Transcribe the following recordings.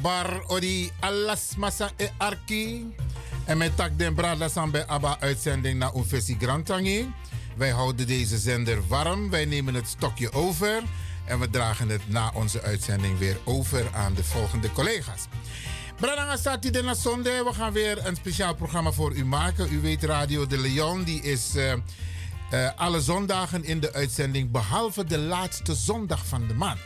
Bar odi alas massa e arki. En met tak den brada sambe abba uitzending naar Ufesi Grantangi. Wij houden deze zender warm. Wij nemen het stokje over. En we dragen het na onze uitzending weer over aan de volgende collega's. Brananga staat hier na zondag. We gaan weer een speciaal programma voor u maken. U weet Radio de Leon, die is uh, uh, alle zondagen in de uitzending. Behalve de laatste zondag van de maand.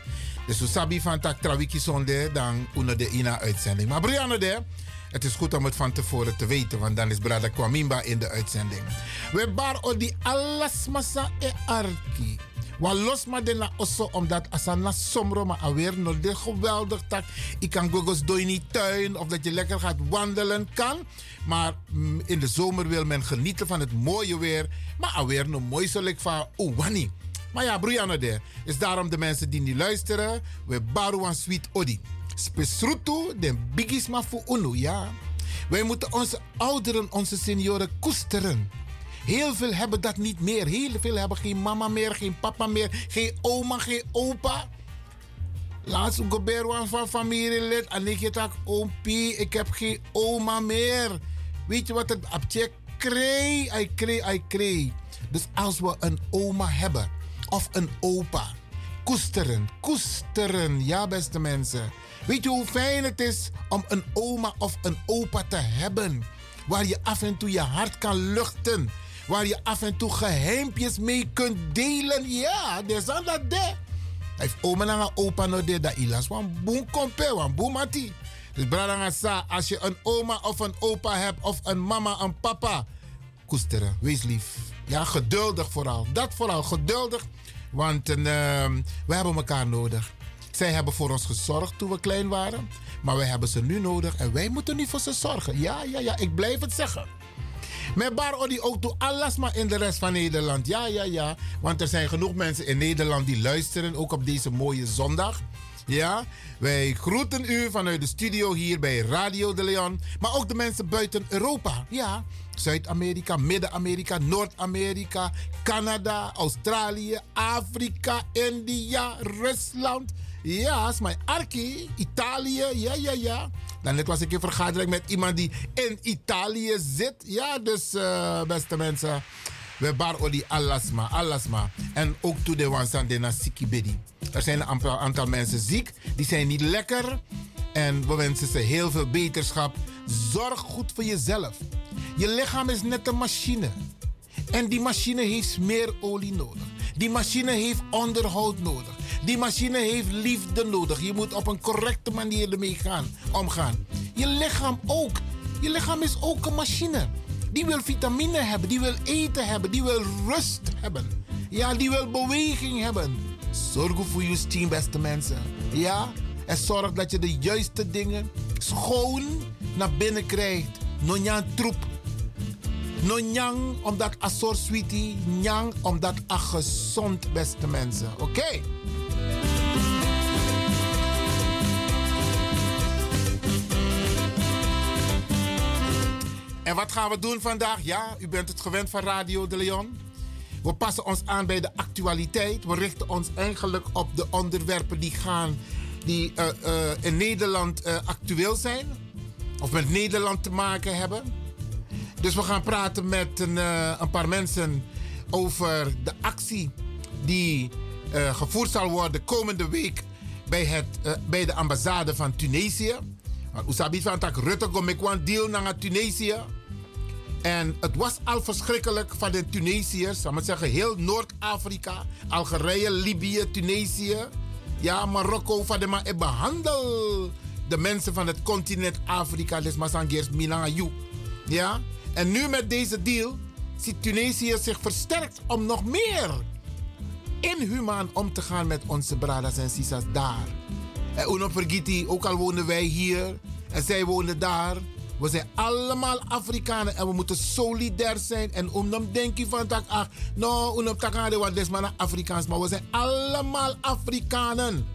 Dus we sabi van tak trawiki zonde dan onder de ina uitzending. Maar Brianna de, het is goed om het van tevoren te weten, want dan is Brada Kwamimba in de uitzending. We bar o die alles massa e arki. Wa los maar de na osso omdat asana somro alweer nog de geweldig tak. Ik kan gogos door in tuin of dat je lekker gaat wandelen kan. Maar mm, in de zomer wil men genieten van het mooie weer. Maar alweer nog mooi zal ik van Oewani. Maar ja, Brianna de. Is daarom de mensen die niet luisteren. We baru een sweet odi. Spesrutu de bigisma voor unu, ja. Wij moeten onze ouderen, onze senioren koesteren. Heel veel hebben dat niet meer. Heel veel hebben geen mama meer, geen papa meer, geen oma, geen opa. Laatst gebeer van familielid. En ik zeg, oompie, ik heb geen oma meer. Weet je wat het abtje kreeg? Hij kreeg, hij kreeg. Dus als we een oma hebben of een opa. Koesteren, koesteren, ja beste mensen. Weet je hoe fijn het is om een oma of een opa te hebben? Waar je af en toe je hart kan luchten. Waar je af en toe geheimpjes mee kunt delen. Ja, dat de. Heeft oma en opa no de dat ilas. Wan boem kompe, wan boem mati. Dus brada sa, als je een oma of een opa hebt of een mama, een papa. Koesteren, wees lief. Ja, geduldig vooral. Dat vooral, geduldig. Want uh, we hebben elkaar nodig. Zij hebben voor ons gezorgd toen we klein waren. Maar wij hebben ze nu nodig en wij moeten nu voor ze zorgen. Ja, ja, ja, ik blijf het zeggen. Met bar odi ook toe alles maar in de rest van Nederland. Ja, ja, ja. Want er zijn genoeg mensen in Nederland die luisteren, ook op deze mooie zondag. Ja, wij groeten u vanuit de studio hier bij Radio de Leon. Maar ook de mensen buiten Europa. Ja, Zuid-Amerika, Midden-Amerika, Noord-Amerika, Canada, Australië, Afrika, India, Rusland. Ja, is mijn arki. Italië, ja, ja, ja. Dan net was ik in vergadering met iemand die in Italië zit. Ja, dus uh, beste mensen. We bar odi alasma, alasma. En ook toe de wansan de sikibedi. Er zijn een aantal mensen ziek, die zijn niet lekker. En we wensen ze heel veel beterschap. Zorg goed voor jezelf. Je lichaam is net een machine. En die machine heeft meer olie nodig. Die machine heeft onderhoud nodig. Die machine heeft liefde nodig. Je moet op een correcte manier ermee gaan, omgaan. Je lichaam ook. Je lichaam is ook een machine. Die wil vitamine hebben, die wil eten hebben, die wil rust hebben. Ja, die wil beweging hebben. Zorg voor je team, beste mensen. Ja, en zorg dat je de juiste dingen schoon naar binnen krijgt. Nonja troep. No nyang omdat a soort sweetie. Nyang omdat a gezond, beste mensen. Oké. En wat gaan we doen vandaag? Ja, u bent het gewend van Radio de Leon. We passen ons aan bij de actualiteit. We richten ons eigenlijk op de onderwerpen die gaan, die uh, uh, in Nederland uh, actueel zijn. Of met Nederland te maken hebben. Dus we gaan praten met een, een paar mensen over de actie die gevoerd zal worden komende week bij, het, bij de ambassade van Tunesië. Want van tak Rutte kom ik deal naar Tunesië. En het was al verschrikkelijk van de Tunesiërs, zal maar zeggen, heel Noord-Afrika, Algerije, Libië, Tunesië, ja, Marokko, van de maar behandel de mensen van het continent Afrika, les Masangers Minayu. Ja, en nu met deze deal ziet Tunesië zich versterkt om nog meer inhumaan om te gaan met onze bradas en sisas daar. En Uno Vergiti, ook al wonen wij hier en zij wonen daar. We zijn allemaal Afrikanen en we moeten solidair zijn. En om dan denk je van tak, ach, no, om tak aan de wat is maar Afrikaans. Maar we zijn allemaal Afrikanen.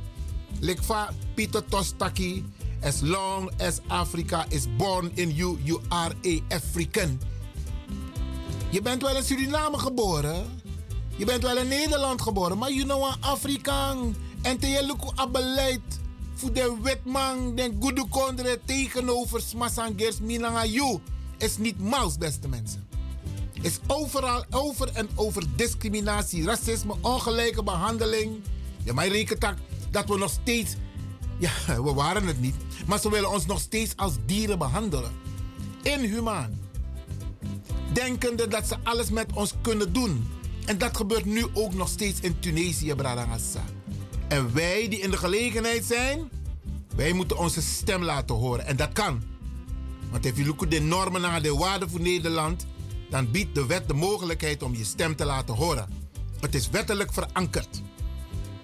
Lekva Peter Tostaki. As long as Africa is born in you, you are a African. Je bent wel in Suriname geboren. Je bent wel in Nederland geboren. Maar you know een Afrikaan. En te je beleid voor de wetman, den goede kondre tegenover Smasangers Minangayu is niet mals, beste mensen. Is overal over en over discriminatie, racisme, ongelijke behandeling. Ja, maar rekent dat we nog steeds, ja, we waren het niet, maar ze willen ons nog steeds als dieren behandelen. Inhumaan. Denkende dat ze alles met ons kunnen doen. En dat gebeurt nu ook nog steeds in Tunesië, Bradangassa. En wij die in de gelegenheid zijn, wij moeten onze stem laten horen. En dat kan. Want als je de normen naar de waarden voor Nederland, dan biedt de wet de mogelijkheid om je stem te laten horen. Het is wettelijk verankerd.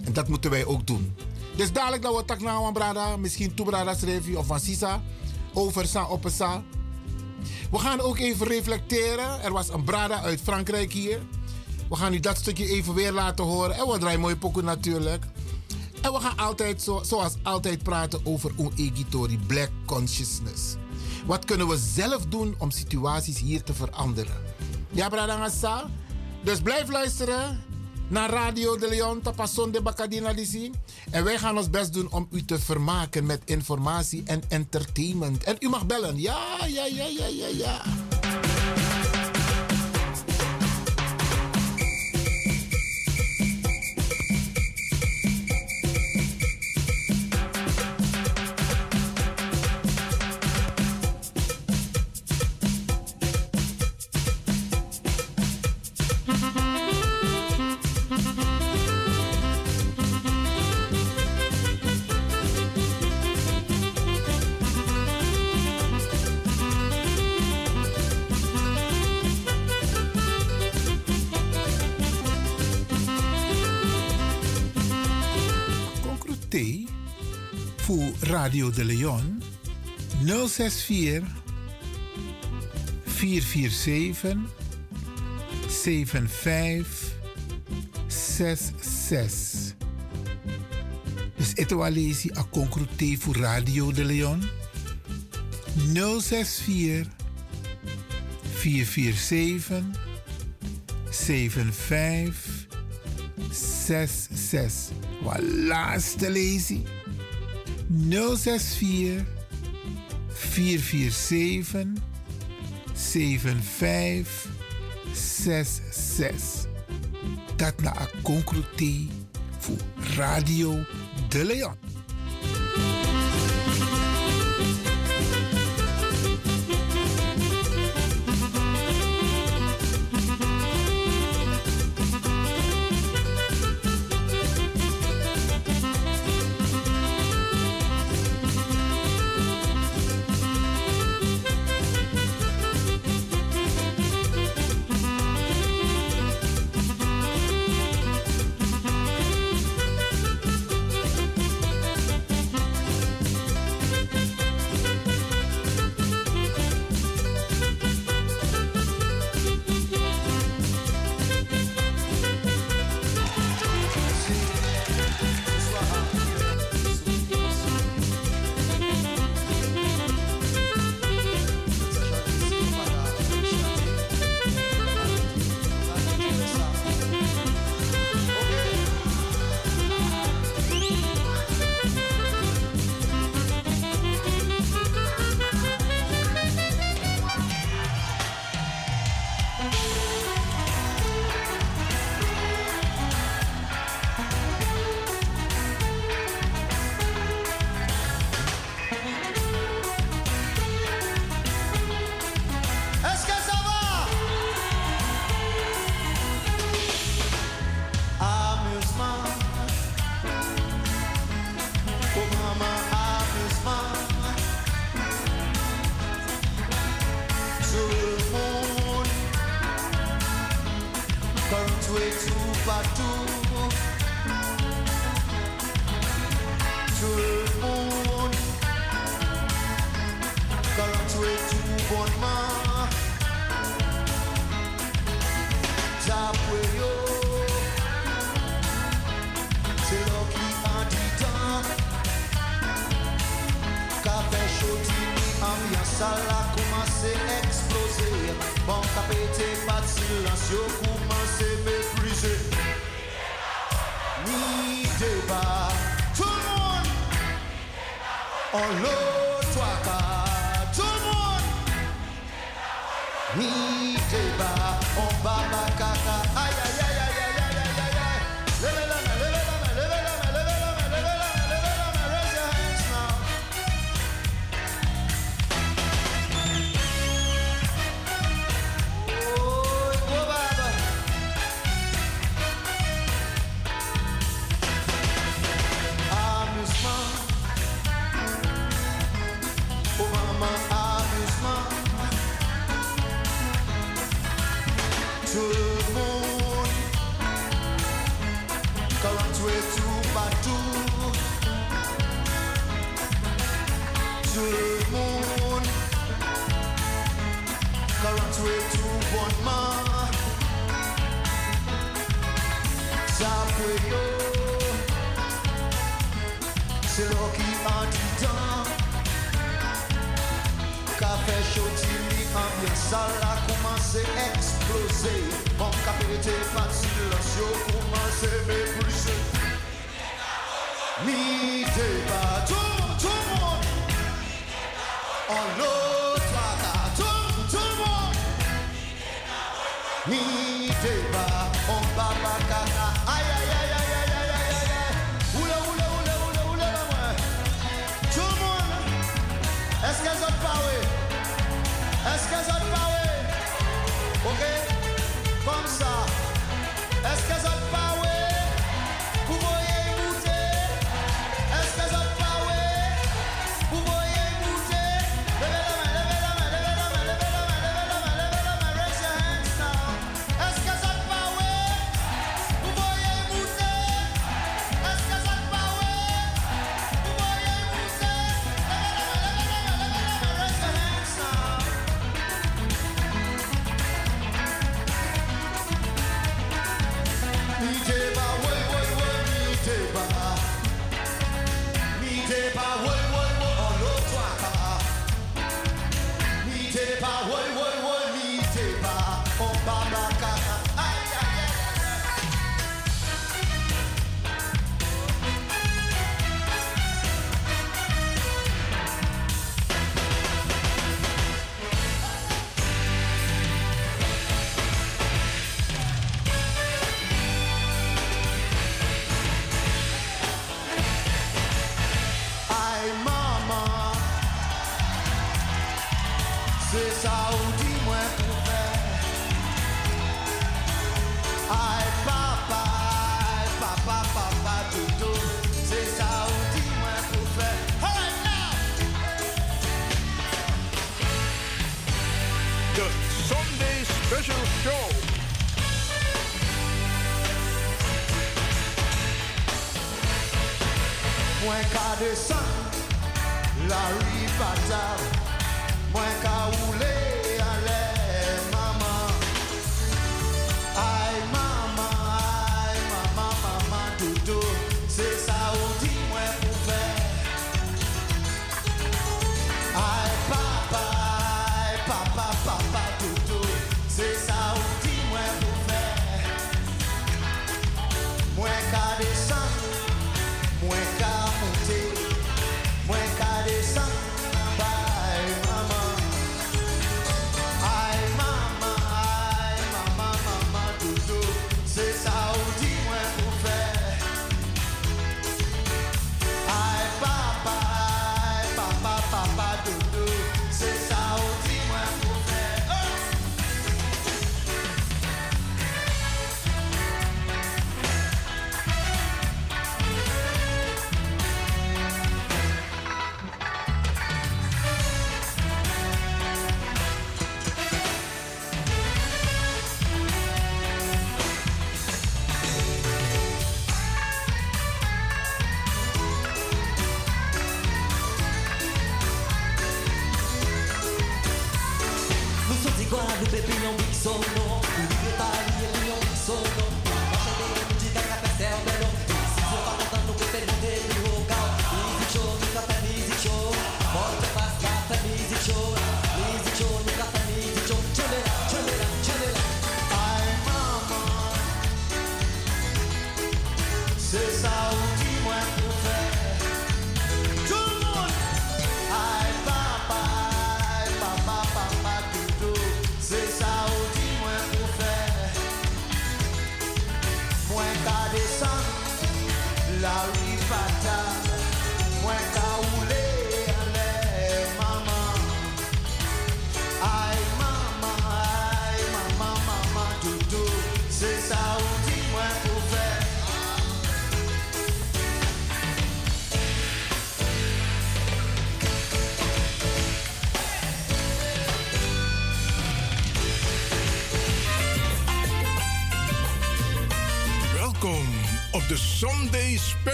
En dat moeten wij ook doen. Dus dadelijk dat we tak naar brada, misschien toebrada schrijven of van Sisa, over Sa op. We gaan ook even reflecteren. Er was een brada uit Frankrijk hier. We gaan u dat stukje even weer laten horen. En we draaien mooie pokken natuurlijk. En we gaan altijd, zo, zoals altijd, praten over Egitori Black Consciousness. Wat kunnen we zelf doen om situaties hier te veranderen? Ja, Bradangasa. Dus blijf luisteren naar Radio de Leon, Tapason de Bacadina Disi. En wij gaan ons best doen om u te vermaken met informatie en entertainment. En u mag bellen. Ja, ja, ja, ja, ja, ja. Radio de Leon 064 447 7566. Dus ito alesi a voor Radio de Leon 064 447 7566. Wat laatste lezie. 064 447 7566. Dat na een concrete voor Radio de Leon. this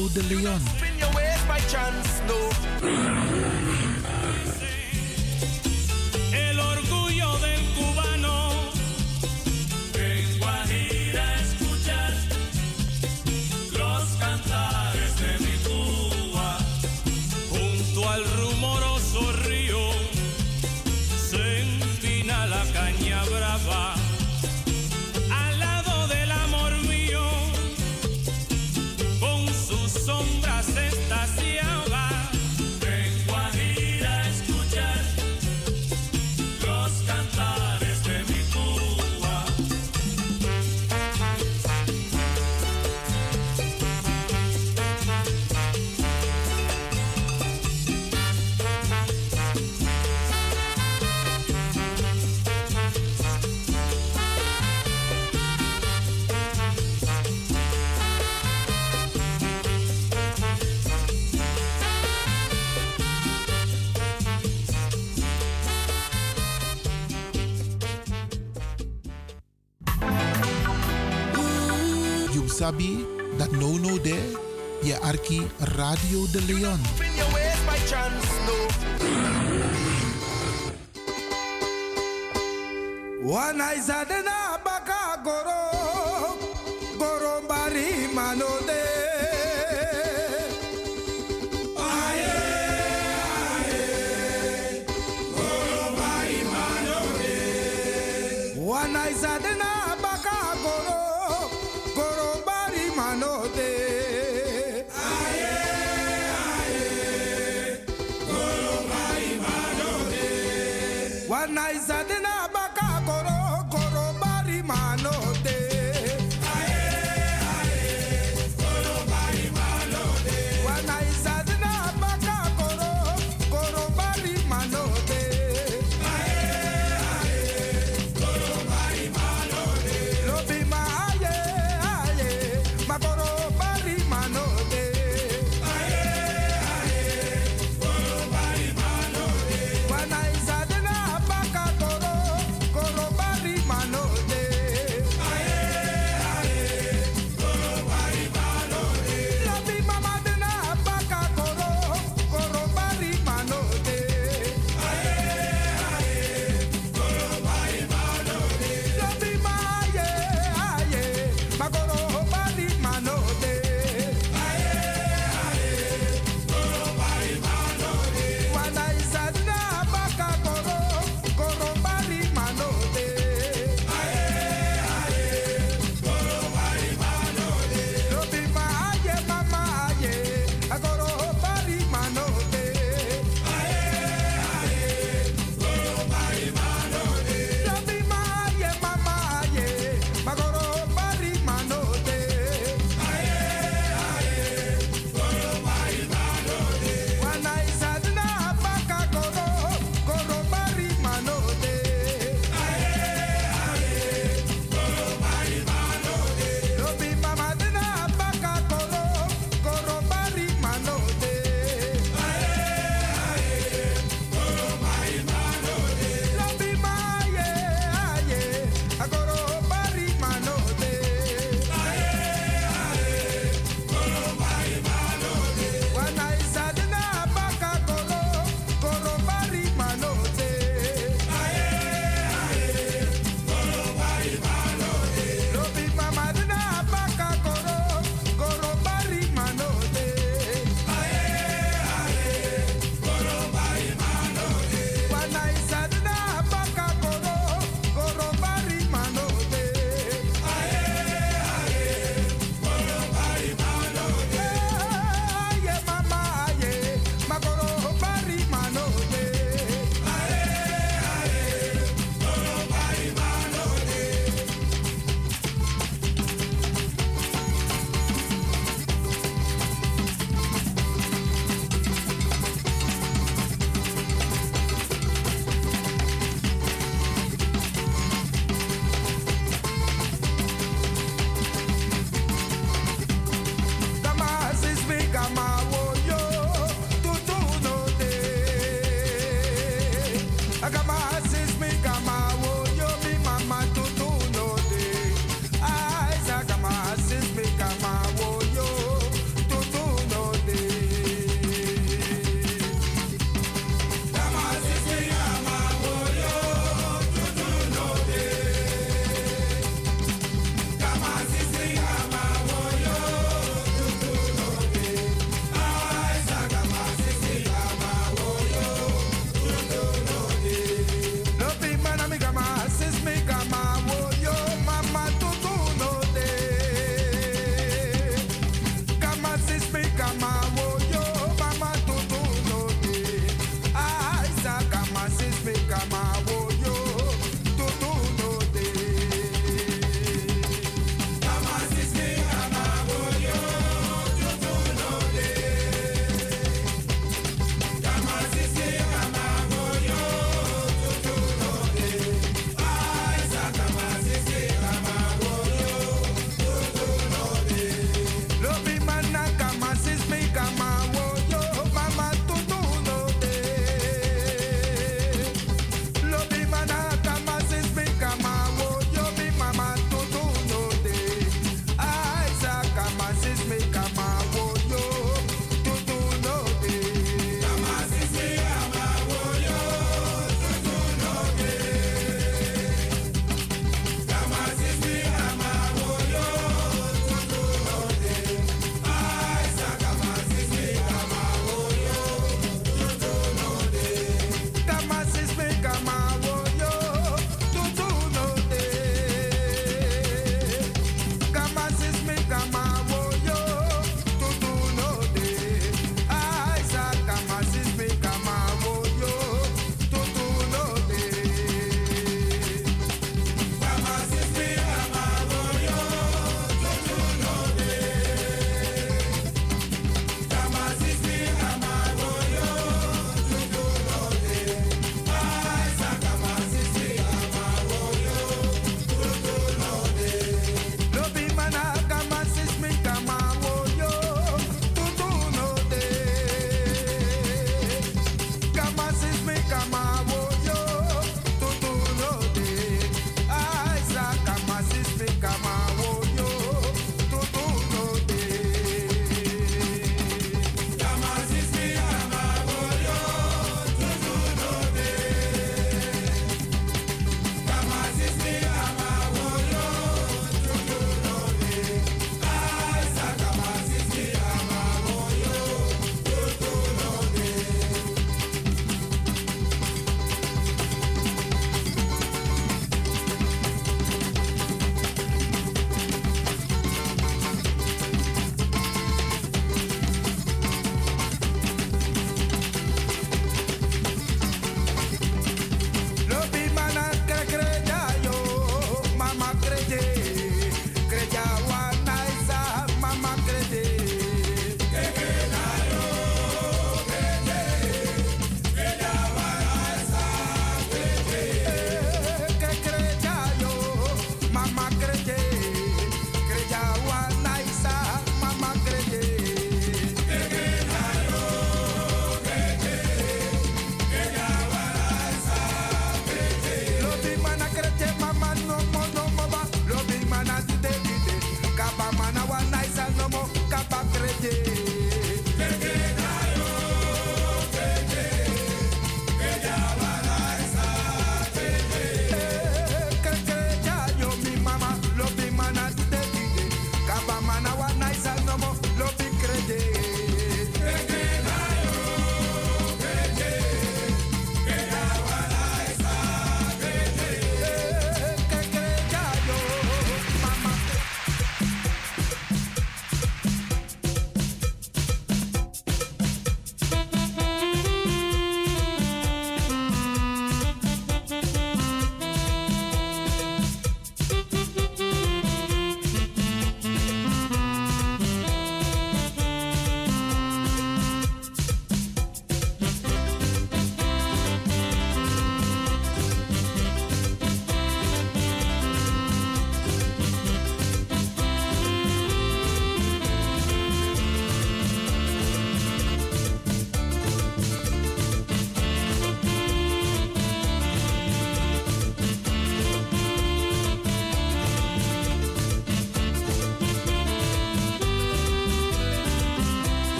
Radio de Leon. Radio de Leon.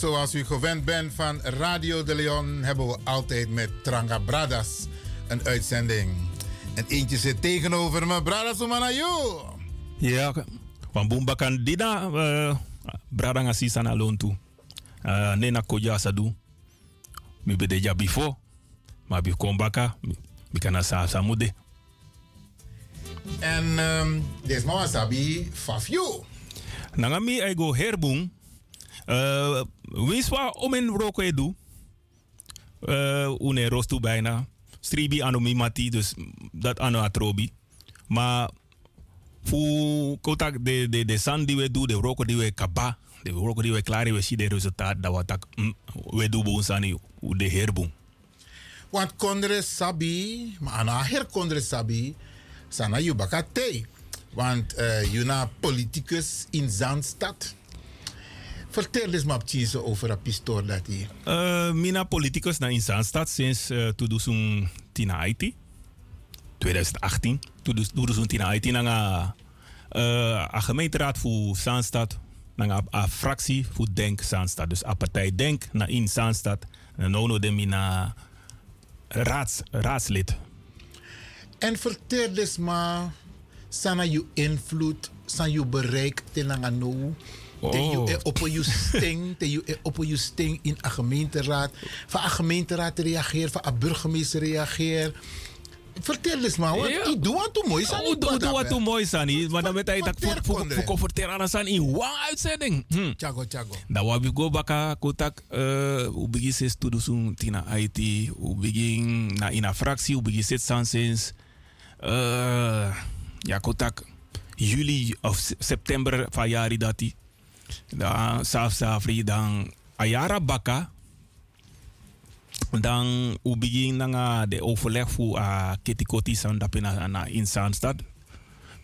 Zoals u gewend bent van Radio de Leon, hebben we altijd met Tranga Bradas een uitzending. En eentje zit tegenover me, Bradas Umanayo. Ja, van Boomba kan dina uh, brada nga sisa na lontu. Uh, nena koja sadu. Mi bede ja before. Maar bi kombaka, mi kana sa samude. En um, des mama sabi fafyu. Nanga mi ay go herbung. Uh, winswa omen roko edu. Uh, une rostu bijna. Stribi anomi mati, dus dat ano atrobi. Maar fu kotak de de de san die we doen, de roko die we kaba, de roko die we klaar we zien de resultaat dat wat mm, we doen bij ons aan de herboom. Want kondre sabi, maar ana her kondre sabi, sana yu bakate. Want uh, you na politicus in Zandstad. Vertel eens maar precies over een pistool dat hier. Uh, mina politicus na in Zandstad sinds uh, 2010 2018. Toen tina IT nanga uh, a gemeenteraad voor Zaanstad, nanga a fractie voor Denk Zaanstad. Dus a partij Denk na in Zaanstad. En nono de mina raads, raadslid. En vertel eens maar, sana je invloed, san je bereik tenanga nou. Oh. op je sting, te je op je sting in een gemeenteraad. Van een gemeenteraad reageert, van een burgemeester reageert. Vertel eens maar, wat ik doe wat mooi zijn. Ik doe wat mooi zijn, maar dan weet hij dat voor voor aan in uitzending. Hm. Chago chago. Dan wat we go baka kotak u begin ses to doen tina IT, u begin na in een fractie, u begin zit sansens. Ja kotak juli of september van jari dati. Dan saf safri dan ayara baka dan u begin na de overleg voor a ketikoti san dape na, na in Zaanstad.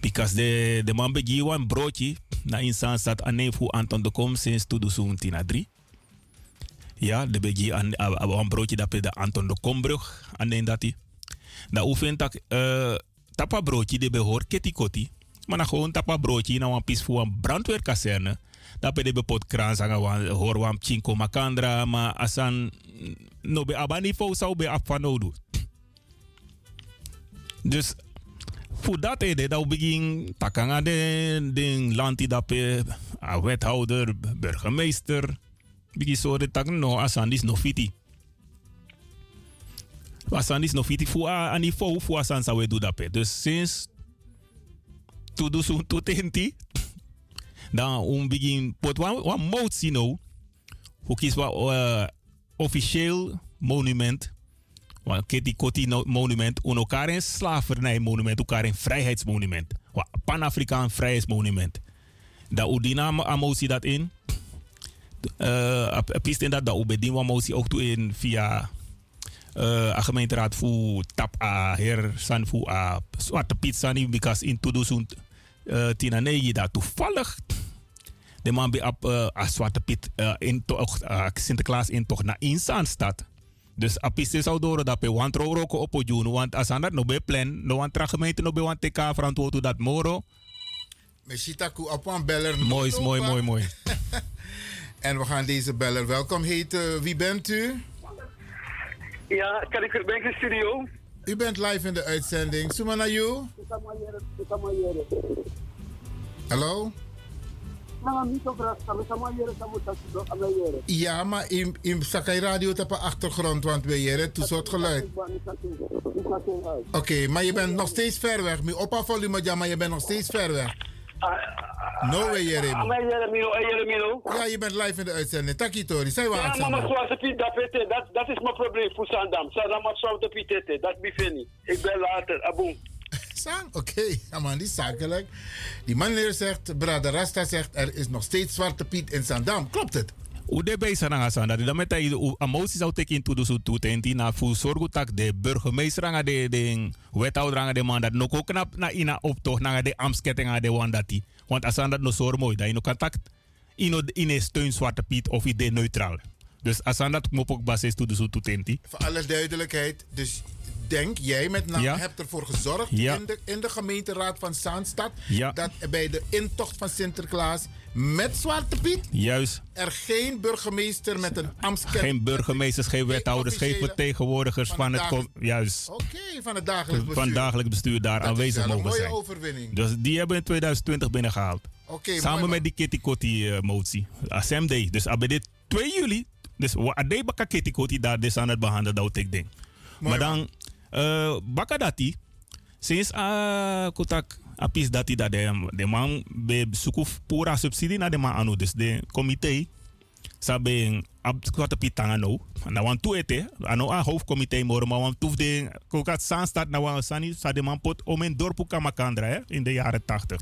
Because de, de man begi wan broodje na in Zaanstad ane voor Anton de Kom sinds 2003. Ja, de begi an wan broodje de Anton de Kombrug ane dati. Da u vindt dat uh, tapa broodje de behoor ketikoti. Maar na gewoon tapa broodje na wan pis voor een brandweerkazerne. Pe de pot kraan zanga wan wan chinko makandra maar asan no be abani fo zou be afanodu. Dus voor dat ede dat begin takanga de de lanti dat a wethouder burgemeester begin so de no asan dis no fiti. Asan dis no fiti fu a ani fo fu asan sa we do dat. Dus sinds tu do tu tenti dan um begin pot wan wan motie no. Hoe kies wat uh, officieel monument. Want Kitty Kotti monument, en elkaar een slavernijmonument, elkaar een vrijheidsmonument. Pan-Afrikaan vrijheidsmonument. Dat Udina amotie dat in. Uh, pist dat dat Ubedin amotie ook toe in via uh, gemeenteraad voor tap a her san voor a zwarte piet sani because in 2010 dat toevallig de man bij op uh, a Zwarte Piet uh, in toch, uh, Sinterklaas in toch naar Insaanstad. Dus apiste zou door dat we want roko op doen, want als aan dat no be plan, no want tra gemeente no be want TK verantwoord dat moro. Meshitaku op een beller. Mooi, mooi, mooi, mooi. en we gaan deze beller welkom heten. Wie bent u? Ja, kan ik er bij de studio? U bent live in de uitzending. Sumana you? Hallo? Ja, maar in, in Sakai Radio op de achtergrond, want we hier het soort geluid. Oké, okay, maar je bent nog steeds ver weg. Mijn opa volume, ja, maar je bent nog steeds ver weg. No way, Jeremy. Ja, je bent live in de uitzending. Taki Tori, zei wat Ja, maar zoals ik dat dat is mijn probleem voor Sandam. Sandam maar zo te pietete, dat ben ik Ik ben later, aboom. Oké, okay. ja man, die zakelijk. Die man zegt, Brada Rasta zegt, er is nog steeds Zwarte Piet in Zandam. Klopt het? Hoe de bezig aan gaan dat met de emoties zou tekenen toe dus toe tenti na zorgen dat de burgemeester aan de de wethouder aan de man dat nog ook knap na ina optocht naar de amsketting aan de wan dat die want dat no zorg mooi dat je no contact in in een steun zwarte piet of idee neutraal dus als aan dat mop ook basis toe dus toe tenti voor alle duidelijkheid dus denk, jij met name Ja. hebt ervoor gezorgd Ja. in, de, in de gemeenteraad van Zaanstad. Ja. Dat bij de intocht van Sinterklaas met Zwarte Piet Juist. er geen burgemeester met een ambtskennis. Geen burgemeesters, geen wethouders, geen vertegenwoordigers van van het het... Juist. Oké, van het dagelijks bestuur. Van dagelijk bestuur daar Dat is aanwezig wel een mogen mooie zijn. overwinning. Dus die hebben in 2020 binnengehaald. Oké, Samen met die Kitty Kotti eh, motie. Assembly. Dus bij dit 2 juli. Dus ade baka Kitty Kotti daar dus aan het behandelen dat ik denk. Maar dan eh baka dati. Sinds ah kotak apis dati dat de, de man be sukuf pura subsidie na de man anu. Dus de comité sabe ab kwata pitanga no. Na wan tu ete. Ano a hoofdcomité moro maar wan toef de kokat sanstad na wan sani sa de man pot om in dorpu kamakandra hè, in de jaren 80.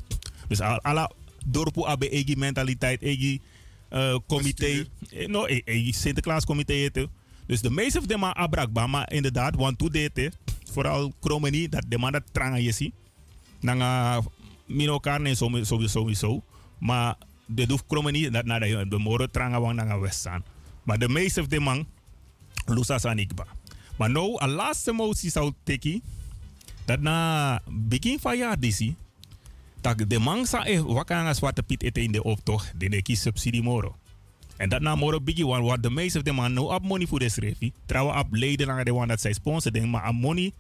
Dus al- alla dorpu abe egi mentaliteit egi eh comité. Eh, No, e- egi Sinterklaas comité ete. Dus de meeste van de abrakba, maar inderdaad, want toen deed vooral Kromeni, dat de man dat tranga je ziet. Nanga min elkaar nee sowieso, sowieso. Maar de doef Kromeni, dat na de, de moro tranga wang nanga west staan. Maar de meeste van de man, lusa sanikba. Maar nou, een laatste motie zou teki, dat na begin van jaar disi, dat de man sa e wakanga zwarte piet ete in de optocht, de neki subsidie moro. En dat na moro biggie one, wat de meeste van de man no up money voor de schreefie. Trouwen op leden naar de one dat zij sponsor ding, maar aan money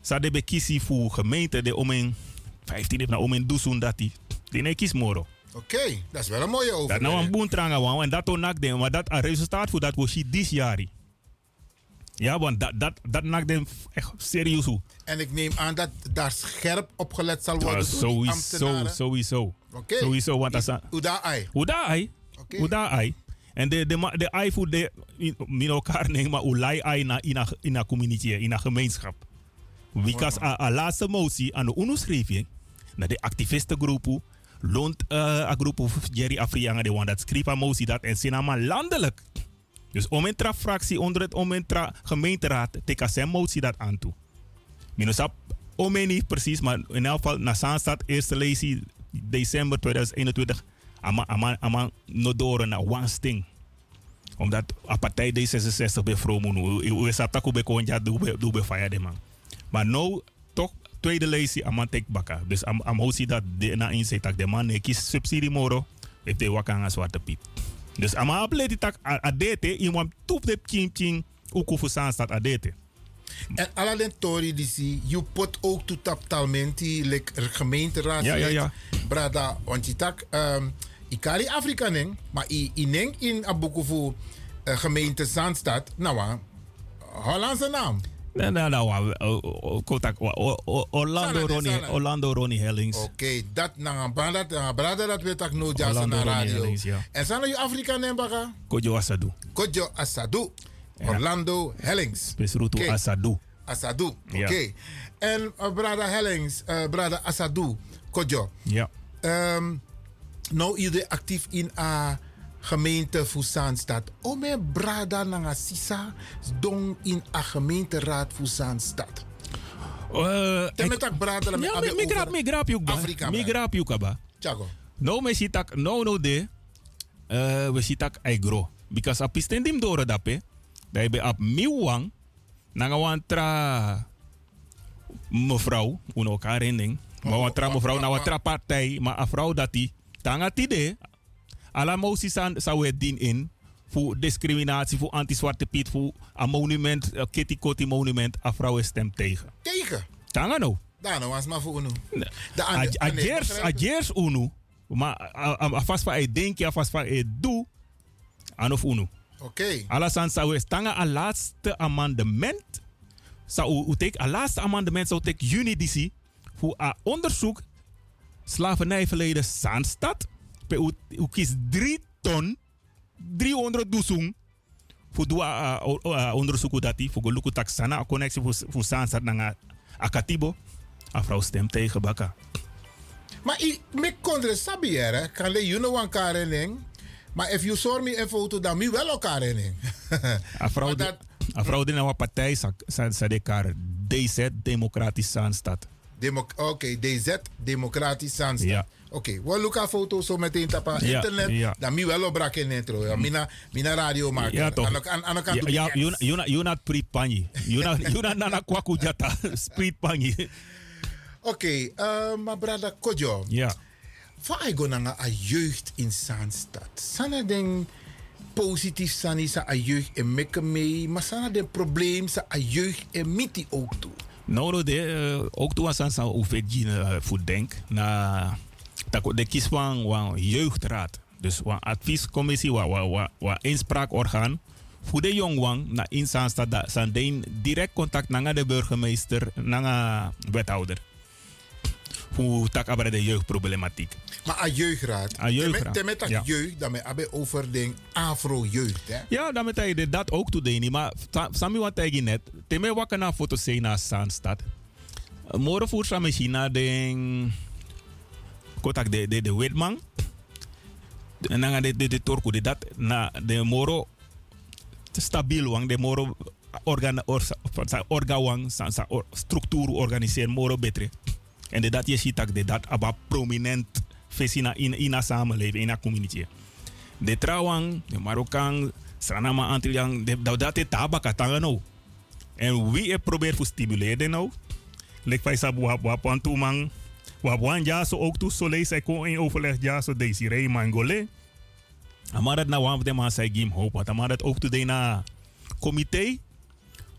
sa de bekisi voor gemeente de om in 15 heeft na om in dusun dat die. Die kies moro. Oké, dat is wel een mooie Dat nou een boen tranga wan en dat onak den, maar dat een resultaat voor dat was dit jaar. Ja, want dat dat dat nak den echt serieus hoe. En ik neem aan dat daar scherp op gelet zal worden Ja, sowieso, sowieso. Oké. Sowieso, want dat is Hoe daar ai. Hoe daar ai? Hoe daar ai? En de, de, de ai voor de, min elkaar nemen, maar hoe lai ai na, in, a, in community, in een gemeenschap. Because a, a laatste motie aan de UNO-schrijving, naar de activistengroepen, loont uh, a groep of Jerry Afrianga, de one dat schreef een motie dat en sinama landelijk. Dus om een fractie onder het om een gemeenteraad, teka zijn motie dat aan toe. Minusap, om niet precies, maar in elk geval, na Zaanstad, eerste lezing, december 2021, ama, ama, ama nodoren naar one sting. Omdat a partij D66 bij Vroom, we sapta kube konja doe be fire de man. Maar nou, toch, tweede lezing, ama tek baka. Dus am, am hosi dat de na inzet dat de man ne kies subsidie moro, heeft de wakanga zwarte piet. Dus ama apleti tak adete, iemand toep de ching ching, uku voor Zaanstad adete. En den tori die zie, je pot ook toe tap talmenti, like er gemeenteraad. Ja, ja, ja. Brada, want je tak, um, ikari Afrika neng, maar i, i neng in abukufu uh, gemeente Zandstad, nou wa, Hollandse naam. Nee, nee, nou, o- Orlando Ronnie. Orlando Ronnie Hellings. Oké, dat na een brada, dat weet ik no jazz na radio. En zijn je Afrika neng baka? Kojo Asadu. Kodjo Asadu. Orlando Hellings. Besrutu Oké. Asadu. Asadu, oké. En brada Hellings, uh, brada Asadu, Kodjo. Ja. Ehm nou iedereen actief in a gemeente Fusaanstad. Ome brada nanga sisa dong in a gemeenteraad Fusaanstad. Uh, Temetak brada la me ja, mi grap, mi grap yuk ba. Afrika, Mi grap yuk ba. Tiago. No me sitak, no no de. Uh, we sitak agro. Because a pistendim dore dape. Da ibe ap miwang. Nanga wan tra mevrouw, uno karending. Maar wan tra mevrouw, na wan tra partij, maar a vrouw dat die. Tanga tide. Alla moties zou het dien in. Voor discriminatie, voor anti-zwarte piet, voor een monument, een kitty kotti monument. A vrouw is stem tegen. Tegen. Tanga nou was maar voor unu. A- a jers- a unu. Maar a- a- a vast van je denk je, vast van je doe. Aan of unu. Oké. Alasan zou je stangen een laatste amendement. Zou u take een laatste amendement zou take juni voor een onderzoek slavernijverleden Zaanstad. Pe u, kies 3 ton, 300 doezoen. Voor doen uh, onderzoek dat die voor gelukkig taxana connectie voor Zaanstad naar Akatibo. A vrouw stemt tegen Bakka. Maar ik me kondre sabi hè. Kan le you know elkaar en Maar if you saw me een foto dan mi wel elkaar en A vrouw Maar die- dat- a vrouw die naar een partij sa de kar DZ Democratisch Zaanstad. Demo Oké, DZ, Democratisch Zandstad. Ja. Oké, we look foto zo meteen Ja, internet. ja. Dan mi wel opbrak in intro. Ja. Mina, mina radio maken. Ja, toch. Aan aan- aan Ja, ja, you you you not sprit panji. You not you not nana kwaku jata sprit panji. Oké, eh, maar brada Kojo. Ja. Van ay go nanga a jeugd in Zaanstad. Sana den positief sani sa a jeugd en mekke mee. Maar sana den probleem sa a jeugd en miti ook toe. Nou, no, de, eh, ook toen was aan OVG uh, voor denk na dat de kies van een jeugdraad. Dus een adviescommissie, wa inspraakorgaan voor de jongwang na zijn deen direct contact naar de burgemeester, naar wethouder. Voor tak abra de jeugdproblematiek. Maar a jeugdraad. A jeugdraad, Temet dat ja. jeugd, dan me over den afro-jeugd. hè. Ja, dan met hij dat ook toe deni, maar sa- sami wat hij net. Teme wakker na foto zijn na Zaanstad. Morgen voer sa machine den kotak de de de wetman. En dan de de de torku de dat na de moro stabiel wang de moro organ orga wang sa, structuur organiseren moro betre. En de dat je ziet dat de dat aba prominent vesina in in a samenleving in a community de trawang, de Marokkaan, Sranama Antillian, dat dat het tabak atanga nou. En wie het probeert te stimuleren nou? Lek bij sabu wap wap aan toe man. Wap wan ja zo ook toe zo lees ik in overleg ja zo deze rei mangole. Maar dat nou wap de man zei gim hoop wat. Maar dat ook toe de na comité,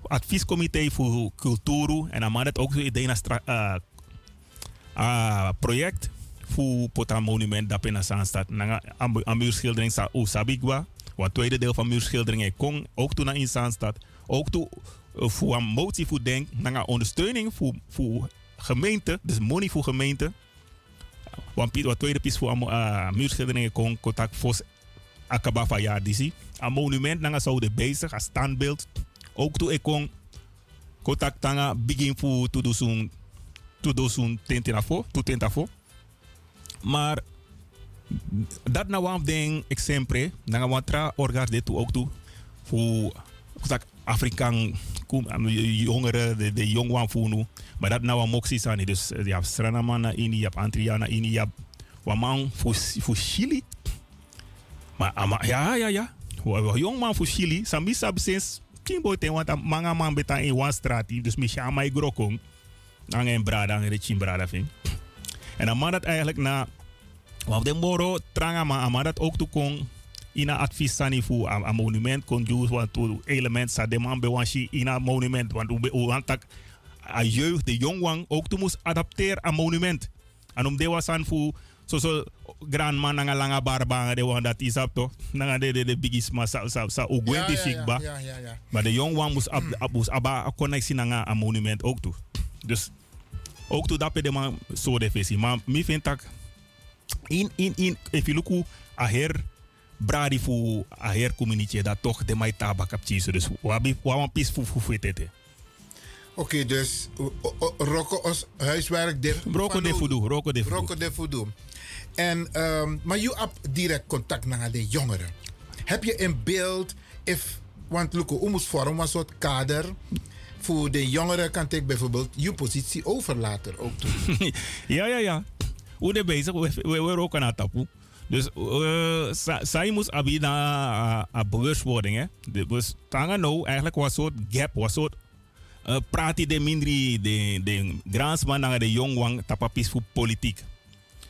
adviescomité voor cultuur en maar dat ook toe de na eh, ah, project voor pota monument in de staat. Na een muurschildering sa Usabigwa. Wat tweede deel van muurschildering in Kong. Ook toen in staat. Ook toe eh, voor een motie voor denk. Na ondersteuning voor, voor gemeente. Dus money voor gemeente. Want wat tweede piece voor uh, muurschildering in Kong. Contact Fos Akaba disi. Een monument na zouden bezig. Een standbeeld. Ook toe ik kon. Contact tanga begin voor to do zo'n to do zo'n tentinafo. To tentafo. Maar dat nou een ding, ik sempre, gaan we tra orgas dit toe ook toe. Voor zeg, Afrikaan jongeren, de, de jongwan voor nu. Maar dat nou een moxie zijn. Dus eh, je hebt Sranamana in, je hebt Antriana in, je hebt Waman voor Chili. Maar ama, ja, ja, ja. Wa- Jongman voor Chili, Sami sab sinds Kimbo ten want manga man beta in one straat. Dus aan mij grokong. Dan een brada, een richin brada vind. En dan dat eigenlijk na. Want de moro tranga maar maar dat ook toe kon in een advies sani voor een monument kon use want to element sa de man bewanshi in een monument want u want tak a jeugd de jongwang ook toe moest adapteren aan monument. En om de was aan voor zo zo grand man nga langa barba de wan dat is up toch. Nga de de de bigis ma sa sa sa u Ja, gwen ja, fikba. ja, ja, ja, ja. Maar de jongwang moest ab, ab, moest aba connectie naar een monument ook toe. Dus ook toe dat de man zo de visie. Maar mi vind dat in in in if you look a her bradi fu a her community dat toch de mai tabak op cheese. Dus wabi wawan pis fu fu fu tete. Oké, dus o- o- o- Rocco os huiswerk de Roko de fudu, roko de fudu. Rocco de Voodoo. En, ehm, maar je hebt direct contact naar de jongeren. Heb je een beeld, if, want Luco, hoe moet vormen een soort kader voor de jongeren kan ik bijvoorbeeld je positie overlaten ook toe. ja, ja, ja. Hoe de bezig, we, we, roken aan tapu. Dus sa- zij moest abi na uh, bewustwording. Hè. Dus tanga nou eigenlijk was soort gap, was soort uh, praat de mindri de, de gransman naar de jongwang tapapis voor politiek.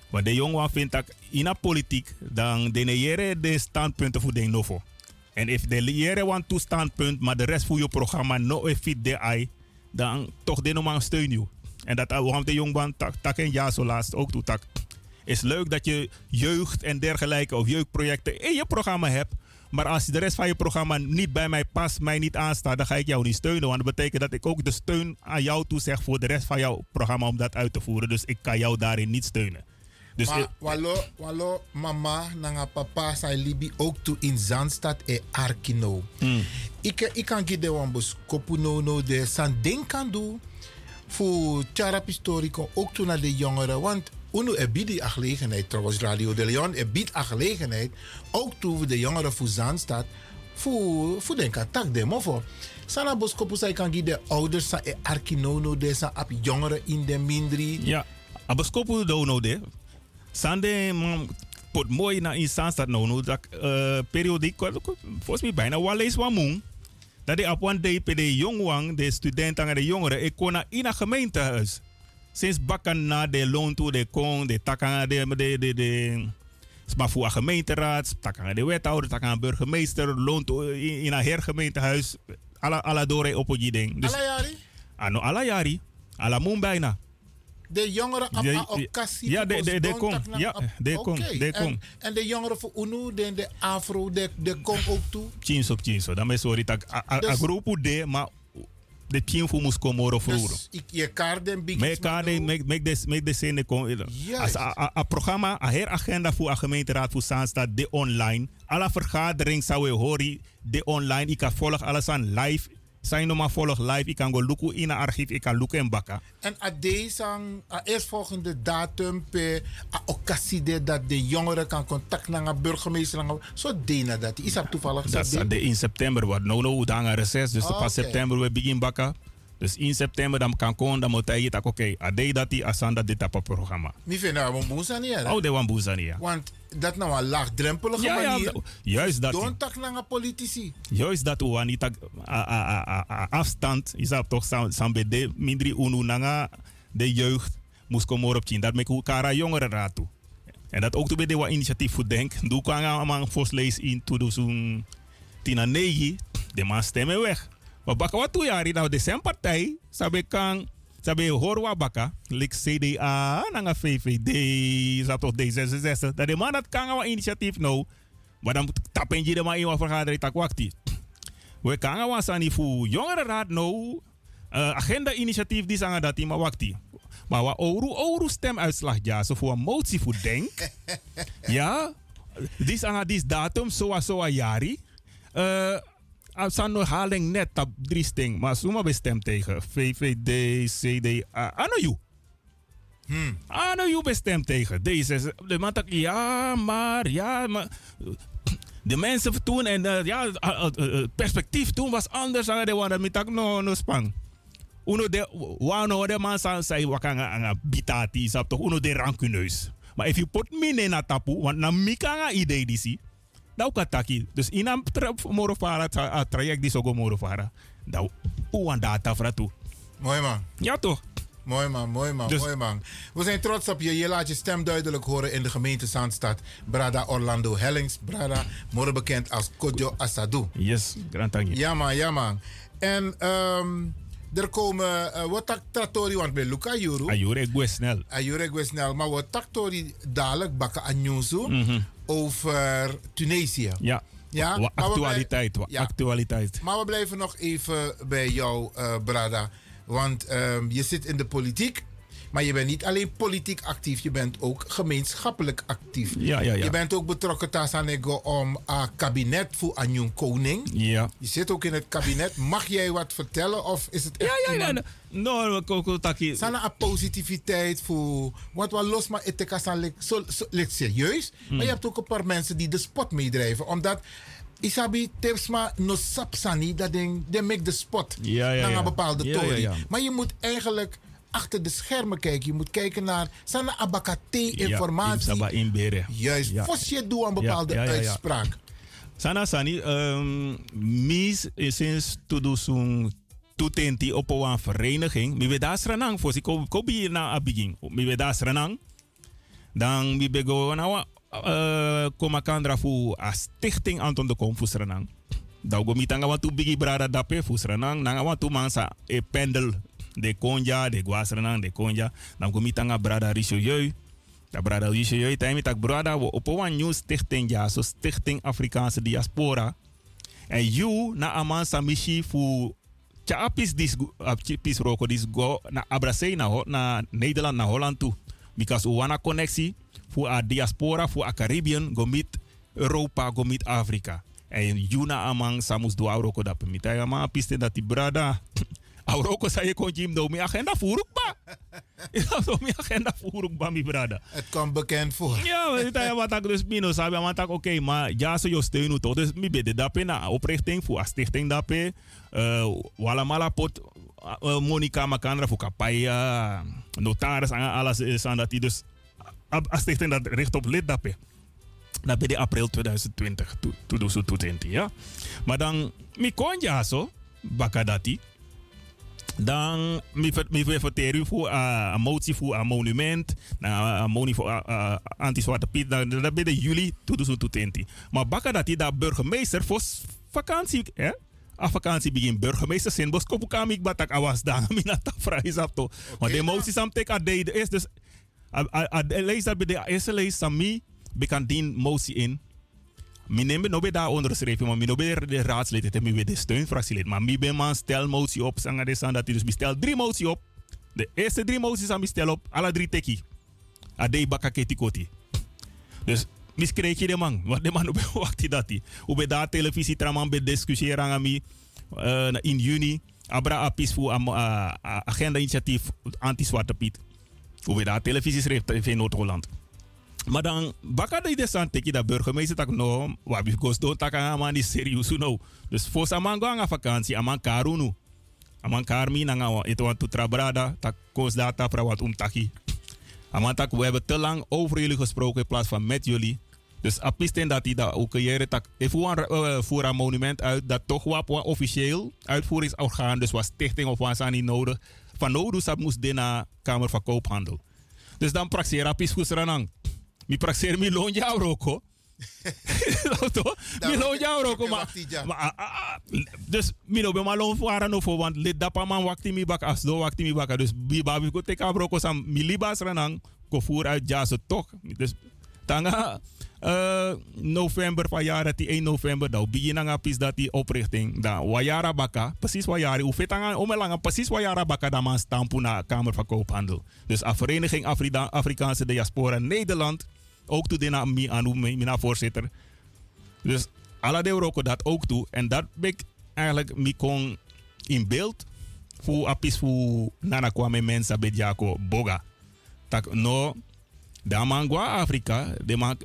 Want de jongwang vindt dat in de politiek dan de negeren de standpunten voor de novo. En if de leren want standpunt, maar de rest voor je programma no fit de ai, dan toch de normaal steun je. En dat waarom de jongman tak, tak en ja zo laatst ook toe tak. Is leuk dat je jeugd en dergelijke of jeugdprojecten in je programma hebt. Maar als de rest van je programma niet bij mij past, mij niet aanstaat, dan ga ik jou niet steunen. Want dat betekent dat ik ook de steun aan jou toezeg voor de rest van jouw programma om dat uit te voeren. Dus ik kan jou daarin niet steunen. Dus maar mama nanga papa zijn libi ook toe in Zandstad e Arkino. Hmm. Ik, ik kan gide wan bos kopu no no de san den kan doen voor Charap Historico ook toe naar de jongeren. Want UNO er biedt die gelegenheid, trouwens Radio de Leon, er biedt een gelegenheid ook toe de jongeren voor Zandstad voor, voor den katak de mofo. Sana boskopu sai kan gi de ouders sa e arki nono de sa ap jongeren in de mindri. Ja, abaskopu do no de. Sande man pot mooi na instance dat nou no dat uh, periodiek volgens mij bijna wat moe. Dat de per de jongwang, de studenten en de jongeren, ik kon naar in een gemeentehuis. Sinds bakken na de loon toe de kon, de takken de de de de voor een gemeenteraad, takken de wethouder, takken burgemeester, loon toe in, in een hergemeentehuis, alla alla dore op die ding. Dus, alla jari? Ano alla jari, alla moon bijna. De jongeren op Ja, occasie. ja, de- de- de tak na- Ja, de Oké, de kon. En de jongeren voor UNO, de, de Afro, de, de kom ook toe. Chinso op chinso. Dan ben sorry dat a, a, Dus- a groepo de, maar de team voor moest komen over vroeger. Dus ik, je kaart den big Make kaarten, make make this make the scene kom. Als a programma, a heragenda voor een gemeenteraad voor Zaanstad, de online. Alle vergadering zou je horen, de online. Ik kan volgen alles aan live. Zijn nog maar volg live. Ik kan go loeken in een archief. Ik kan loeken en bakken. En a deze eerstvolgende datum per occasie de dat de jongeren kan contact naar een burgemeester. Zo dena dat. Is dat toevallig? Dat is de- de in september. Wat nou nou dan een reces. Dus Oh, pas september we begin bakken. Dus in september dan kan dan moet hij het oké. Ade dat die asanda dit op programma. Mi vind een boeza niet, hè? Oh, de wan boezania. Want dat nou een laagdrempelige Ja, ja, manier. juist dat. Don't tak naar politici. Juist dat we niet afstand is dat toch sam sam bij de mindri unu nanga de jeugd moest komen op zien dat met elkaar jongeren raad toe. En dat ook toe bij de wat initiatief voor denk. Doe kan aan man lees in toe een tina negi de man stemmen weg. Maar baka wat jari nou de zijn partij sabe kan sabe hoor wa baka lik CDA nanga VVD zat toch D66 dat de man dat kan wat initiatief nou. Maar dan tappen je de maar in wat vergadering tak wakti. We kan gaan sani voor jongerenraad nou. Uh, agenda initiatief die zeggen dat maar wakti. Maar wat oru oru stemuitslag ja, zo voor een motie voor denk. ja, die die datum zo zo a jari. Eh als aan nog haling net op drie sting, maar zomaar bestemd tegen VVD, CDA, ano you. Hmm. Ano you bestemd tegen deze. De man dacht, ja, maar, ja, maar. De mensen toen en eh, ja, eh, eh, perspectief toen was anders. dan De waren met no no spang. Uno de wano de man sa say wakanga anga bitati sap toch uno de rancuneus. Maar if you put me in a tapu, want na mikanga idee disi. Nou kataki. Dus in een tra morofara tra- a traject die sogo morofara. Nou, uwan data fratu. Mooi man. Ja toch? Mooi man, mooi man, Dus- mooi man. We zijn trots op je. Je laat je stem duidelijk horen in de gemeente Zandstad. Brada Orlando Hellings. Brada, morgen bekend als Kodjo Asadu. Yes, grand tangi. Ja man, ja man. En ehm, er komen, eh, wat tak want bij Luca Juru. Ayure gue snel. Ayurek we snel, maar wat taktori dadelijk bakken aan. Over Tunesië. Ja. Ja, maar we actualiteit, wa ja. actualiteit. Maar we blijven nog even bij jou, eh, Brada. Want ehm, je zit in de politiek. Maar je bent niet alleen politiek actief, je bent ook gemeenschappelijk actief. Ja, ja, ja. Je bent ook betrokken Tassanego om een kabinet voor Anjong Koning. Ja. Je zit ook in het kabinet. Mag jij wat vertellen of is het echt Ja, ja, ja. No, koko taki. Sana een positiviteit voor. Want wat los maar het lik serieus. Hmm. Maar je hebt ook een paar mensen die de spot meedrijven. Omdat Isabi Tepsma no sapsani dat ding, de make de spot. Ja, ja, naar een bepaalde Ja, tory. ja, ja. Maar je moet eigenlijk achter de schermen kijken. Je moet kijken naar Sana Abakate informatie. Ja, in. Juist, Ja. Vos je doet een bepaalde Ja, ja, uitspraak. Sana Sani, um, mis is sinds to tutenti op een vereniging. Mi we daar sranang voor si ko ko bi na abiging. Mi we daar sranang. Dan mi be go na uh, koma kandra fu a stichting Anton de Kom fu sranang. Da go mi tanga wa tu bigi brada dape fu sranang. Nanga tu mansa e pendel de konja, de guasranang, de konja. Dan go mi tanga brada Richelieu. Da brada Richelieu time tak brada wo een nieuw stichting ja, so stichting Afrikaanse diaspora. En you na aman samishi fu chapis dis chapis roko dis go na abrasei na na Nederland na Holland toe. Because wana connectie fu a diaspora fu a Caribbean go mit Europa go mit Afrika. En you na amang samus do auroko da pemita ya ma piste dat die brada. Auroko sa ye kon jim mi agenda furuk ba. Ja, zo mijn agenda ook bij mijn brada. Het komt bekend voor. Ja, we zitten wat ik dus mino sabi, want ik oké, maar ja, zo je steun toch. Dus mi bede dape na oprichting voor a stichting dape. Uh, wala mala pot uh, Monica Makandra voor kapaya, notaris en alles is aan dat die dus a stichting dat richt op lid dape. Dat bij de april 2020, 2020, ja. Maar dan, mi kon ja zo, bakadati dan mi verteren voor een motie voor een monument, nou, een motie voor anti-zwarte piet, dan dat ben juli 2020. Maar bakken dat die dat burgemeester voor vakantie, hè? A vakantie begin burgemeester zijn bos kopu kam ik batak awas dan mina ta vrij apto. Want de motie sam tek a de is dus a lees dat bij de eerste lees sam mi bekan dien motie in mi neem no be daar onderschreven, maar mi no be de raadslid, het mi de steunfractielid. Maar mi ben man stel motie op, zanga de dat dus mi stel drie motie op. De eerste drie moties aan mi stel op, alle drie teki. Adei bakaketi koti. Dus mis kreeg je de man, want de man op wacht dat die. Ube daar televisie traman be discussiëren aan mi uh, in juni. Abra apis voor uh, agenda initiatief anti-zwarte piet. Ube daar televisie schreef in Noord-Holland. Maar dan, baka de desan teki da burgemeester tak no, wabi gos do tak aan die serieus no. Dus voor saman go aan vakantie, aman karunu. Aman karmi nanga ito want tu trabrada, tak data pra wat umtaki. Aman tak, we hebben te lang over jullie gesproken in plaats van met jullie. Dus apisten dat hij dat ook jaren tak even uh, voor een monument uit dat toch wat officieel uitvoeringsorgaan, dus was stichting of was aan niet nodig. Van nodig dat moest de Kamer van Koophandel. Dus dan praxera piskus ranang mi praxer mi loon jou roko. mi loon jou roko maar dus mi no be ma loon voor no voor want lid dapa man wakti mi bak as do wakti mi bak dus bi babi ko teka roko sam mi libas ranang ko voer uit jase toch dus tanga uh, november van dat die 1 november dan begin nga pis dat die oprichting da wayara baka precies wayari u fetanga omelanga precies wayara baka da man stampu na kamer van koophandel. Dus a vereniging Afrida, Afrikaanse diaspora Nederland ook toe na mi anu mina voorzitter. Dus alle de Euroko dat ook toe. En dat ben ik eigenlijk mi kon in beeld voor apis voor nana kwame mensen bij Jako Boga. Tak no, de mangwa Afrika, de man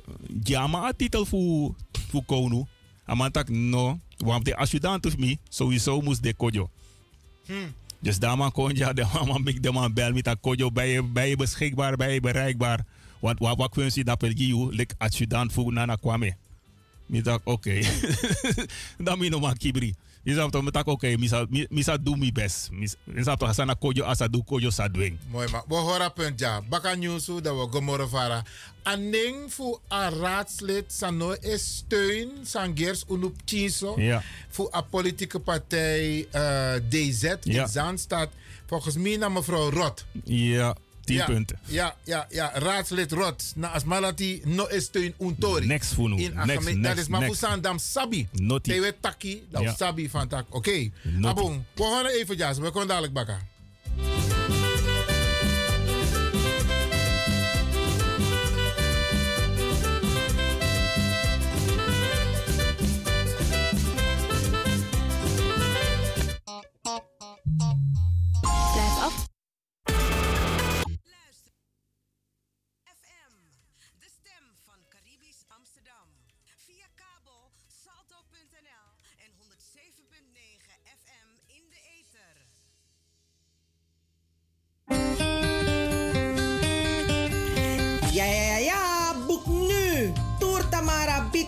jama a titel voor voor konu. Aman tak no, want de adjudant of me sowieso moest de kojo. Hmm. Dus daar man kon de man de man bel met dat kojo bij je, bij je beschikbaar, bij je bereikbaar. Want wat wat kun je dat per giu lik adjudant voor nana kwame. Mi tak oké. Okay. dan mi no man kibri. Je zou toch met oké, misa misa doe mi best. Je zou toch asana kojo asa do kojo sa doen. Mooi maar. We horen punt ja. Baka nyusu dat we gomorre vara. Aning voor een raadslid sano is steun sangers unup chinso. Ja. Voor een politieke partij uh, DZ ja. in Zaanstad. Volgens mij naar mevrouw Rot. Ja. 10 ja, punten. Ja, ja, ja. Raadslid Rot. Na asmalati no is steun untori. Next funu. In next, next, dat is maar dam sabi. Noti. Tewe taki, dat ja. sabi van tak. Oké. Okay. Abong, we gaan even jas. We komen dadelijk bakken.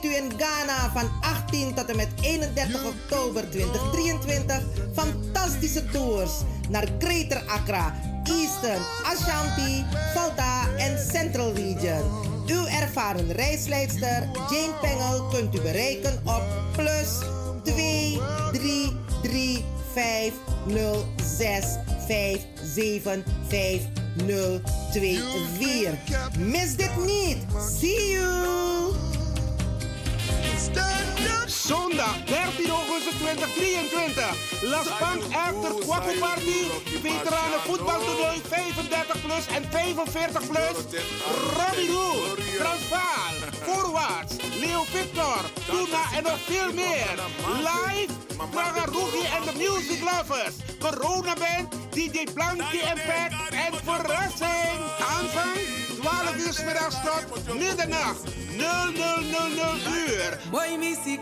U in Ghana van 18 tot en met 31 oktober 2023 fantastische tours naar Greater Accra, Eastern, Ashanti, Volta en Central Region. Uw ervaren reisleidster Jane Pengel kunt u bereiken op plus 2 3 3 5 0 6 5 7 5 0 2 4. Mis dit niet. See you! Zondag 13 augustus 2023. Las Bank After Kwaku Party. Veteranen voetbaltoernooi 35 plus en 45 plus. Robbie Hood, Transvaal, Voorwaarts, Leo Victor, Tuna en nog veel meer. Live, Praga Rugi en de Music Lovers. Corona Band DJ Blankie Impact en verrassing. Aanvang 12 uur middags tot middernacht. 0000 uur. Boy, missy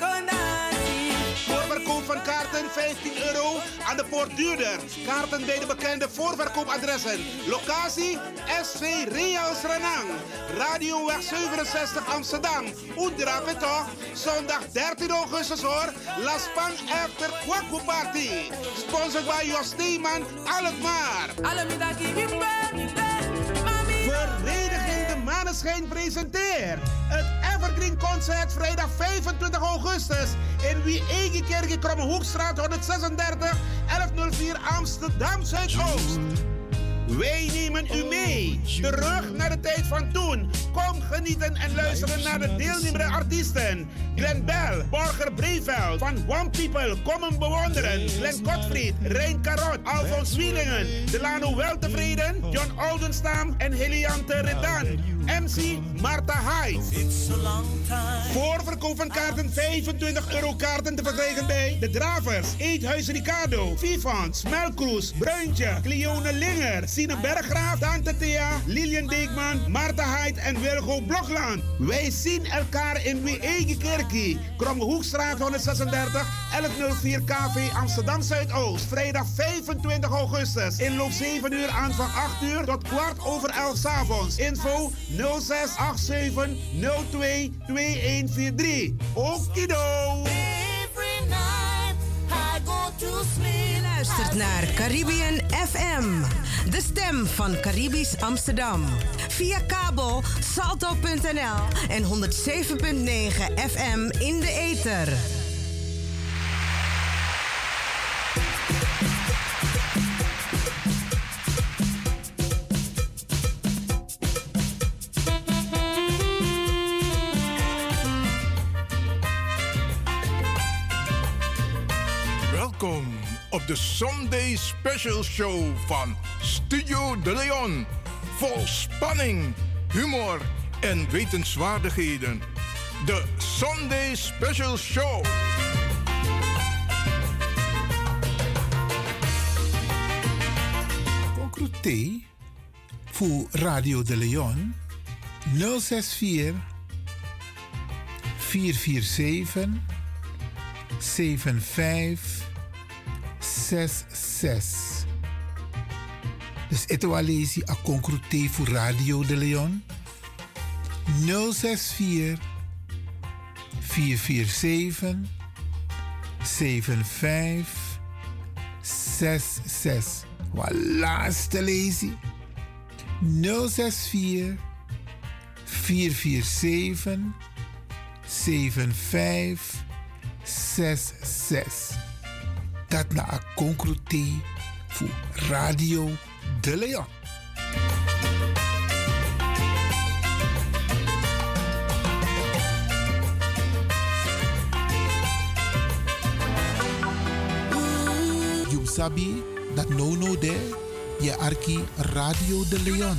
Voorverkoop van kaarten 15 euro aan de poort duurder. Kaarten bij de bekende voorverkoopadressen. Locatie SV Reals Renang. Radioweg 67 Amsterdam. Oedra toch? Zondag 13 augustus hoor. La Spang After Kwaku Party. Sponsored by Jos Steeman Alkmaar. Vereniging de Maneschijn presenteert het Evergreen Concert vrijdag 25 augustus in Wie Egekerk Kromme Hoekstraat 136 1104 Amsterdam Zuidoost. Wij nemen u mee. Terug naar de tijd van toen. Kom genieten en luisteren naar de deelnemende artiesten. Glenn Bell, Borger Breveld van One People. Kom hem bewonderen. Glenn Gottfried, Rein Karot, Alfons Wielingen. Delano Weltevreden, John Oldenstam en Heliante Redan. MC Marta Hyde. Voorverkoop van kaarten 25 euro kaarten te verkrijgen bij De Dravers, Eethuis Ricardo, Vivans, Melkroes, Bruintje, Cleone Linger, Sine Berggraaf, Tante Thea, Lilian Deekman, Marta Hyde en Wilgo Blokland. Wij zien elkaar in Wie Eigen Kerkie, Kromme Hoekstraat 136, 1104 KV Amsterdam Zuidoost. Vrijdag 25 augustus. Inloop 7 uur aan van 8 uur tot kwart over 11 s avonds. Info 0687 02 2143. Okido! luistert naar Caribbean FM, de stem van Caribisch Amsterdam. Via kabel salto.nl en 107.9 FM in de ether. De Sunday Special Show van Studio De Leon. Vol spanning, humor en wetenswaardigheden. De Sunday Special Show. Concrete voor Radio de Leon 064 447 75 66. Dus was lezen a concrete voor Radio de Leon 064 447 75 66. Wat laatste lezen 064 447 75 66. Dat na een concrete voor Radio de Leon. You sabi that no no there, je arki Radio de Leon.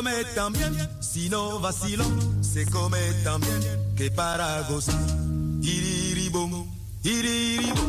Come también, si no vacilo, se come también. Que para gozar. Iriribom, iriribom,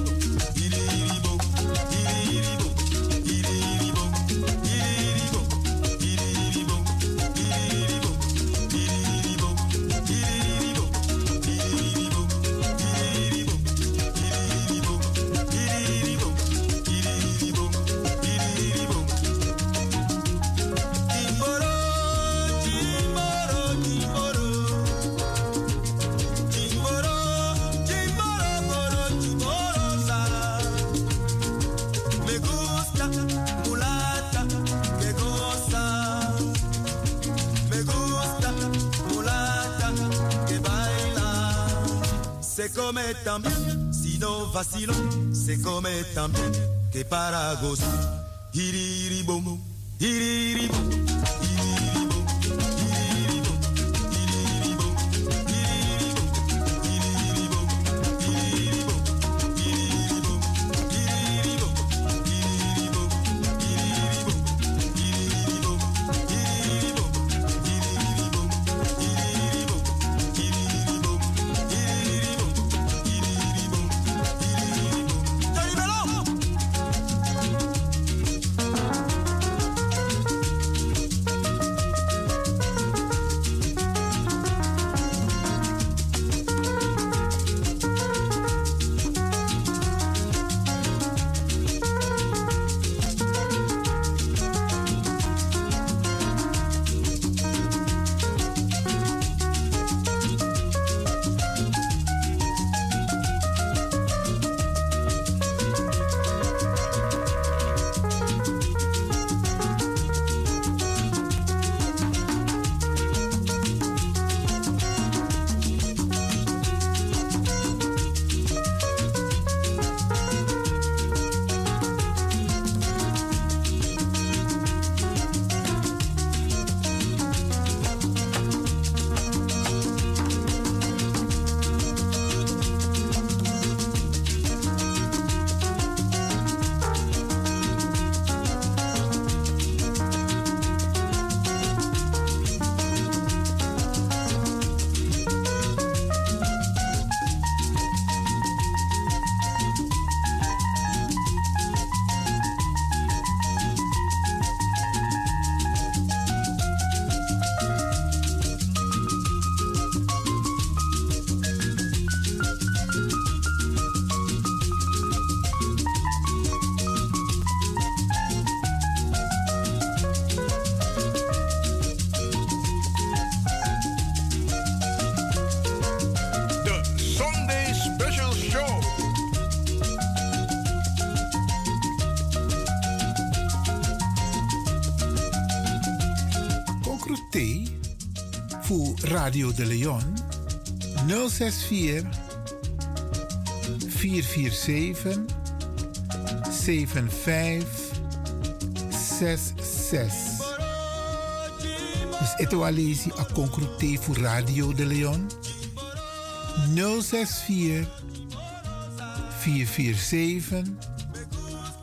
come también, si no vacilo, se come también que para gozar. Iriribom, iriribom, Radio de Leon 064 447 7566. Dus het was a concrete voor Radio de Leon 064 447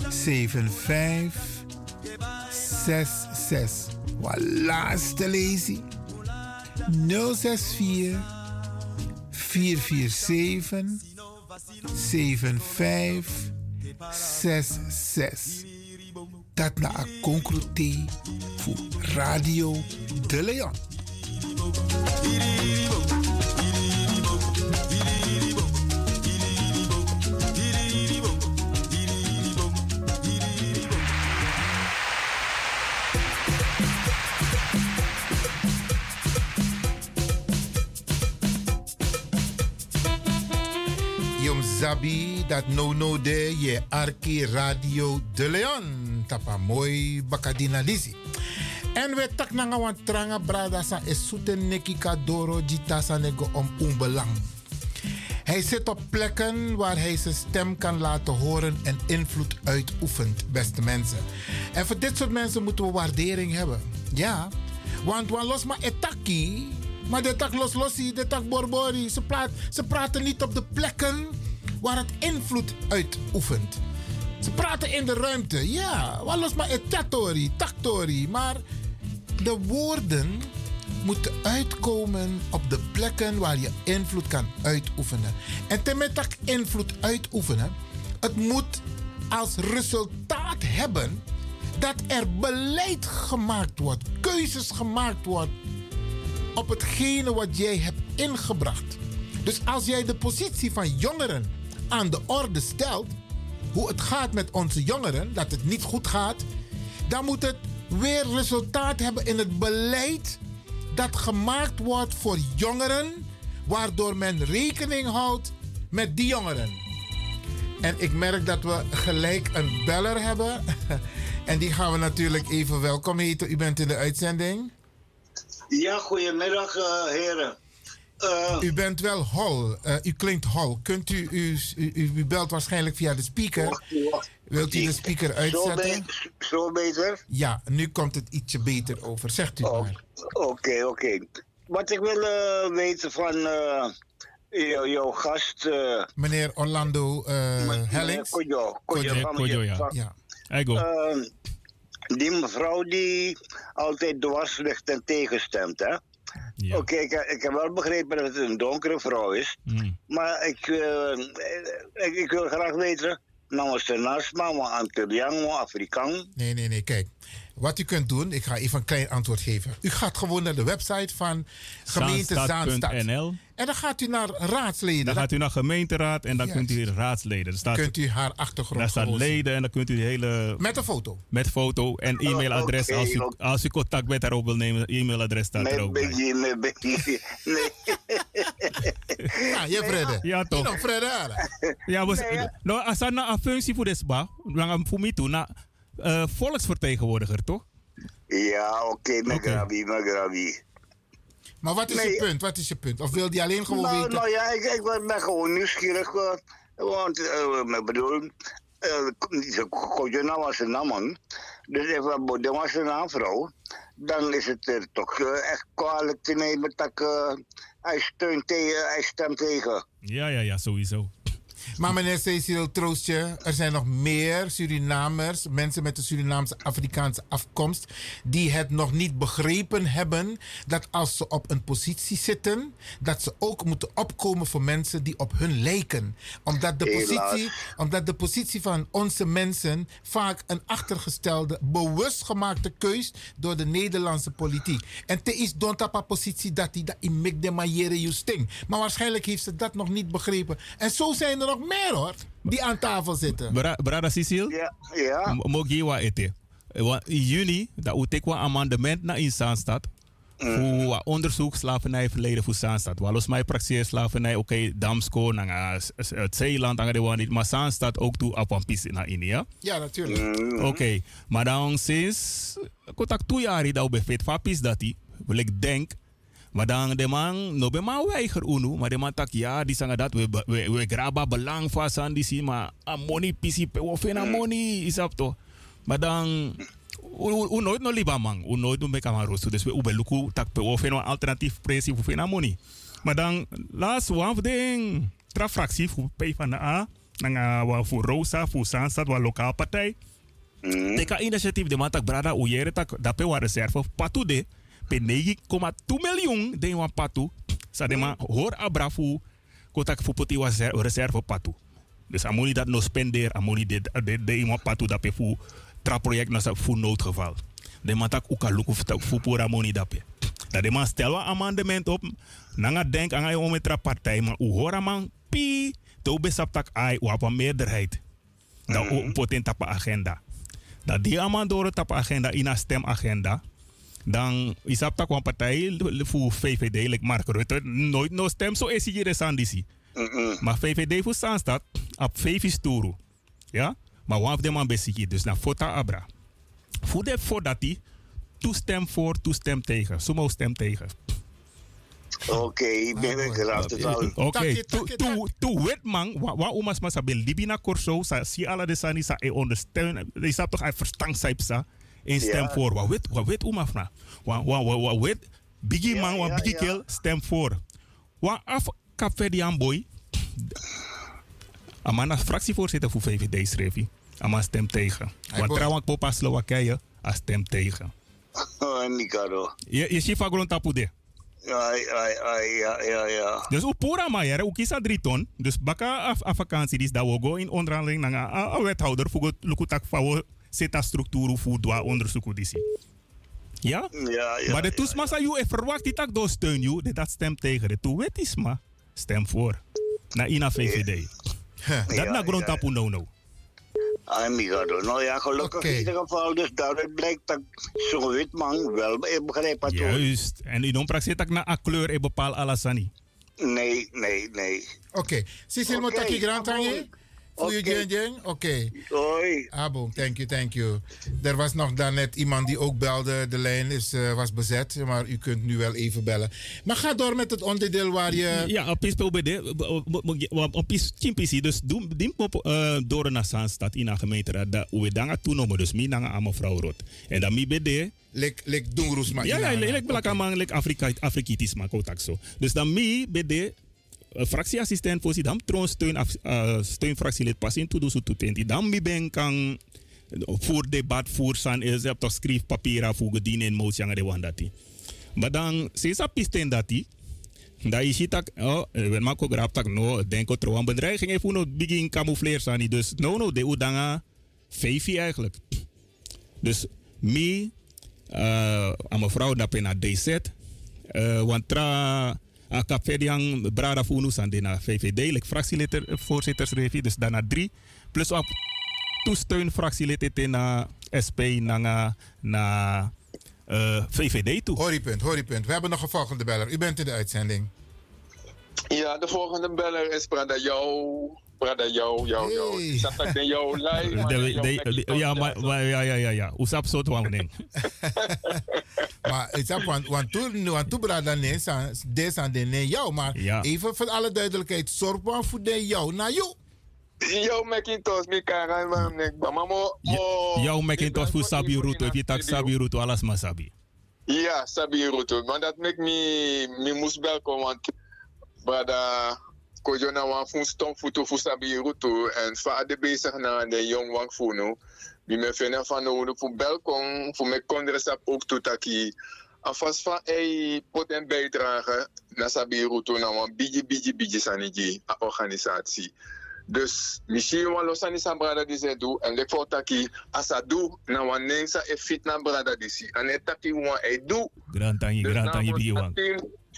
7566. Wat laatste lezen 064 447 7566. Dat na een concrete voor Radio de Leon. Dat no no de je Arki Radio de Leon. Tapa mooi bakadina. En we tak nanga wan tranga brada sa e suten neki kadoro jita sa nego om unbelang. Hij zit op plekken waar hij zijn stem kan laten horen en invloed uitoefent, beste mensen. En voor dit soort mensen moeten we waardering hebben. Ja, want wan los maar etaki, maar de tak los losi, de tak borbori. Ze, praat, ze praten niet op de plekken waar het invloed uitoefent. Ze praten in de ruimte, ja, wat los maar etatori, taktori, maar de woorden moeten uitkomen op de plekken waar je invloed kan uitoefenen. En ten dat invloed uitoefenen, het moet als resultaat hebben dat er beleid gemaakt wordt, keuzes gemaakt wordt op hetgene wat jij hebt ingebracht. Dus als jij de positie van jongeren aan de orde stelt, hoe het gaat met onze jongeren, dat het niet goed gaat, dan moet het weer resultaat hebben in het beleid dat gemaakt wordt voor jongeren, waardoor men rekening houdt met die jongeren. En ik merk dat we gelijk een beller hebben. En die gaan we natuurlijk even welkom heten. U bent in de uitzending. Ja, goedemiddag uh, heren. Uh, u bent wel hol. Uh, u klinkt hol. Kunt u, u, u, u, belt waarschijnlijk via de speaker. Wacht, wacht. Wilt u de speaker uitzetten? Zo, be zo, beter? Ja, nu komt het ietsje beter over. Zegt u oh, maar. Oké, okay, oké. Okay. Wat ik wil weten van jouw gast... Meneer Orlando Hellings. Kojo, Kojo, Kojo, ja. ja. Uh, die mevrouw die altijd dwars ligt en tegenstemt, hè? Ja. Oké, ik, ik, heb wel begrepen dat het een donkere vrouw is. Mm. Maar ik, uh, ik, ik, wil graag weten, namens de Nasma, maar Antillian, Afrikaan. Nee, nee, nee, kijk. Wat u kunt doen, ik ga even een klein antwoord geven. U gaat gewoon naar de website van gemeente Zaanstad. En dan gaat u naar raadsleden. Dan gaat u naar gemeenteraad en dan Juist. kunt u raadsleden. Dan staat, kunt u haar achtergrond daar staat leden en dan kunt u de hele... Met een foto. Met foto en e-mailadres. oké, als, u, als u contact met haar op wil nemen, e-mailadres staat er Met ook bij. beetje. Nee. Ja, je Fredde. Ja, toch. Nou, Fredde. Ja, was, Nee, ja. nou, als dat nou een functie voor desba, dan voor mij toe, na eh, volksvertegenwoordiger, toch? Ja, oké, met gravi. Maar wat is Nee. je punt? Wat is je punt? Of wil die alleen gewoon Nou, weten? nou ja, ik, ik ben- gewoon nieuwsgierig. eh, want eh, ik bedoel, uh, Kojona was een man. Dus even Bodem was een aanvrouw. Dan is het er toch eh, echt kwalijk te nemen dat eh, hij, steunt tegen, hij stemt tegen. Ja, ja, ja, sowieso. Maar meneer Cecil, troost je. Er zijn nog meer Surinamers, mensen met een Surinaamse Afrikaanse afkomst, die het nog niet begrepen hebben dat als ze op een positie zitten, dat ze ook moeten opkomen voor mensen die op hun lijken. Omdat de, positie, omdat de positie van onze mensen vaak een achtergestelde, bewust gemaakte keus door de Nederlandse politiek. En te is don tapa positie dat die dat in de you sting. Maar waarschijnlijk heeft ze dat nog niet begrepen. En zo zijn er nog meer hoor, die aan tafel zitten. Bra Brada Cecil, Ja, ja. mogen je wat eten? Want in juni, dat we een amendement naar in Zaanstad. Voor wat onderzoek slavernijverleden voor Zaanstad. Waar los mij praxeer slavernij, oké, Damsko, naar het Zeeland, de waar niet. Maar Zaanstad ook toe op een pis naar India. Ja, natuurlijk. Oké, maar dan sinds contact twee jaar dat we vet van pis dat die, wil ik denk. Maar dan de man, no be man weiger unu, maar de man tak ja, die zeggen dat we we we graba belang vast aan die zie, maar a money pisi pe fena money is up to. Maar dan u u nooit no liba man, u nooit no be kamarosu, dus we ube luku tak pe we fena alternatief prijs voor fena money. Maar dan laatst one ding, tra fractie voor P van de A, nanga wa voor Rosa, voor Sanstad, wa lokaal partij. Teka initiatief de man tak brada uyere tak dape wa reserve patu de pe 9,2 miljoen de wan patu. Sa de man hoor abrafu kotak fu poti wa reserve patu. Dus amoni dat no spender, amoni de de de wan patu dape fu tra project na sa fu noodgeval. De man tak uka luku fu tak fu pura moni dape. Dat de man stel wa amendement op. Nanga denk aan je met tra partij, maar u hoor man pi to besap tak ai wa van meerderheid. Dat mm potent tapa agenda. Dat die het tapa agenda in een stemagenda. Dan is dat ook een partij voor VVD, like Mark Rutte, nooit no stem zo is hier de. Maar VVD voor staan staat op VV Sturu. Ja? Maar one of them man besiki, dus naar Fota Abra. Voor de voordat die toestem voor, toestem tegen. Sumo stem tegen. Oké, ik ben ik graag te houden. Oké, tu tu tu wet man, wa wa umas masa bel libina corso sa si ala de sani sa e ondersteun. Je staat toch uit verstand sa in stem Ja. voor. Wa wet wa wet umaf na. Wa wa wa wa wet biggie Ja, man, wa ja, biggie ja. kill stem voor. Wa af Capverdian boy. Amana fractievoorzitter voor VVD schreef hij. Ama stem tegen. Want trouwens popa Slowakije, a stem tegen. Oh, Nicaro. Je je chifa grond tapu de. Ja, ja, ja, ja, ja, ja. Dus u pora maar u kisa drie ton. Dus baka af, af vakantie dis dat we go in onderhandeling a, a wethouder voor lukutak fawo seta structuur voor dwa onderzoek disi. Ja? Ja, ja. maar de toesma sa you e verwacht die tak door steun you, de dat stem tegen. De toe wet is maar stem voor. Na ina VVD. Dat Ja, na grond ja. tapu no no. Ah, Migado. Nou ja, gelukkig in ieder geval. Dus daaruit blijkt dat zo'n wit man wel begrijpt wat hoor. Juist. En u don't praxis tak na a kleur e bepaal alasani. Nee, nee, nee. Oké. Cecil Oké, Motaki Grantangi? Voor je Oké. Jen Jen? Oké. Hoi. Abo, thank you, thank you. Er was nog daarnet iemand die ook belde. De lijn is, eh, was bezet, maar u kunt nu wel even bellen. Maar ga door met het onderdeel waar je... Ja, op is POBD, op is chimpisi, dus doen dim op door naar Zaanstad in een gemeenteraad dat we dan toenomen, dus mi nanga aan mevrouw Rot. En dan mi bede. Lek lek doen roes maar. Ja, ja, lek belaka man lek Afrika Afrikitis maar kotak zo. Dus dan mi bede uh, fractieassistent voor dan troon steun af- uh, steunfractielid pas in to do so to tenti. Dan mi ben kan voor debat voor san is heb toch schrijf papier voor gedien in motie aan de wandati. Maar dan dat pisten dati da is het tak oh we maken ook rap tak no denk ik trouwens bedreiging even no begin camoufleer sani dus no no de udanga vijfie eigenlijk. Dus mi uh, aan mevrouw dat na DZ uh, want tra a kapediang brada funu sande na VVD like fractielid voorzittersrevi dus daarna drie plus op toesteun fractielid in na SP na na uh, VVD toe. Horrypunt, horrypunt. We hebben nog een volgende beller. U bent in de uitzending. Ja, de volgende beller is Brada Jou. Brada Jou, Jou, Jou. Ik zag dat in jou live. maar De- jou de- nek je toch ja, maar, maar ja, ja, ja, ja. Usap zo te wangen. maar ik zeg, want, want toen, want toen brada nee, sa- deze aan de nee jou. Maar Ja. even voor alle duidelijkheid, zorg maar voor de jou naar jou. Yo, Macintosh, mi kara, man, nek, ba, maar mo. Jouw Macintosh voor Sabi Ruto. If je tak Sabi Ruto, alles maar Sabi. Ja, Sabi Ruto. Maar dat maakt me, me moest welkom, want brada, kojo na wan fun stom futu fu Sabi en va de bezig na de jong wang funo. Mi me fena van no fu belkom, fu me kondresap ook tutaki. Afas van ei poten bijdragen naar Sabi Ruto na wan biji biji biji saniji a organisatie. Dus misschien wel los aan die brada die ze doen en lek voor taki asa na wan nensa e fit na brada die si en e taki wan e do Grand tangi, dus grand tangi bigi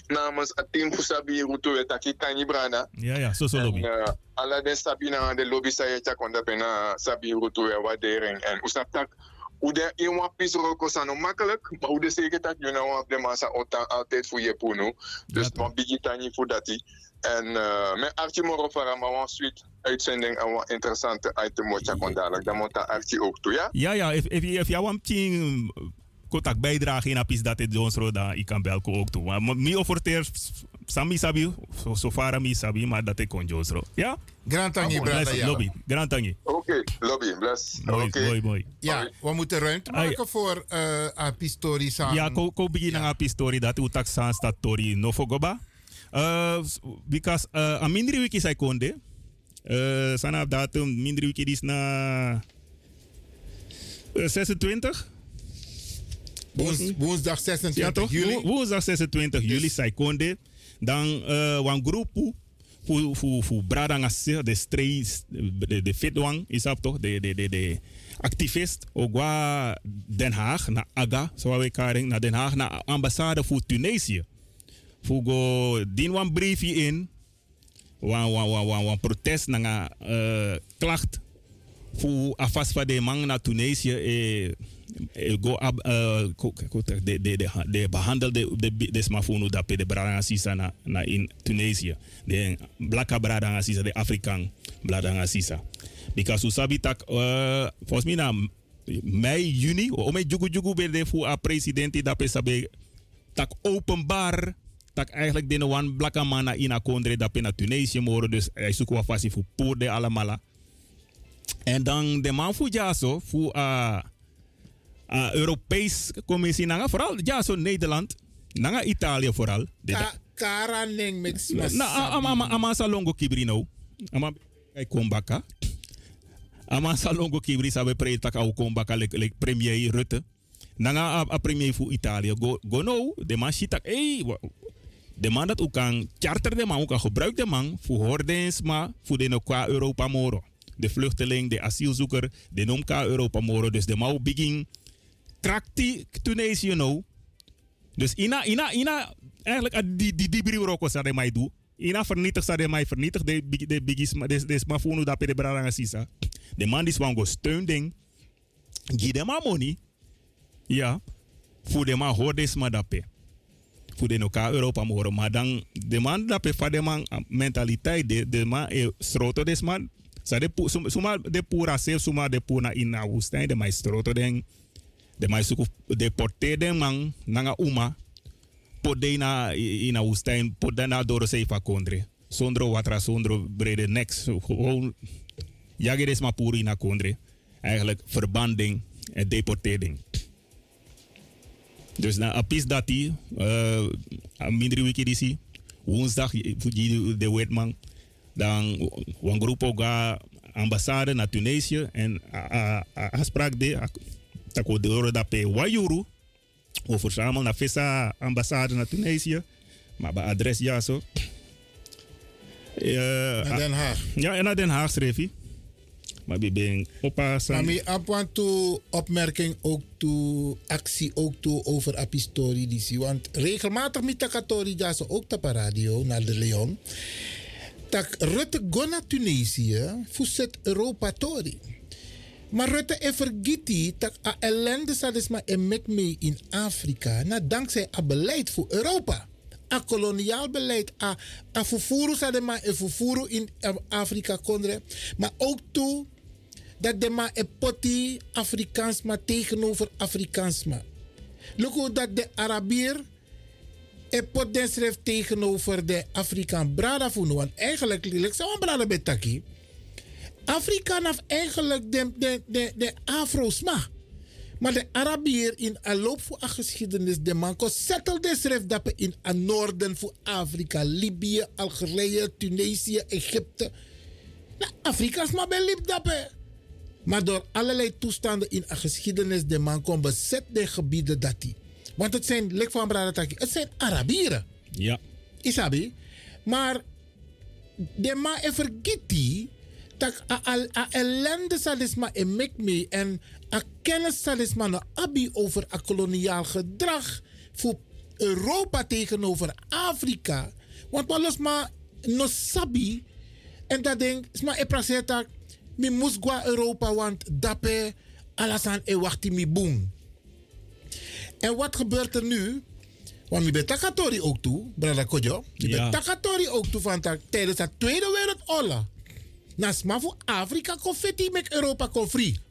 namens voor Sabi Ruto e taki tangi brada Ja, ja, zo zo en lobby. uh, alla de Sabina de lobby sa je pena Sabi Ruto e waardering en usap tak hoe de in wan pis roko sa no makkelijk maar hoe de zeker tak you know de massa altijd voor je puno dus wan bigi tangi voor dati. En uh, met Archie Moro Farah, maar wan sweet uitzending en wan interessante item wat je kon dadelijk. Dan moet Archie ook toe, ja? Ja, ja, if, if, if jou een tien kotak bijdrage in apis dat het Jones Roda, ik kan belko ook toe. Maar mi offerteer Sami Sabi, so, so far mi Sabi, maar dat ik kon. Ja? Grand tangi, Ah, bless, ja. Lobby, grand tangi. Oké, lobby, bless. Mooi, Oké. mooi, mooi. Ja, we moeten ruimte maken voor uh, a pistori sang. Ja, ko ko begin ang api story dat utak san sta tori no fogoba. Uh, because uh, a mindri wiki sai konde. Uh, sana datum mindri wiki dis na uh, 26. Woens- woensdag 26 ja, toch? juli. Wo- Woensdag 26 juli sai konde. Dan uh, wan grupo fu fu fu brada ngase de strays de de fitwang is up toch de de de de activist ogwa Den Haag na aga zo we karing na Den Haag na ambassade voor Tunesië. Fu go din wan briefje in wan wan wan wan, wan protest na nga uh, klacht fu afas van de man naar Tunesië e, e go ab de de de de behandelde de de smafunu dat de brada sisa na na in Tunesië de blaka brada sisa de Afrikaan brada sisa because usabi tak uh, volgens mij na mei juni o me jugu jugu be de fu a presidenti dat sabe tak openbaar tak eigenlijk de one blaka mana in a kondre dat na Tunesië moren. Dus hij zoekt wat fasi fu poor de allemaal en dan de man voor Jaso, voor uh, uh, Europees commissie, nanga, vooral Jaso Nederland, nanga Italië vooral. De, Ka kara ning mix mas. na ama ama ama sa longo kibrino. Ama Kijk, kombaka. Ama salongo kibri sabe pre tak au kombaka lek lek premier Rutte. Nanga a, a premier fu Italië. Go, go no, de man shitak, wa- de man dat ook kan charter de man, ook kan gebruik de man voor hordens, maar voor de no qua Europa moro. De vluchteling, de asielzoeker, de nom qua Europa moro. Dus de man begin trakti Tunesië, you. Dus ina, ina, ina, eigenlijk ah, die, die, die brio roko sa de mij doe. Ina vernietig sa de mij vernietig de, de ma- de, de smartphone dat de braranga sisa. De man die zwango steun ding. Give maar money. Ja. Voor de man hoor des maar dape. Voor de elkaar Europa mogen. Maar dan, de man dape van de man ah, mentaliteit, de, de man e stroto des man. Sa de suma, de pura sef, suma de puna in na woestijn, de mij stroto ding. De mij suku deporteer den man, nanga uma podde na in woestijn, podde na zee van kondre. Zonder watra, zonder brede niks. Gewoon, jage des maar puri na kondre. Eigenlijk verbanding en deportering. Dus na apis dat die, uh, minder wiki disi, woensdag, de wetman, dan een groep ook ambassade naar Tunesië en afspraak de, tako de dat pe wayuru, we verzamelen naar visa ambassade naar Tunesië. Maar bij adres ja zo. Naar Den Haag. Ja, en naar Den Haag schreef hij. Maar ik ben opa Maar want to opmerking ook to actie ook over apistori disi. Want regelmatig met takatori ja zo ook op radio naar de Leon. Tak Rutte go naar Tunesië voor Europa tori. Maar Rutte e vergiti tak a ellende sadis ma e mek mee in Afrika. Na dankzij a beleid voor Europa. A koloniaal beleid. A, a fufuru sadis ma e fufuru in Afrika kondre. Maar ook toe dat de ma e poti Afrikaans ma tegenover Afrikaans ma. Look dat de Arabier e pot den schrijft tegenover de Afrikaan brada. Want eigenlijk, ik zou een brada betaki. Afrikaan heeft eigenlijk de, de, de, de Afro's ma. Maar de Arabier in een loop voor de geschiedenis, de man kon settelde schrijft dat in het noorden voor Afrika, Libië, Algerije, Tunesië, Egypte. Nou, Afrikaans maar bij dat Maar door allerlei toestanden in de geschiedenis, de man kon bezet de gebieden dat hij. Want het zijn, lek van Bradataki, het zijn Arabieren. Ja. Isabi. Maar de man vergiet die dat a, a, a ellende salisma mek me en a kennis salisma no abi over a koloniaal gedrag voor Europa tegenover Afrika. Want alles maar no sabi en dat ding is maar e praseta mi moest gwa Europa want dape alasan e wachti mi boom. En wat gebeurt er nu? Want je bent takatori ook toe, brada Kojo. Je Ja. bent takatori ook toe van tak, tijdens de Tweede Wereldoorlog. Nasma voor Afrika kon fiti met Europa.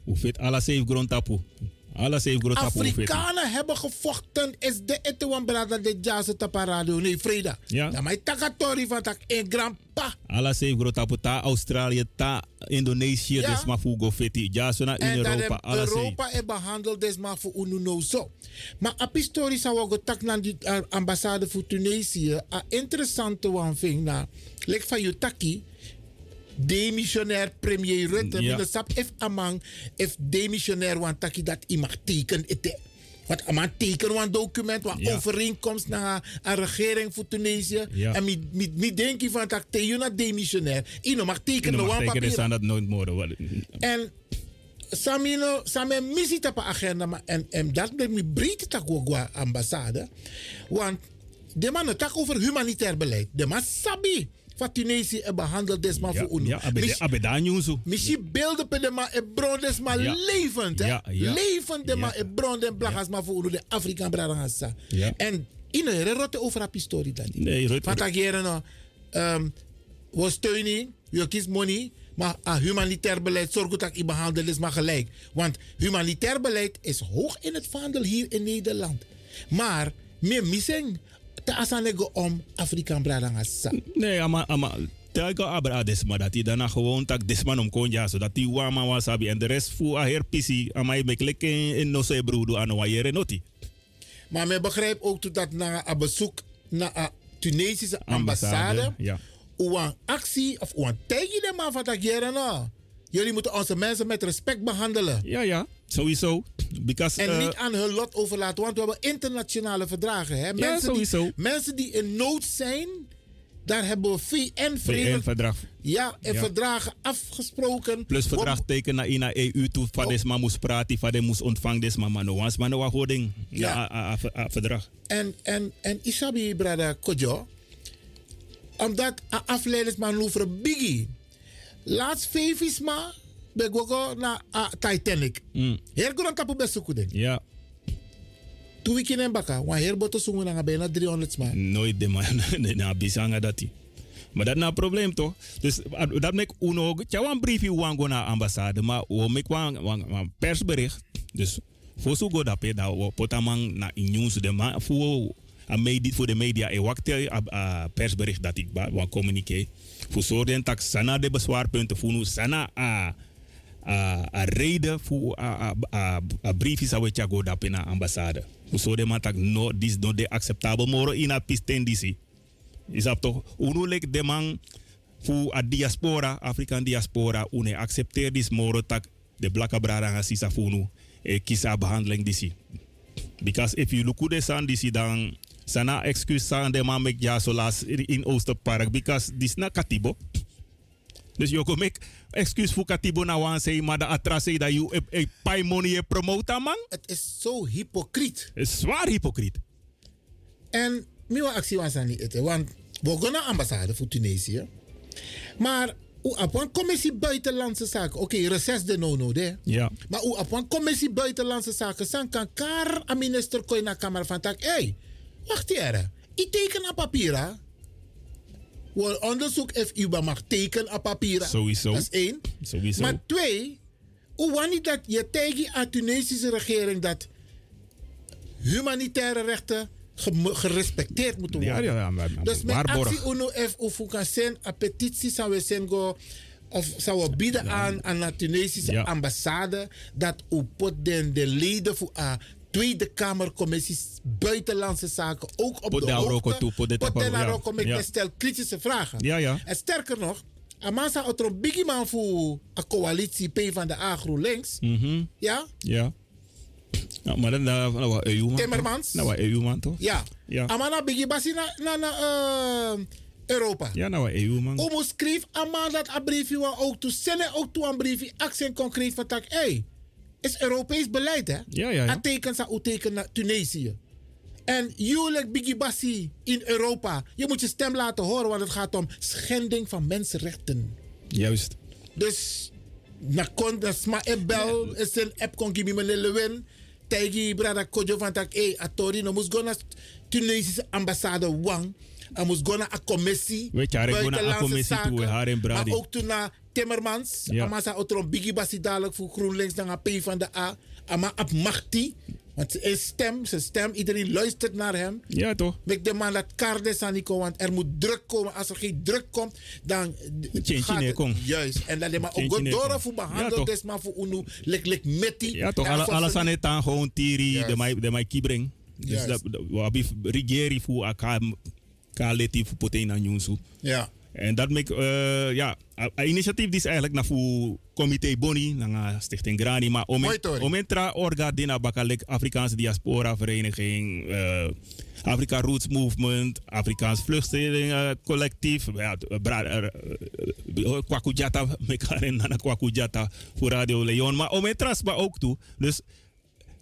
Hoe fit alle safe grond tapu. Alle safe grond tapu. Afrikanen hebben gevochten. Is de etewan brada de jazz tapa radio. Nee, Freda. Ja. Dan mijn takatori van tak in grandpa. Alle safe grond tapu. Ta Australië, ta Indonesië. Ja. Dus maar voor. Ja, naar in Europa. Alle safe. Europa is behandeld des maar voor ununo zo. Maar op historie zou ik tak naar die uh, ambassade voor Tunesië. Een interessante one thing na. Lek van Yutaki. Demissionair premier Rutte. Ja. Sap if amang if demissionair want taki dat iemand teken ite. Want amang teken een document, een Ja. overeenkomst naar een regering voor Tunesië. Ja. En mi, mi, mi denk je van dat te je na demissionair. Ino mag tekenen Ino mag tekenen papier. staan dat nooit. Wat- En Samino, Same missie op agenda, maar en, en dat met me breed tak ambassade. Want de man het over humanitair beleid. De man sabi van Tunesië en behandeld desma Ja, voor UNO. ja, abeda- abeda nyuzu. Misschien beelden per man en bron desma Ja. levend. Hè? Levend de man en bron en blagas maar voor UNO, de Afrikaan brada Ja. En in een rotte over op historie dan. Nee, Rutte- Van dat jaren we steunen, we money, maar aan humanitair beleid zorg dat ik behandel is maar gelijk. Want humanitair beleid is hoog in het vaandel hier in Nederland. Maar meer missing te asanego om Afrikaan bradangasa. Nee, ama, ama. Telke abra desma dat hij daarna gewoon tak desma om kon ja, zodat hij wama wasabi en de rest voor a her pisi ama je meklek in no se broedo aan noti. Maar men begrijpt ook dat na een bezoek naar een Tunesische ambassade, Ja. een actie of een tegen de man van dat jaren. Jullie moeten onze mensen met respect behandelen. Ja, ja, sowieso. Because, En eh, niet aan hun lot overlaten, want we hebben internationale verdragen. Hè? Mensen, sowieso. Die, mensen die in nood zijn, daar hebben we. VN-verdrag. Ja, en Ja. verdragen afgesproken. Plus verdrag tekenen in de EU toe. Van deze man moest praten, van deze moest ontvangen, deze man. No was maar no houding. Ja, Ja. a- a- a- a- verdrag. En, en, en Isabi, brada Kojo, omdat a afleidingsman loever biggie. Laatst vijf ma, ben ik naar a Titanic. Mm. Heel goed aan tapu best zoeken. Ja, Toen ik in een bakka, want heel botte zongen naar bijna 300 man. nooit de man. Na bisanga dat die. Maar dat is een probleem toch? Dus dat maakt uno ook. Ja, een briefje wango naar ambassade, maar we maken een persbericht. Dus voor zo goed dat je dat potamang na in nieuws de man voor voor de media e wakte a persbericht dat ik ba wa zorgen dat sana de bezwaarpunten voor nu sana a a a reden voor a a a, a briefje zou je go dat na ambassade. Zorgen man dat no this no de acceptabel moro in a pisten disi. Is dat toch? Uno lek de man voor a diaspora, Afrikaan diaspora, une accepteer dis moro tak de blakka brada nga sisa funu e kisa behandeling disi. Because if you look at the sun disi dan sana excuse san de man mek ja so las in Oosterpark because dis na katibo. Dus je kan make excuse voor katibo na wan say maar de atra say dat you e, e pay money e promote man. Het is zo hypocriet. Het is zwaar hypocriet. En mijn actie was aan niet eten, want we gaan naar ambassade voor Tunesië. Maar u een commissie buitenlandse zaken, oké, reces de no-no, de. Ja. Maar u een commissie buitenlandse zaken, dan kan kar aan minister kooi naar kamer van tak. Hey, wacht. Ik teken op papier. We onderzoek of u mag tekenen op papier. Sowieso. Dat is één. Sowieso. Maar twee, hoe wanneer dat je tegen de Tunesische regering dat humanitaire rechten gerespecteerd moeten worden. ja, ja, maar- maar dus met waarborg. actie uno f een petitie zou we zijn go of zou we bieden aan aan de Tunesische Ja. ambassade dat u pot den de leden voor a Tweede Kamercommissies Buitenlandse Zaken ook op Pot de hoogte. toe, pot dit pot tapo, daar ja. ook met Ja. met stel kritische vragen. Ja, ja. En sterker nog, Amasa een biggie man voor een coalitie P van de A GroenLinks. Mhm. Ja? Ja. Ja, maar dan nou, nou, wat EU man. Timmermans. Nou, wat EU man toch? Ja. Ja. Amana biggie basi na, na, na eh, Europa. Ja, nou, wat EU man. Omo schreef Amana dat een briefje ook toe. Sende ook toe een briefje. Accent concreet van tak. Hey, is Europees beleid hè? Ja, ja, ja. En teken sa u teken naar Tunesië. En jullie biggie basi in Europa. Je moet je stem laten horen, want het gaat om schending van mensenrechten. Juist. Dus na kon na sma is een app kon gibi me lewin. Tegi brada kojo van tak e atori no mus go Tunesische ambassade wang. En moest gaan naar een commissie. Weet je, hij ging naar buitenlandse commissie toe, haar en Brady. Maar ook toen naar Timmermans. Ja. Ja. sa ook een biggie basi dadelijk voor GroenLinks dan P van de A. Maar op machti. Want zijn stem, zijn stem, iedereen luistert naar hem. Ja, toch? Met de man dat karde saniko, want er moet druk komen. Als er geen druk komt, dan Tjentje kom. Juist. En dan maar ook door voor behandeld, dus maar voor unu, lik lik metti. Ja, toch? Alles aan het aan gewoon tiri, Juist. de mij, kibring. Dus dat, dat- we hebben regering voor elkaar, kaleti voor poten aan Junsu. Ja. En dat maakt, eh ja, een initiatief is eigenlijk naar voor comité Boni, naar Stichting Grani, maar om om intra orga dina bakalek Afrikaanse diaspora vereniging, eh Afrika Roots Movement, Afrikaans Vluchtelingen Collectief, ja, bra- eh, eh, Kwakujata, mekaren nana Kwakujata voor Radio Leon, maar om intra ook toe. Dus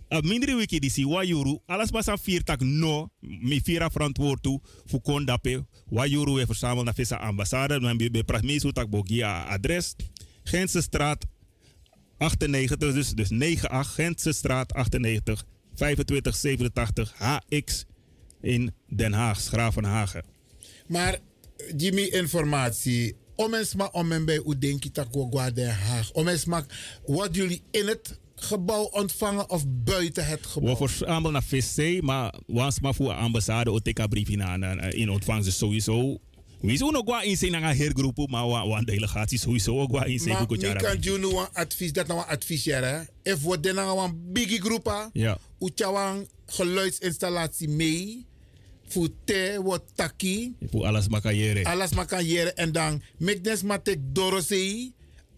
a mindere wiki disi wa yuru alles basa vier tak no mi vira verantwoord toe voor kon dape wa yuru we na visa ambassade dan be be pras mi so tak bogi a adres Gentse straat 98 dus dus 98 Gentse straat 98 25 87 HX in Den Haag Schravenhagen Maar Jimmy informatie. Om eens maar om en bij u denk je dat ik Den Haag. Om eens maar wat jullie in het gebouw ontvangen of buiten het gebouw. We verzamelen naar VC, maar was maar voor ambassade OTK brief in, in ontvangst sowieso. We zijn ook wel in zijn naar heergroepen, maar we een delegatie sowieso ook wel in zijn Maar ik kan je nu een advies, dat nou een advies hè. If we dan een biggie groep Ja. u een geluidsinstallatie mee. voor te, wat taki. Voor alles makayere. Alles makayere. En dan, mek des matek dorosei.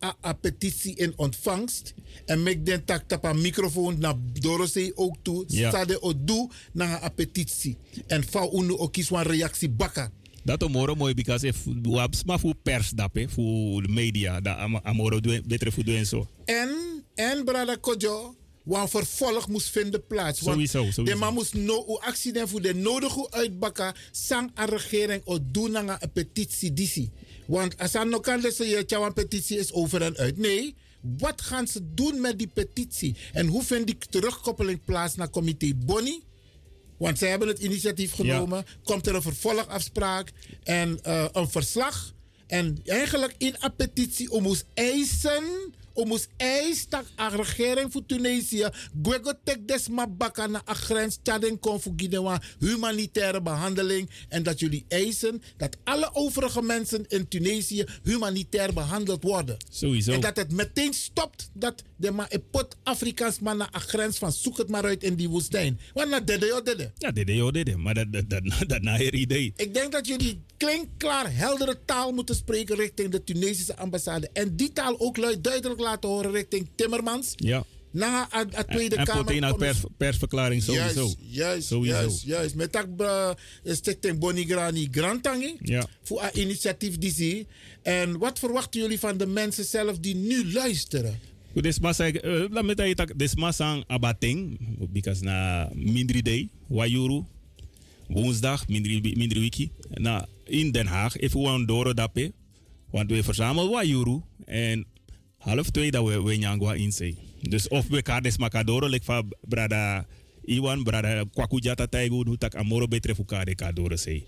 A, petitie in ontvangst. En mek den tak tap een microfoon naar dorosei ook toe. Ja. Sade o doe naar een petitie. En vou unu ook kies een reactie bakka. Dat omoro mooi because if hebben voor pers dat hè, voor de media dat am- amoro beter voor doen zo. En, en brada Kojo, want vervolg moest vinden plaats. Want Sowieso, sowieso. De man moest no, u nemen voor de nodige uitbakken. Sang aan regering o doen naar een petitie disi. Want als aan nog kan lezen je een petitie is over en uit. Nee, wat gaan ze doen met die petitie? En hoe vindt die terugkoppeling plaats naar comité Bonnie? Want zij hebben het initiatief genomen. Komt er een vervolgafspraak en eh, een verslag. En eigenlijk in een petitie om moest eisen. Om moest eisen dat de regering van Tunesië. Gwego tek des mabaka na een grens. Tading kon voor Guinea humanitaire behandeling. En dat jullie eisen dat alle overige mensen in Tunesië humanitair behandeld worden. Sowieso. En dat het meteen stopt dat de ma een pot Afrikaans man naar een grens van zoek het maar uit in die woestijn. Want na dede yo dede. Ja, dit is dit, maar dat dat dat dat na haar idee. Ik denk dat jullie klinkklaar, heldere taal moeten spreken richting de Tunesische ambassade. En die taal ook luid duidelijk laten horen richting Timmermans. Ja. Na een Tweede en Kamer. poten pers, persverklaring sowieso. Juist, juist, Sowieso. juist, juist. Met dat uh, stichting Bonigrani Grantangi. Ja. Voor een initiatief die zie. En wat verwachten jullie van de mensen zelf die nu luisteren? Goed, dus maar zeg, eh, laat me dat dus maar sang abating, because na mindri day, wayuru, woensdag, mindri mindri wiki, na in Den Haag, even one doro dape, want we verzamelen wayuru en half twee dat we we nyangwa in zee. Dus of we kan des makadoro, like van brada Iwan, brada Kwakujata Taigo, doet tak amoro betre fukade kadoro zee.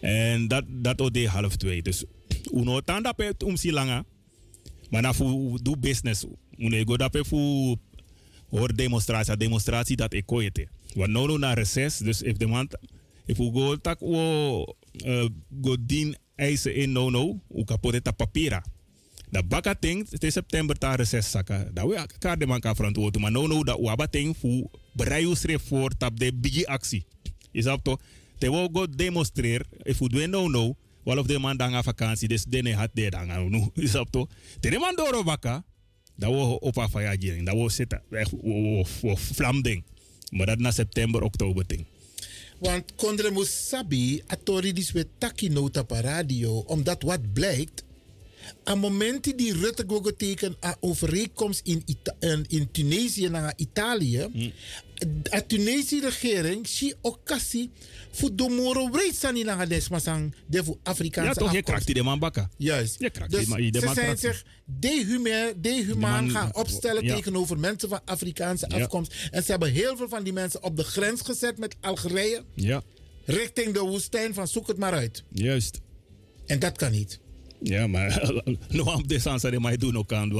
En dat, dat ook de half twee. Dus uno tanda pe um si langa. Na fu do business. Uno go dape fu hoor demonstratie. Demonstratie dat ik koete. Want nou na reces. Dus if de man. If we go tak wo uh, go din eisen in no no. U kapot ta papira. Dat baka ting. Is september ta reces saka. Dat we elkaar de man kan verantwoorden. Maar no no dat waba ting fu bereid schreef voor tap de bigi actie. Is dat toch? Te wo go demonstreer. If we do no no. Wel of de man dan aan vakantie. Dus dene had de dan aan nu. Is dat toch? Te de man door baka. Dat we op een verjaardag. Dat we zitten. Echt vlam ding. Maar dat na september, oktober ding. Want Kondre Musabi, atori dis we taki nota pa radio, omdat wat blijkt, aan momenten die Rutte gogo teken aan overeenkomst in, Ita in, Tunesië naar Italië, de Tunesische regering, si okasi, voor domoro breed sani naar desma sang, de voor Afrikaanse Ja, toch? Je krakt die de man bakken. Juist. Je Dus die man. Die ze zijn zich dehumaan, dehumaan man- gaan opstellen ja. tegenover mensen van Afrikaanse Ja. afkomst. En ze hebben heel veel van die mensen op de grens gezet met Algerije. Ja, Richting de woestijn van zoek het maar uit. juist. En dat kan niet. Ja, maar nog op de mij doen ook aan.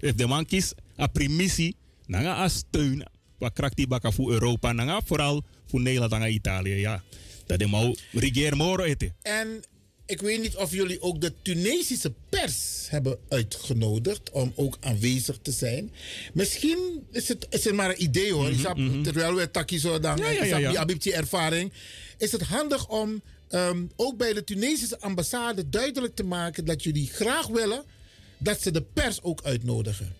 If de man kiest een primissie, dan ga je steun. Wat krakt die bakken voor Europa, dan ga vooral voor Nederland en Italië. Ja, dat de regeer moro eten. En ik weet niet of jullie ook de Tunesische pers hebben uitgenodigd om ook aanwezig te zijn. Misschien is het, is het maar een idee hoor. Ik snap, Terwijl we takkie zo dan, Ja, ja, ja, ja. die ervaring. Is het handig om ehm, ook bij de Tunesische ambassade duidelijk te maken dat jullie graag willen dat ze de pers ook uitnodigen.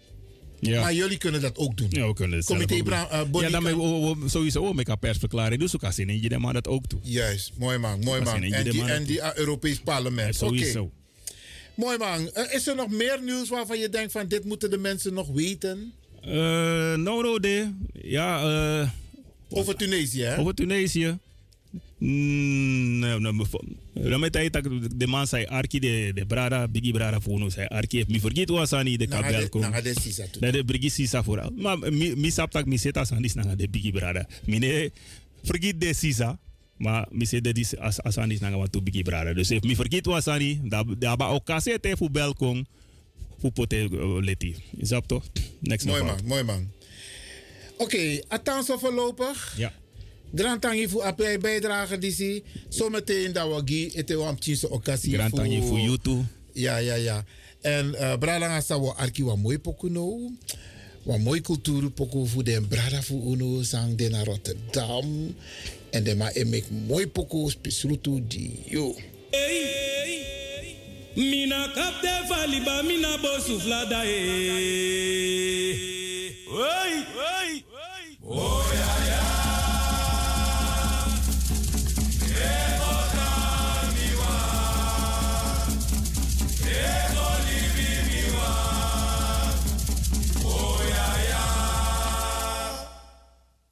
Ja. Maar jullie kunnen dat ook doen. Ja, we kunnen het Comité ook doen. Bra- eh, Ja, dan we, we, sowieso ook met een persverklaring. Dus ook als in je maar dat ook toe. Juist, mooi man, mooi man. En die, en die uh, Europees parlement. Oké. Sowieso. Mooi man. Eh, is er nog meer nieuws waarvan je denkt van dit moeten de mensen nog weten? Eh, nou, nou, de. Ja, eh, Over Tunesië, hè? over Tunesië. Bevo- Dan met hij dat de man zei Arki de de brada Biggie brada ons zei Arki me vergeet was aan die de kabel de- kom. naga de Sisa toe. Dat de Briggie Sisa vooral. Maar mi mi sap tak mi aan die snanga de Biggie brada. Mine vergeet de Sisa. Maar mi zet de dis as as aan die snanga wat to Biggie brada. Dus if mi vergeet was aan die da da ba ook kasete voor belkom voor pote uh, leti. Is dat toch? Next Mooi man, mooi man. Oké, althans voorlopig. Ja. Grand tangi voor AP bijdrage die zie. Zometeen dat we gi het is een tjinse occasie Grand tangi voor YouTube. Ja, ja, ja. En uh, brada nga sa wo arki wa mooi poku no. Wa mooi cultuur poku voor den brada voor uno sang de naar Rotterdam. En de ma emek mooi poko spesrutu di yo. Mina kapte valiba mina bosu flada e. Oi, oi. Oh ya ya.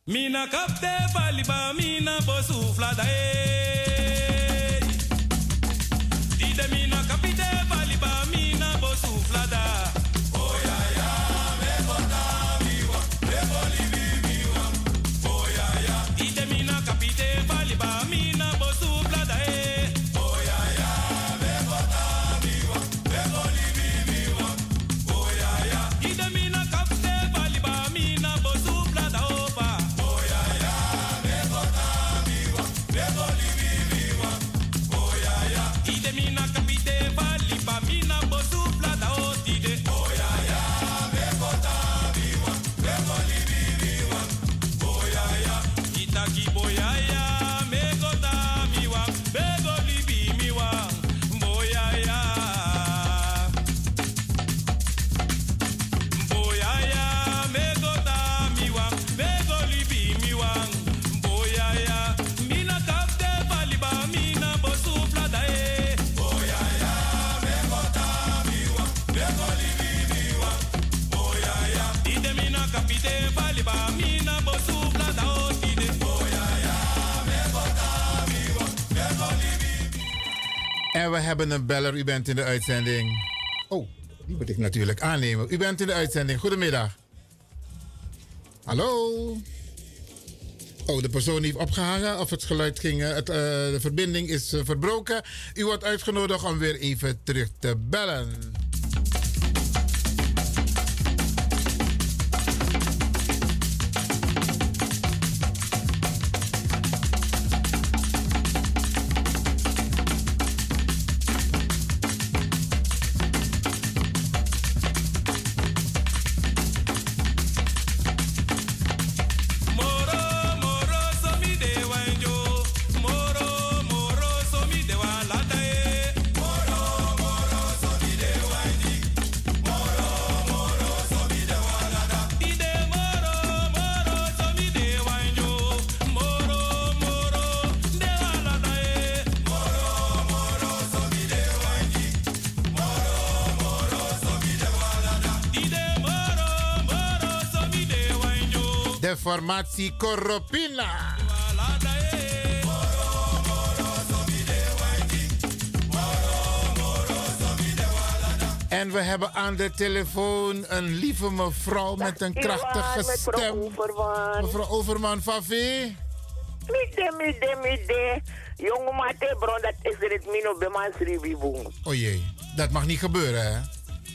Mina kapte valiba mina bosu flada we hebben een beller. U bent in de uitzending. Oh, die moet ik natuurlijk aannemen. U bent in de uitzending. Goedemiddag. Hallo. Oh, de persoon heeft opgehangen of het geluid ging. eh, Het, eh, de verbinding is eh, verbroken. U wordt uitgenodigd om weer even terug te bellen. De formatie Koropina. En we hebben aan de telefoon een lieve mevrouw met een krachtige stem. Mevrouw Overman van V. Midde, midde, midde. Jongen, maar te bron, dat is er het mino bij mij schrijven boom. O jee, dat mag niet gebeuren, hè?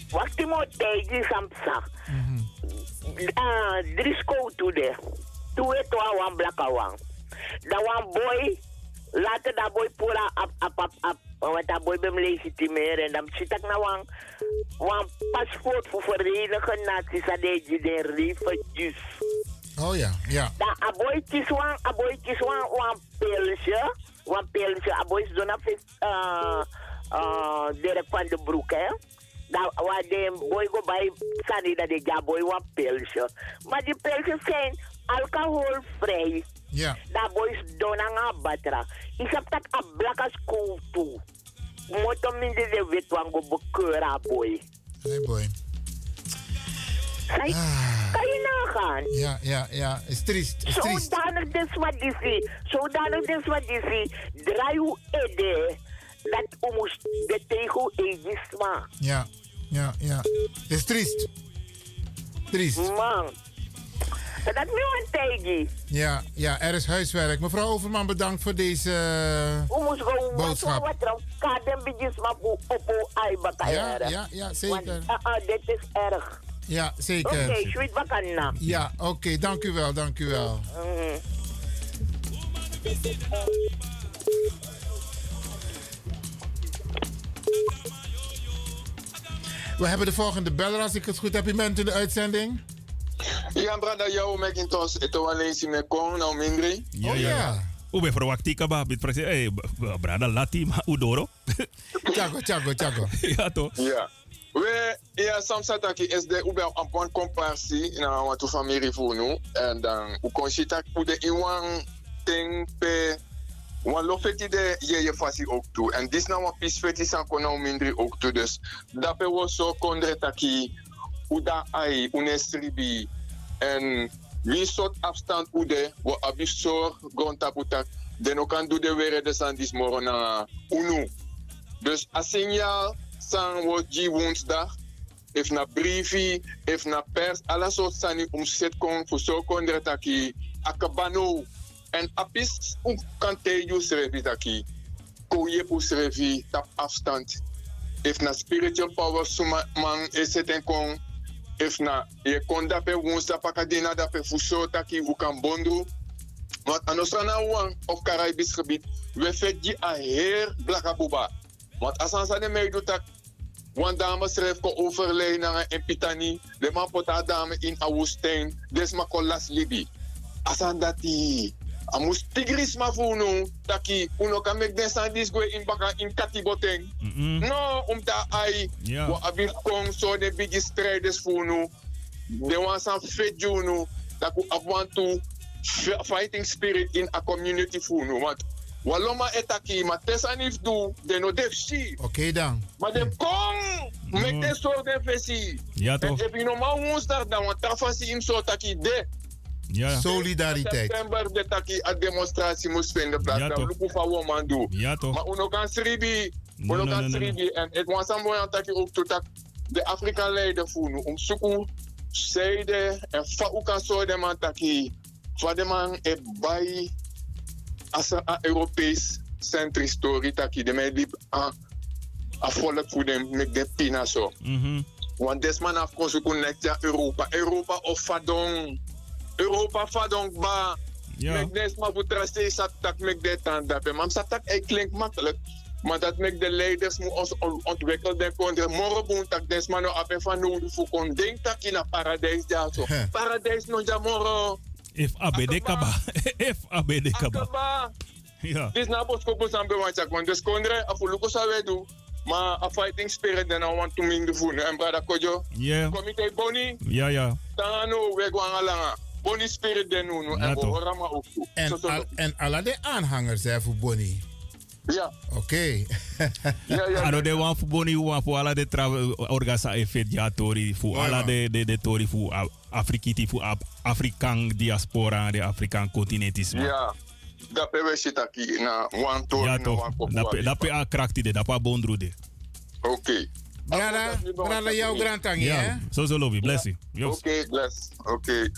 Wacht die moet tegen samsa. Ah, Drisco to de. Toe het wa wan blaka wan. Da wan boy, later da boy pula ap ap ap ap. Want dat boy bem legitimeren en dan zit ik nou aan wan paspoort voor Verenigde Naties aan deze de refugees. Oh ja, ja. Da aboytjes wan, aboytjes wan, wan pilsje, wan pilsje, aboytjes doen af uh, uh, Dirk van de Broek, hè. Da, waar de boy go bij Sani dat de ja boy wan pilsje. Maar die pilsjes zijn alcoholvrij. Ja. Da boys doen aan batra. Ik heb dat a black school toe. Moto minder de wit wan go bekeuren, boy. Hey boy. Kijk, kan je nagaan? Ja, ja, ja. Is triest. Is triest. Zodanig dus wat die zie. Zodanig dus wat die zie. Draai u ede. Dat moest de tegen egisma. Ja, ja, ja. Is triest. Triest. Man. Dat nu een tegen. Ja, ja, er is huiswerk. Mevrouw Overman, bedankt voor deze eh, boodschap. Ja, ja, ja, zeker. Want, ah, ah, dit is erg. Ja, zeker. Oké, sweet bakana. Ja, oké, dank u wel, dank u wel. Mhm. We hebben de volgende beller, als ik het goed heb. U bent in de uitzending. Ja, brada, jou McIntosh, het was met Kong, nou Mingri. oh ja. Ube verwachting kaba bit presi eh brada lati ma udoro. Chago, chago, chago. ja toch. Ja. We, ja, soms zat ik is de ube een bon comparsie na wat tu familie voor nu. En dan, u kon zien dat u de iwan ting pe, wan lo feti de je je fasi ook toe. En dis nou een pis feti san kon nou mindri ook toe. Dus, dat pe wo so kondre taki, u da ai, unestribi. En wie soort afstand u de, wo abisor grondtaputak, den ook kan doen de were de san dis moro na unu. Dus a san wo ji woensdag, if na briefi, if na pers, alla sani om set kon voor zo kon taki akabano. En apis um kante you srevi taki. Ko je pu srevi tap afstand. If na spiritual power suma man eseten kon. If na je kon dape woensdag pakadina dape fuso taki u kan bondu. Want anosana wan of Caribisch gebied, we vet je a heer blakabuba. Want als aan mee doet dat, want dame schrijft ko overlijden in Pitani, de man pot haar dame in a woestijn, des kolas libi. Aan die, a mus tigris ma funu, taki, uno kan mek den san dis go in baka in katiboteng. No, om ta ai, Ja. wa abir kong so de bigi strijders funu, de wan san fet junu, dat ku abwantu fighting spirit in a community funu, want Waloma etaki, maar tesa nif du, de no def si. Oké dan. Maar de kong, mek de soort de fesi. Ja, En toch. heb je normaal woensdag dan, want tafasi in soort taki de. Ja. Solidariteit. September de taki a demonstratie moest vinden plaats. Ja, toch. van woman do. Ja, toch. Maar uno kan sribi, No, uno no, kan sribi. En het was een mooi taki ook toe dat de Afrika leider voelen. Om zoeken, zijde en fa u kan zo de man taki. Van de man e bij als een Europees centrisch story taki. De mij liep aan a volk voor dem met de pina zo. Mhm. Want des man af kon zoeken net ja Europa. Europa of fadong. Europa fadong ba. Ja. Mek maar voor traste zat tak mek de tan dape. Maar zat tak ei klinkt makkelijk. Maar dat mek de leiders moet ons on- ontwikkelen. Den kon de morgen boen tak des man no ape van nodig voor kon denk tak in een paradijs daar zo. Paradijs no ja morgen. If abede kaba. If abede kaba. Ba. Ja. Dis na bos kopo sambe wanchak. Want des kondre afuluko sa wedu. Maar a fighting spirit den I want to ming de voen. En brada kojo. Ja. Comité Boni. Ja, ja. Tano we gaan langa. Boni spirit den. Ja, En we horen maar ook toe. En, al, en alle de aanhangers zijn voor Bonnie. Ja. Oké. Ano de wan fu boni wan fu ala de orgasa e fet ja tori ala man. de de de tori fu a- Afrikiti fu Af- Afrikaan diaspora de Afrikaan continentisme. Ja. Dat we aquí na Ja na toch. Dat pe dat pe a krakti de dat pa bondru de. Oké. Brada, brada, jouw grantang, hè? Ja. Zo zo lobby. Bless you. Yo. Oké, bless. Oké.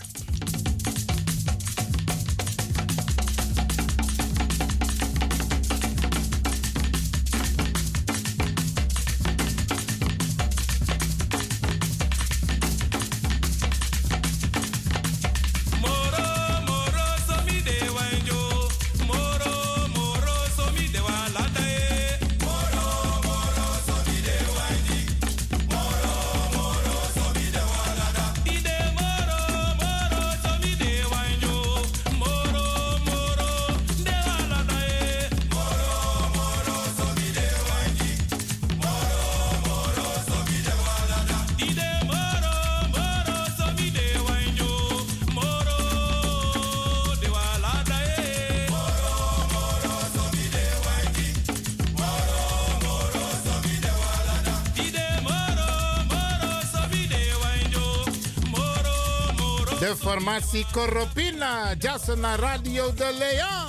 Jason naar Radio de Leon.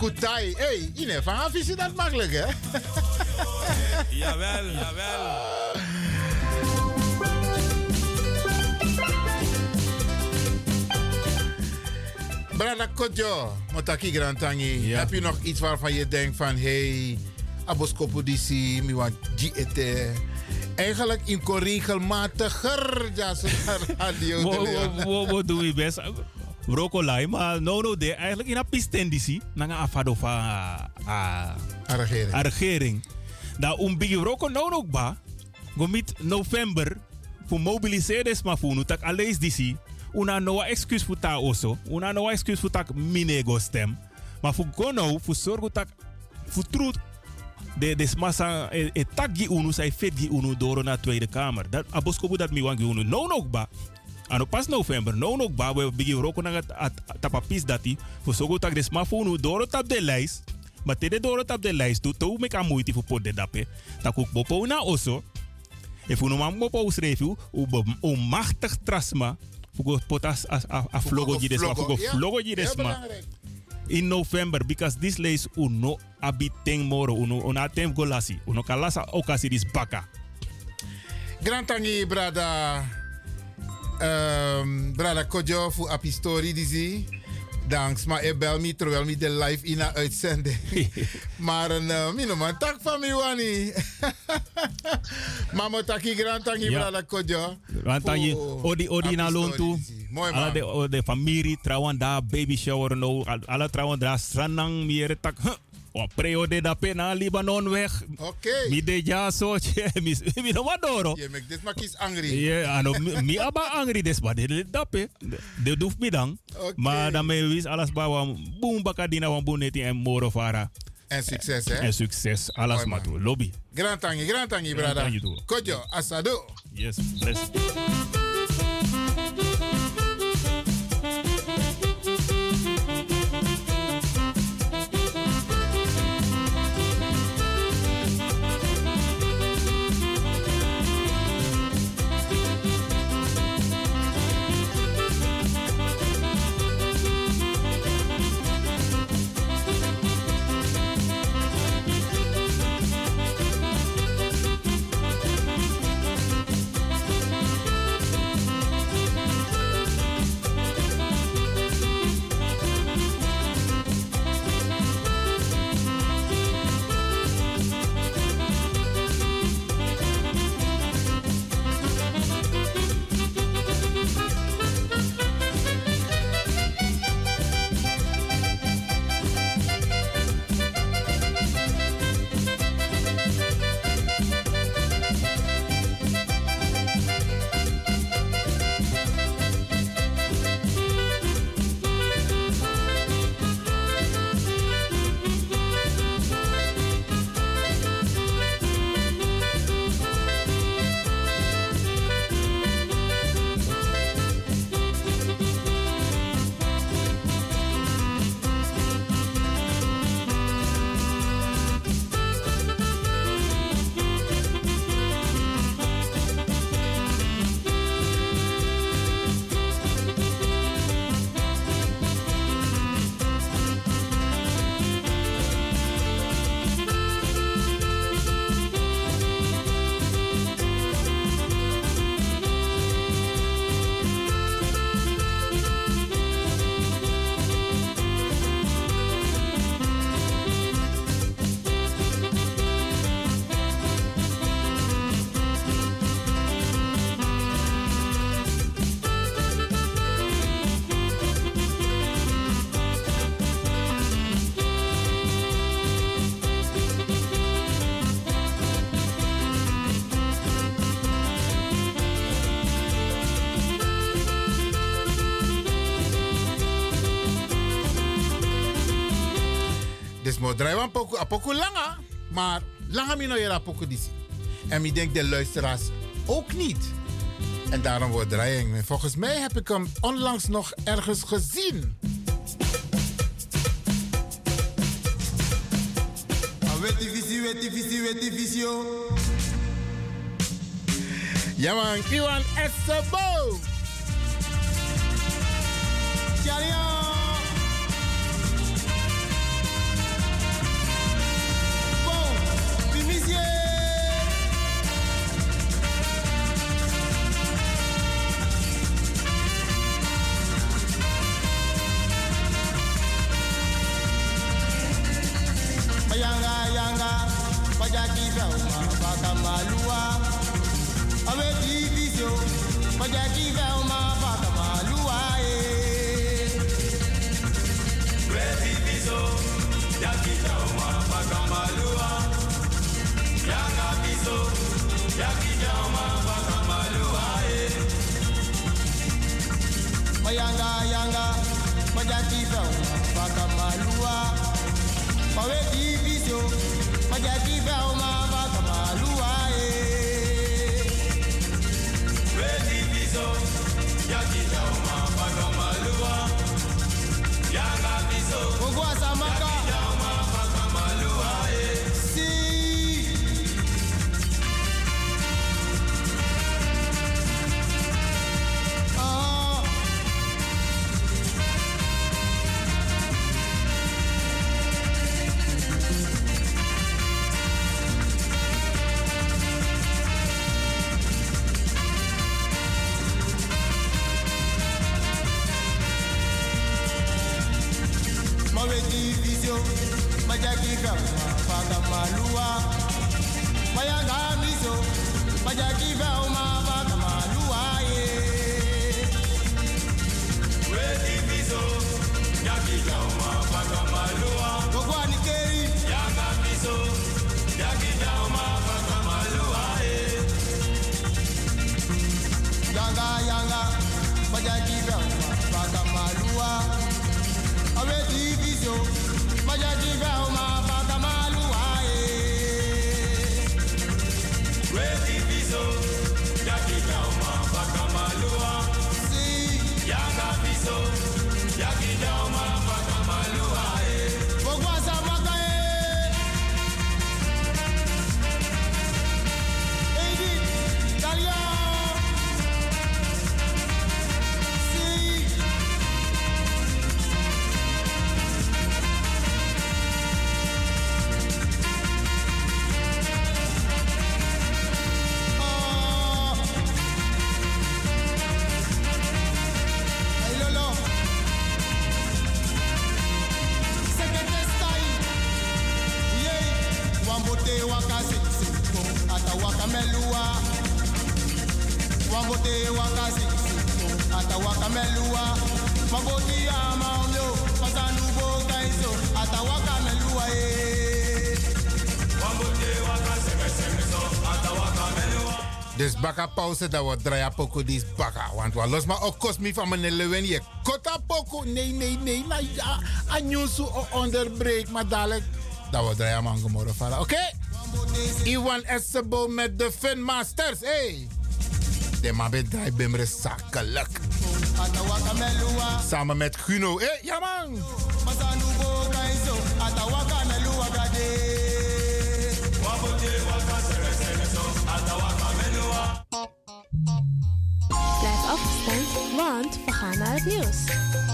Kutai. Hey, ine van af is dat makkelijk hè? Jawel, jawel. Brada Kodjo, Motaki Grantangi. Heb je nog iets waarvan je denkt van... Hey, aboskopo disi, mi want GET. Eigenlijk in regelmatiger. Ja, radio. Wo- de Leon. wo- wo- Wo doen we best? Brocolai, maar no no de eigenlijk in een pistendisi. Nanga afado van a regering. A regering. Da um bigi roko no no ba. Gomit november voor mobiliseren maar voor nu tak alles disi. Una no excuus voor ta oso. Una no excuus voor tak minego stem. Maar voor gono voor zorgen tak voor truth de de massa e, e tak gi unu sai fet gi unu doro na Tweede Kamer. Dat aboskobu dat mi wangi unu no no ba. Ano pas november no no ba we bigi roko na tapapis dati. Voor sogo tak de sma unu doro tap de lijst. Maar tede doro tap de lijst tu to mek a moeite voor pot de dape. Tak ook bopo na oso. E fu no bopo schreef u u u machtig trasma. Fugo potas as a, a flogo desma ja. flogo desma in november because this lays uno abiteng moro uno una tem golasi uno kalasa okasi dis baka Grantangi, brada. Um, brada Kodjo voor apistori disi. Danks, maar je bel me terwijl me de live in uitzending. maar een uh, mino man tak van me wani. Mama taki Grantangi, Ja. brada Kodjo. want odi odi na lontu disi. Mooi man. de de familie trouwen daar baby shower no al- ala trouwen daar sanang miere tak huh, o preo de da pena Libanon weg Oké. mi de ja so che mi mi no madoro Je maakt dit maar kies angry. Ja, ano, mi, aba angry des ba de dape. De doef mi dan. Maar dan me wis alles ba wan boom bakadina wan boneti en moro fara. En succes, hè? En succes. Alles maar toe. Lobby. Grantangi, Grantangi, brada. Grantangi toe. Kodjo, asado. Yes, bless. Mo draai wan poku a poku langa. Maar langa mi no yera poku disi. En ik denk de luisteraars ook niet. En daarom wordt draaiing. En Volgens mij heb ik hem onlangs nog ergens gezien. Weti visio. Ja man, Iwan Essebo. Pauze dat we draaien poko dis baka. Want we los maar ook kost me van meneer Lewin. Je kota poko. Nee, nee, nee. Na ja. Anjusu onderbreek. Maar dadelijk. Dat we draaien man gemorren vallen. Oké? Iwan Essebo met de Fun Masters. Hey. De man bij draai bimre zakelijk. Samen met Guno. Hey, ja man. Want we gaan naar.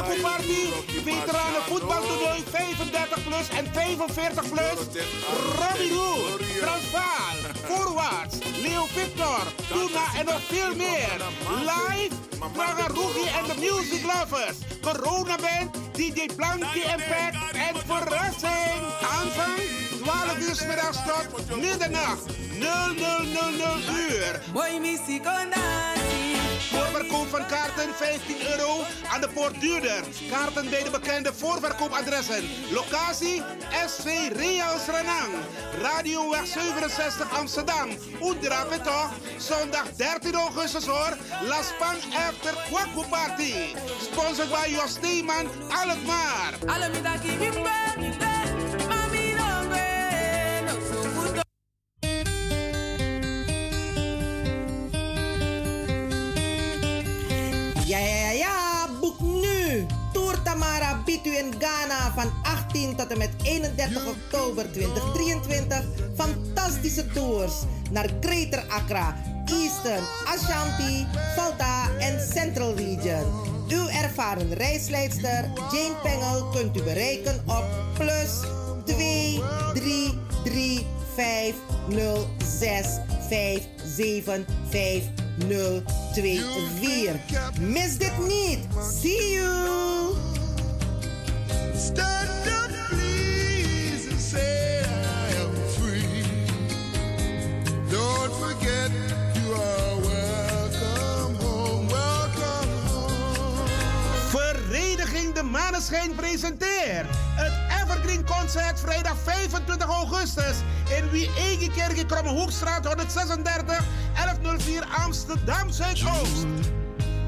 Kwaku Party. Veteranen voetbaltoernooi 35 plus en 45 plus. Robbie Roel, Transvaal, Voorwaarts, Leo Victor, Tuna en nog veel meer. Live, Praga Rugi en de Music Lovers. Corona Band, DJ Blanky Impact en verrassing. Aanvang 12 uur middags tot middernacht. 0000 uur. Voorverkoop van kaarten 15 euro aan de poort duurder. Kaarten bij de bekende voorverkoopadressen. Locatie SV Reals Renang. Radioweg 67 Amsterdam. Oendra toch? Zondag 13 augustus hoor. Las Pan After Kwaku Party. Sponsored by Jos Steeman Alkmaar. Ja, Tamara biedt u in Ghana van 18 tot en met 31 oktober 2023 fantastische tours naar Greater Accra, Eastern, Ashanti, Volta en Central Region. Uw ervaren reisleidster Jane Pengel kunt u bereiken op plus 2 3 3 5 0 6 5 7 5 0 2 4. Mis dit niet. See you. Maneschijn presenteert het Evergreen Concert vrijdag 25 augustus in Wie Egekerk Kromme Hoekstraat 136 1104 Amsterdam Zuidoost.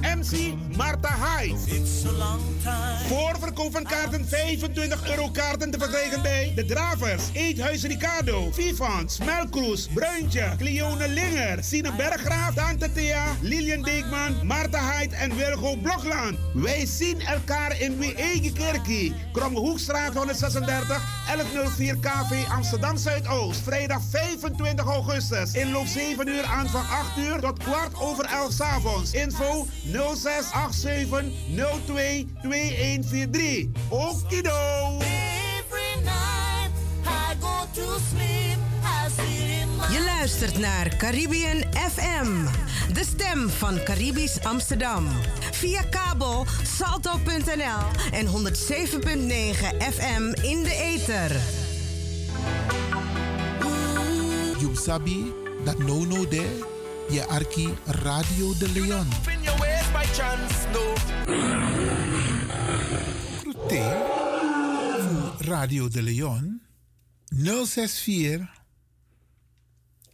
MC Marta Hyde. Voorverkoop van kaarten 25 euro kaarten te verkrijgen bij De Dravers, Eethuis Ricardo, Vivans, Melkroes, Bruintje, Cleone Linger, Sine Berggraaf, Tante Thea, Lilian Deekman, Marta Hyde en Wilgo Blokland. Wij zien elkaar in Wee-Egekerkie, Kromme Hoekstraat 136, 1104 KV Amsterdam Zuidoost. Vrijdag 25 augustus. Inloop 7 uur aan van 8 uur tot kwart over 11 's avonds. Info 0687 02 2143. Okido! Je luistert naar Caribbean FM, de stem van Caribisch Amsterdam. Via kabel salto.nl en 107.9 FM in de ether. You sabi that no no there, je arki Radio de Leon. Groete voor Radio de Leon 064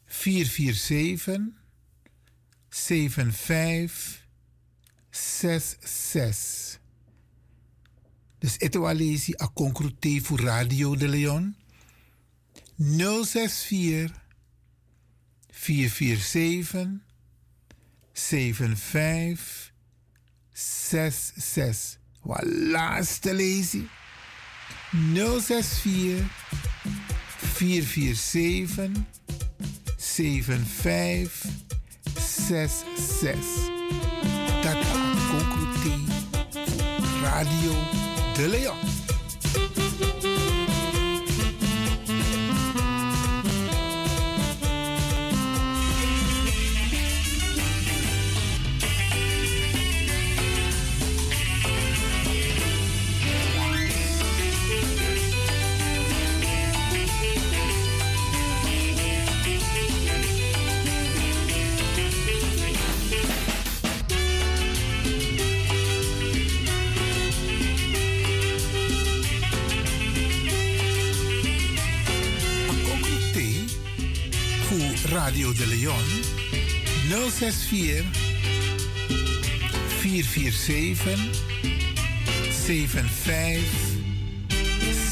447 75 66. Dus ito alesi a concrete voor Radio de Leon 064 447 75 66. Wat laatste lezie. 064 447 75 66. Dat is concrete Radio de Leon. Radio de Leon 064 447 75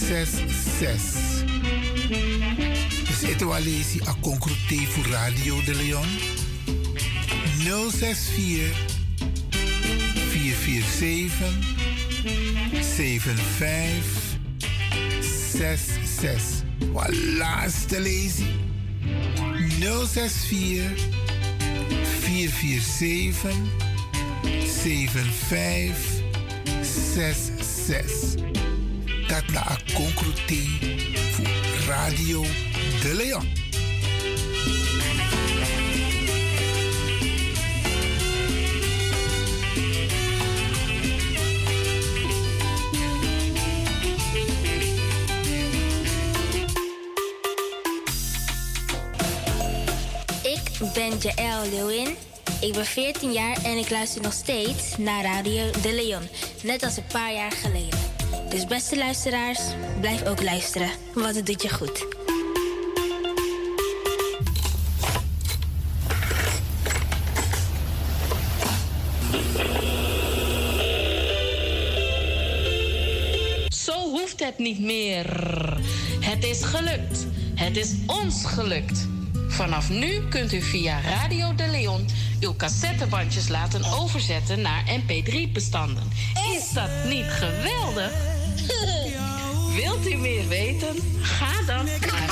66. Dus ito alesi a concrete voor Radio de Leon 064 447 75 66. Wat laatste lezen. 064 447 75 66. dat na a concrete voor Radio De Leon. Ben Jaël Leeuwin. Ik ben 14 jaar en ik luister nog steeds naar Radio De Leon. Net als een paar jaar geleden. Dus beste luisteraars, blijf ook luisteren, want het doet je goed. Zo hoeft het niet meer. Het is gelukt. Het is ons gelukt. Vanaf nu kunt u via Radio de Leon uw cassettebandjes laten overzetten naar MP3-bestanden. Is dat niet geweldig? Wilt u meer weten? Ga dan naar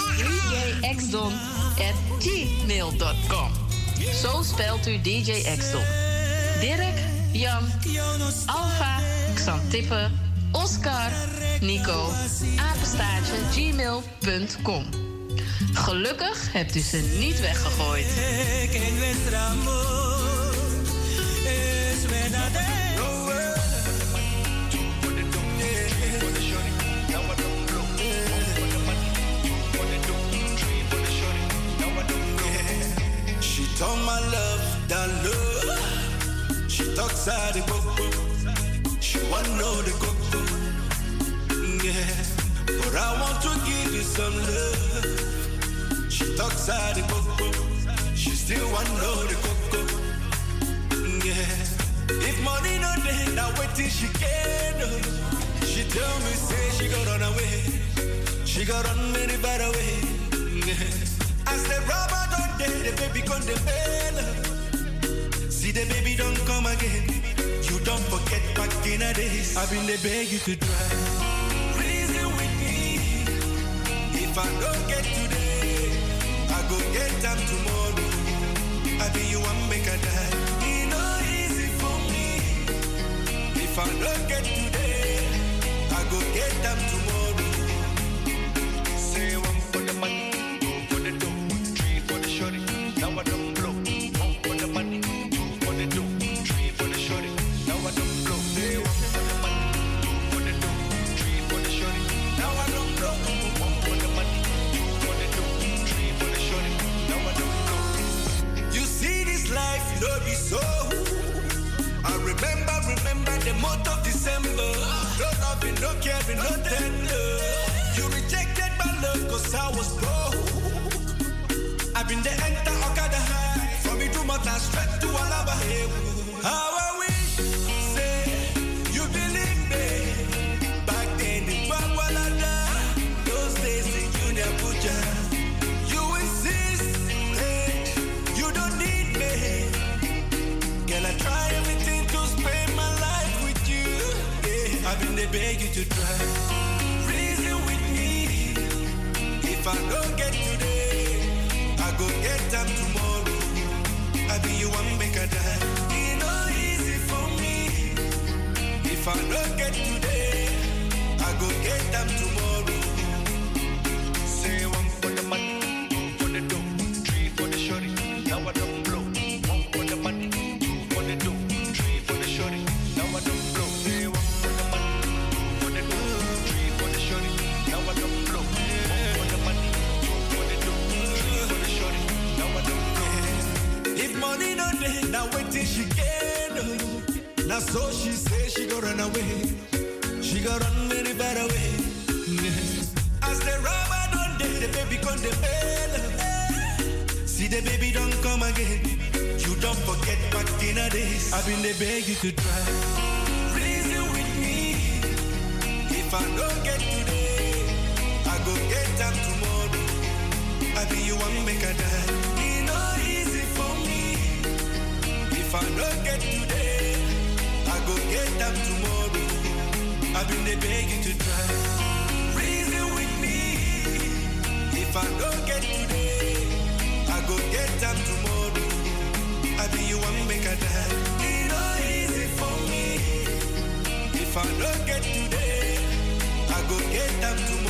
djxdon.gmail.com. Zo spelt u DJ Xdon. Dirk, Jan, Alfa, Xantippe, Oscar, Nico, apenstaartje gmail.com. Gelukkig hebt u ze niet weggegooid. She told my love that love. She talks out the coco. She want know the coco. Yeah, but I want to give you some love. She talks out the coco. She still want know the coco. Yeah, if money no day, now wait till she can. She tell me say she got run away. She got run many bad away. Yeah. I said, Robert, don't dare the baby come the bell. See the baby don't come again. You don't forget back in the days. I've been the beg you to drive. Reason with me. If I don't get today, I go get them tomorrow. I be you one make a die. It no easy for me. If I don't get today, I go get them tomorrow. Say one for the money, the month of December. No loving, no caring, no tender. You rejected my love cause I was broke. I've been the enter Okada high. From me to Mata straight to Alaba. How There beg you to try. Reason with me. If I don't get today, I go get them tomorrow. I be you one make a die. It no easy for me. If I don't get today, I go get them tomorrow. So she say she go run away. She go run very far away. As the rubber don't dey, the baby come the bell. See the baby don't come again. You don't forget back in the days. I've been the beg you to try. Reason with me. If I don't get today, I go get them tomorrow. I be you one make a die. It no easy for me. If I don't get today, go get them tomorrow. I've been the beg you to try. Reason with me. If I don't get today, I go get them tomorrow. I be you one make a die. It no easy for me. If I don't get today, I go get them tomorrow.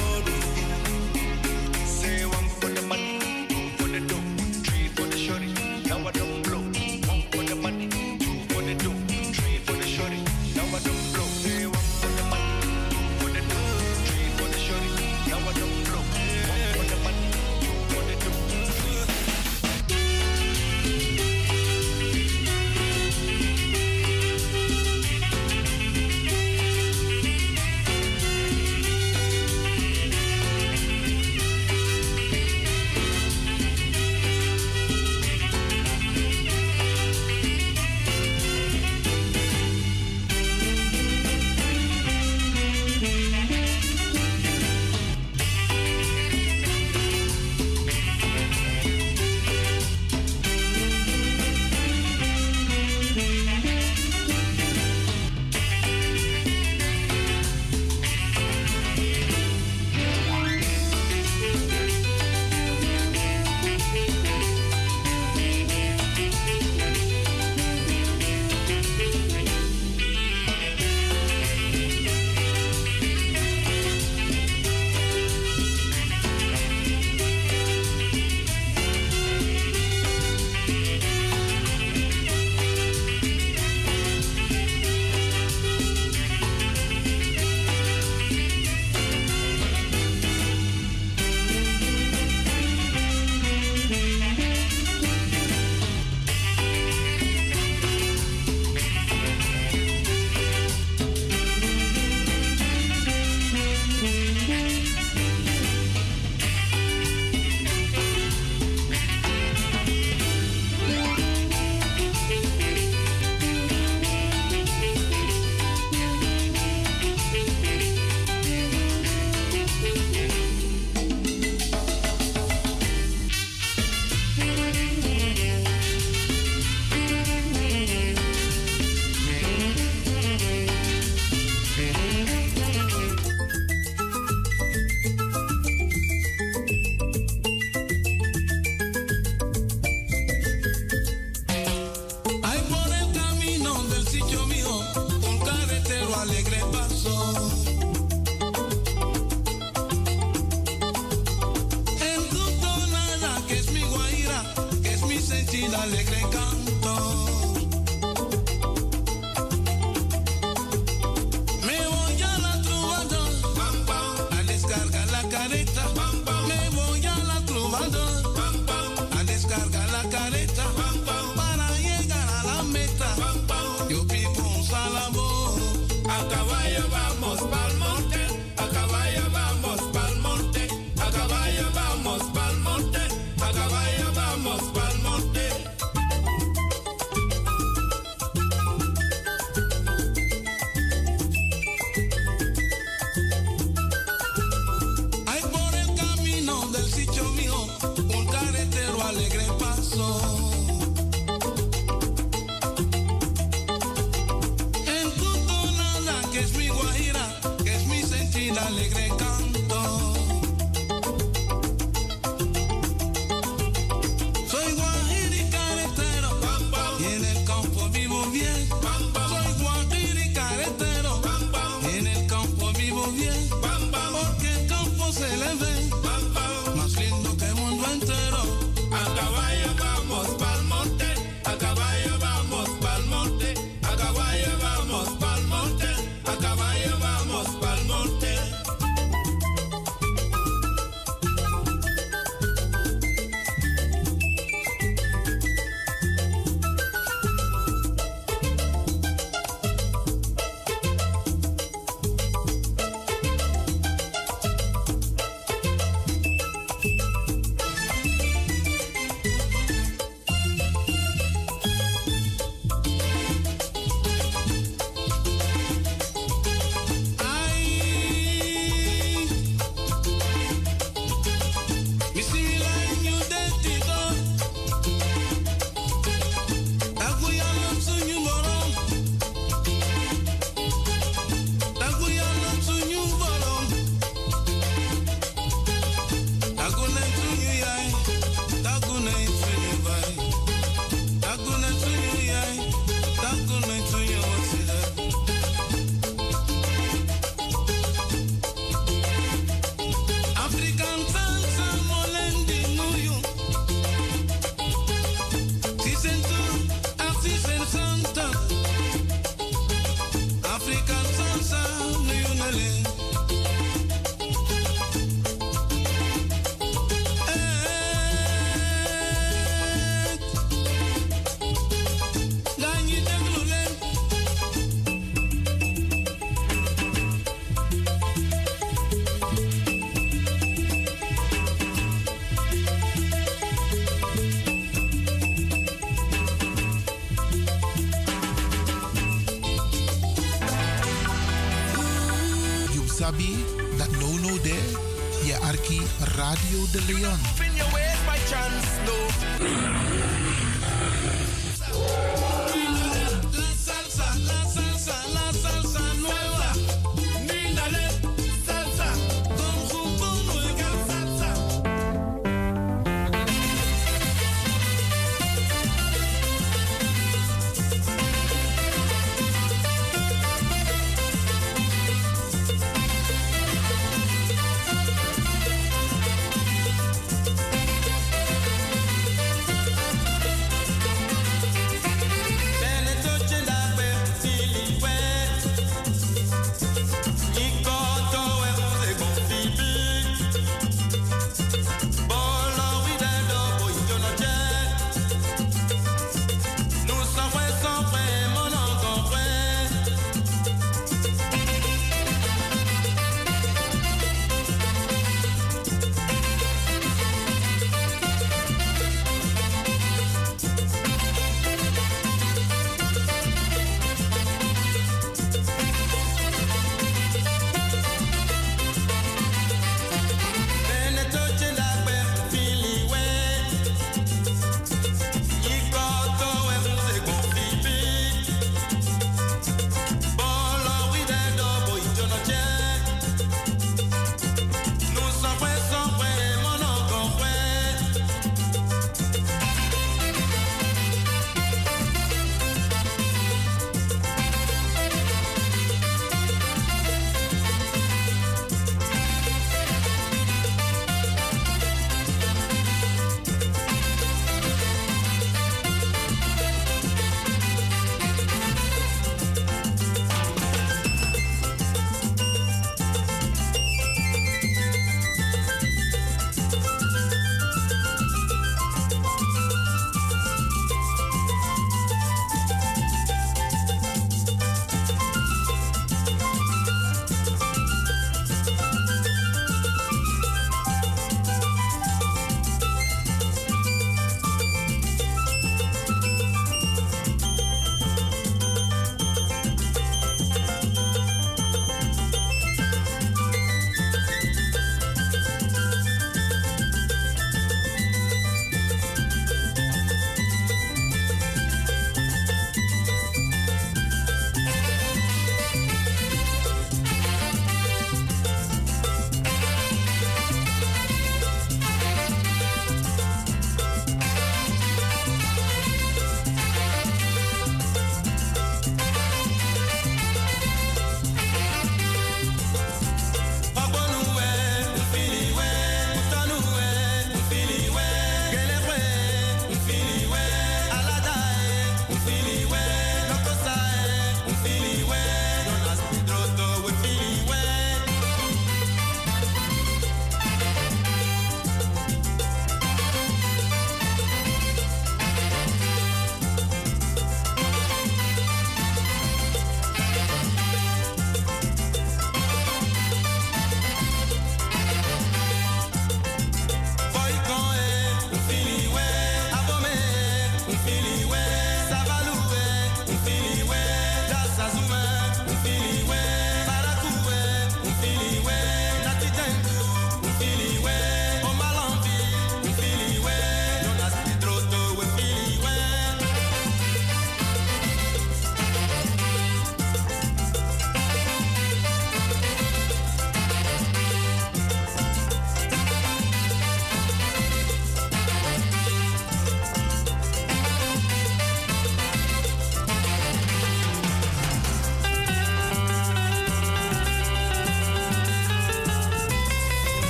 De Leon.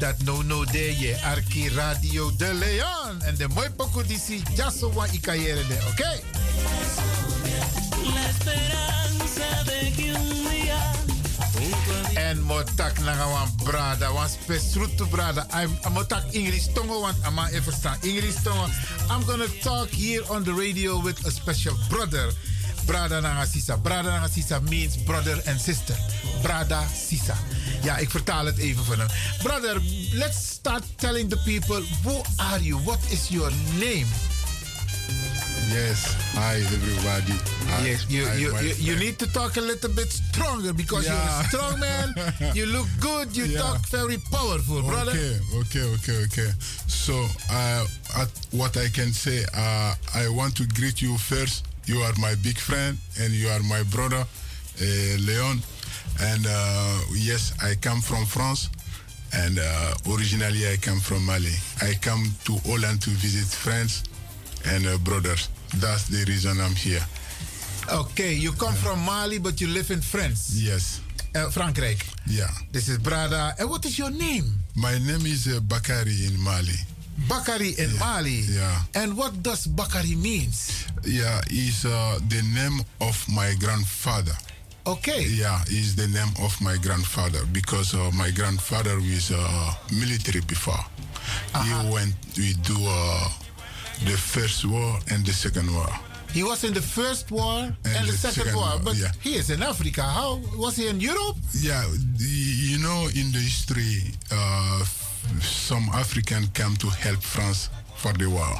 Dat no no de je Arki Radio de Leon. En de mooi poko die si jaso wa ikayere de, oké? La esperanza de que un día En motak na wan brada, wan spesrutu brada. I'm motak English tongo want ama even verstaan English tongo. I'm gonna talk here on the radio with a special brother. Brada Nanga Sisa. Brada Nanga Sisa means brother and sister. Brada Sisa. Ja, ik vertaal het even voor hem. Brother, let's start telling the people, who are you? What is your name? Yes, hi everybody. Hi, Yes, you, hi, you, you, need to talk a little bit stronger because you're a strong man. You look good. You Yeah. talk very powerful, brother. Okay, okay, okay, okay. So, uh, at what I can say, uh, I want to greet you first. You are my big friend and you are my brother, uh, Leon. And uh, yes, I come from France. And uh, originally, I come from Mali. I come to Holland to visit friends and uh, brothers. That's the reason I'm here. Okay, you come from Mali, but you live in France. Yes. Uh, Frankrijk. Yeah. This is Brada. And what is your name? My name is uh, Bakari in Mali. Bakari in Mali. Yeah. And what does Bakari means? Yeah, is uh, the name of my grandfather. Okay. Yeah, is the name of my grandfather because uh, my grandfather was uh, military before. He went we do uh, the first war and the second war. He was in the first war and, the, second, war, but yeah. he is in Africa. How was he in Europe? Yeah, the- you know, in the history, uh, some African came to help France for the war,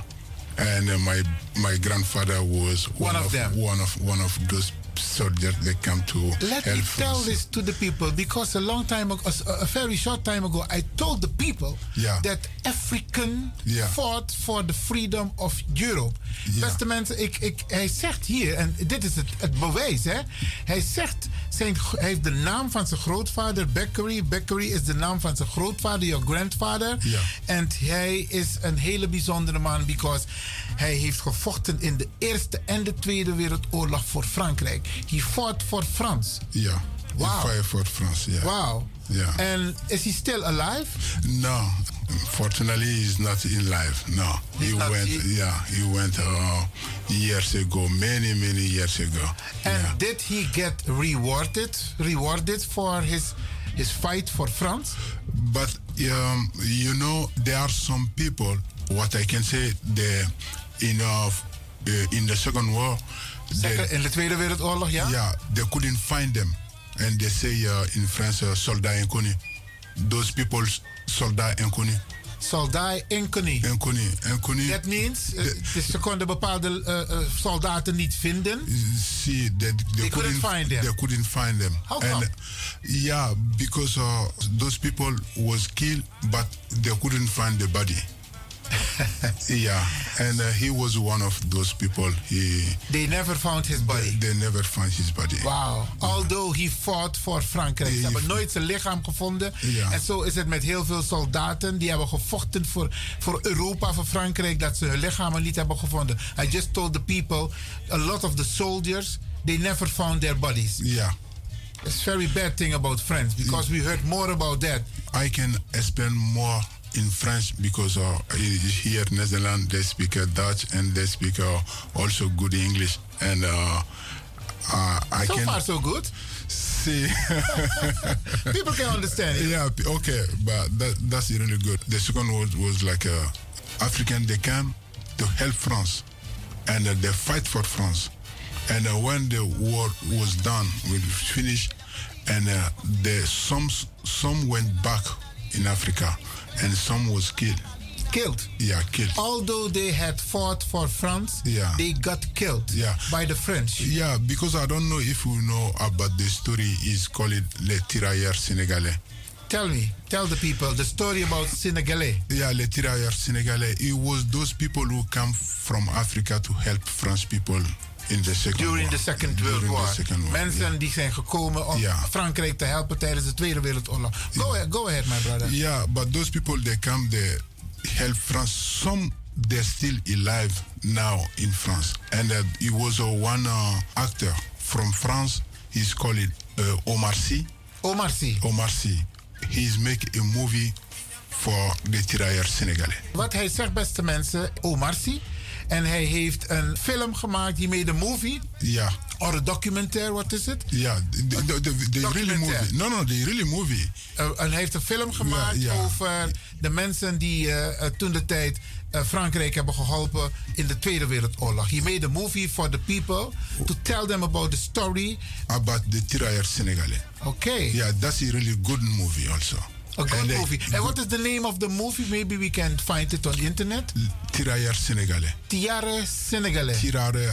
and uh, my my grandfather was One of them. One of one of those soldiers that come to Let help me tell this to the people because a long time ago, a, very short time ago, I told the people Yeah. that African Yeah. fought for the freedom of Europe. Beste mensen, ik, ik, hij zegt hier, en dit is het, het bewijs, hè? Hij zegt, zijn, hij heeft de naam van zijn grootvader, Beckery. Beckery is de naam van zijn grootvader, your grandfather. En hij is een hele bijzondere man, because hij heeft gevochten in de Eerste en de Tweede Wereldoorlog voor Frankrijk. He fought for France. Yeah. Wow. He fight for France. Yeah. Wow. Yeah. And is he still alive? No, fortunately, he's not in life. No, he went. he- yeah, he went uh, years ago, many many years ago. And did he get rewarded rewarded for his his fight for France? But um, you know, there are some people. What I can say, they in uh, uh, in the Second War, they, In de Tweede Wereldoorlog, ja? yeah, they couldn't find them, and they say uh, in France, uh, soldat inconnu. Those people, soldat inconnu. Soldat inconnu. Inconnu, inconnu. That means, uh, dus ze konden bepaalde uh, uh, soldaten niet vinden. see they, they, couldn't find them. They couldn't find them. How come? yeah, because uh, those people was killed, but they couldn't find the body. Yeah, and uh, he was one of those people. He They never found his body. They, never found his body. Wow. Although he fought for Frankrijk. Ze hebben nooit zijn lichaam gevonden. Ja. En zo is het met heel veel soldaten die hebben gevochten voor, voor Europa, voor Frankrijk, dat ze hun lichamen niet hebben gevonden. I just told the people, a lot of the soldiers, they never found their bodies. Yeah. It's very bad thing about France because we heard more about that. I can explain more in French because uh, here in Netherlands they speak uh, Dutch and they speak uh, also good English and uh, uh, I so can far so good. see people can understand it. Yeah, okay, but that, that's really good. The second was was like uh, African they came to help France and uh, they fight for France. And uh, when the war was done, we finished, and uh, the some some went back in Africa, and some was killed. Killed. Yeah, killed. Although they had fought for France, Yeah. they got killed Yeah. by the French. Yeah, because I don't know if you know about the story. Is called Les Tirailleurs Sénégalais. Tell me, tell the people the story about Senegalese. Yeah, Les Tirailleurs Sénégalais. It was those people who come from Africa to help French people in the second During war. the Second World During War. Second war. Mensen die zijn gekomen om Ja. Frankrijk te helpen tijdens de Tweede Wereldoorlog. Go, ahead, go ahead, my brother. Yeah, but those people they come they help France. Some they're still alive now in France, and uh, he was uh, one uh, actor from France. He's called uh, Omar Sy. Omar Sy. Omar Sy he's making a movie for the tirailleur Senegalais. Wat hij zegt, beste mensen, Omar Sy. En hij heeft een film gemaakt, he made a movie. Ja. Or a documentaire, what is it? Ja, de, de, de, de really movie. No, no, the really movie. Uh, en hij heeft een film gemaakt ja. over de mensen die uh, uh, toen de tijd uh, Frankrijk hebben geholpen in de Tweede Wereldoorlog. He made a movie for the people to tell them about the story. About the tirailleur Senegalais. Okay. Yeah, that's a really good movie also. A good and movie. And what is the name of the movie? Maybe we can find it on the internet. Tirailleur Senegalais. Tirare Senegalais. Tirare,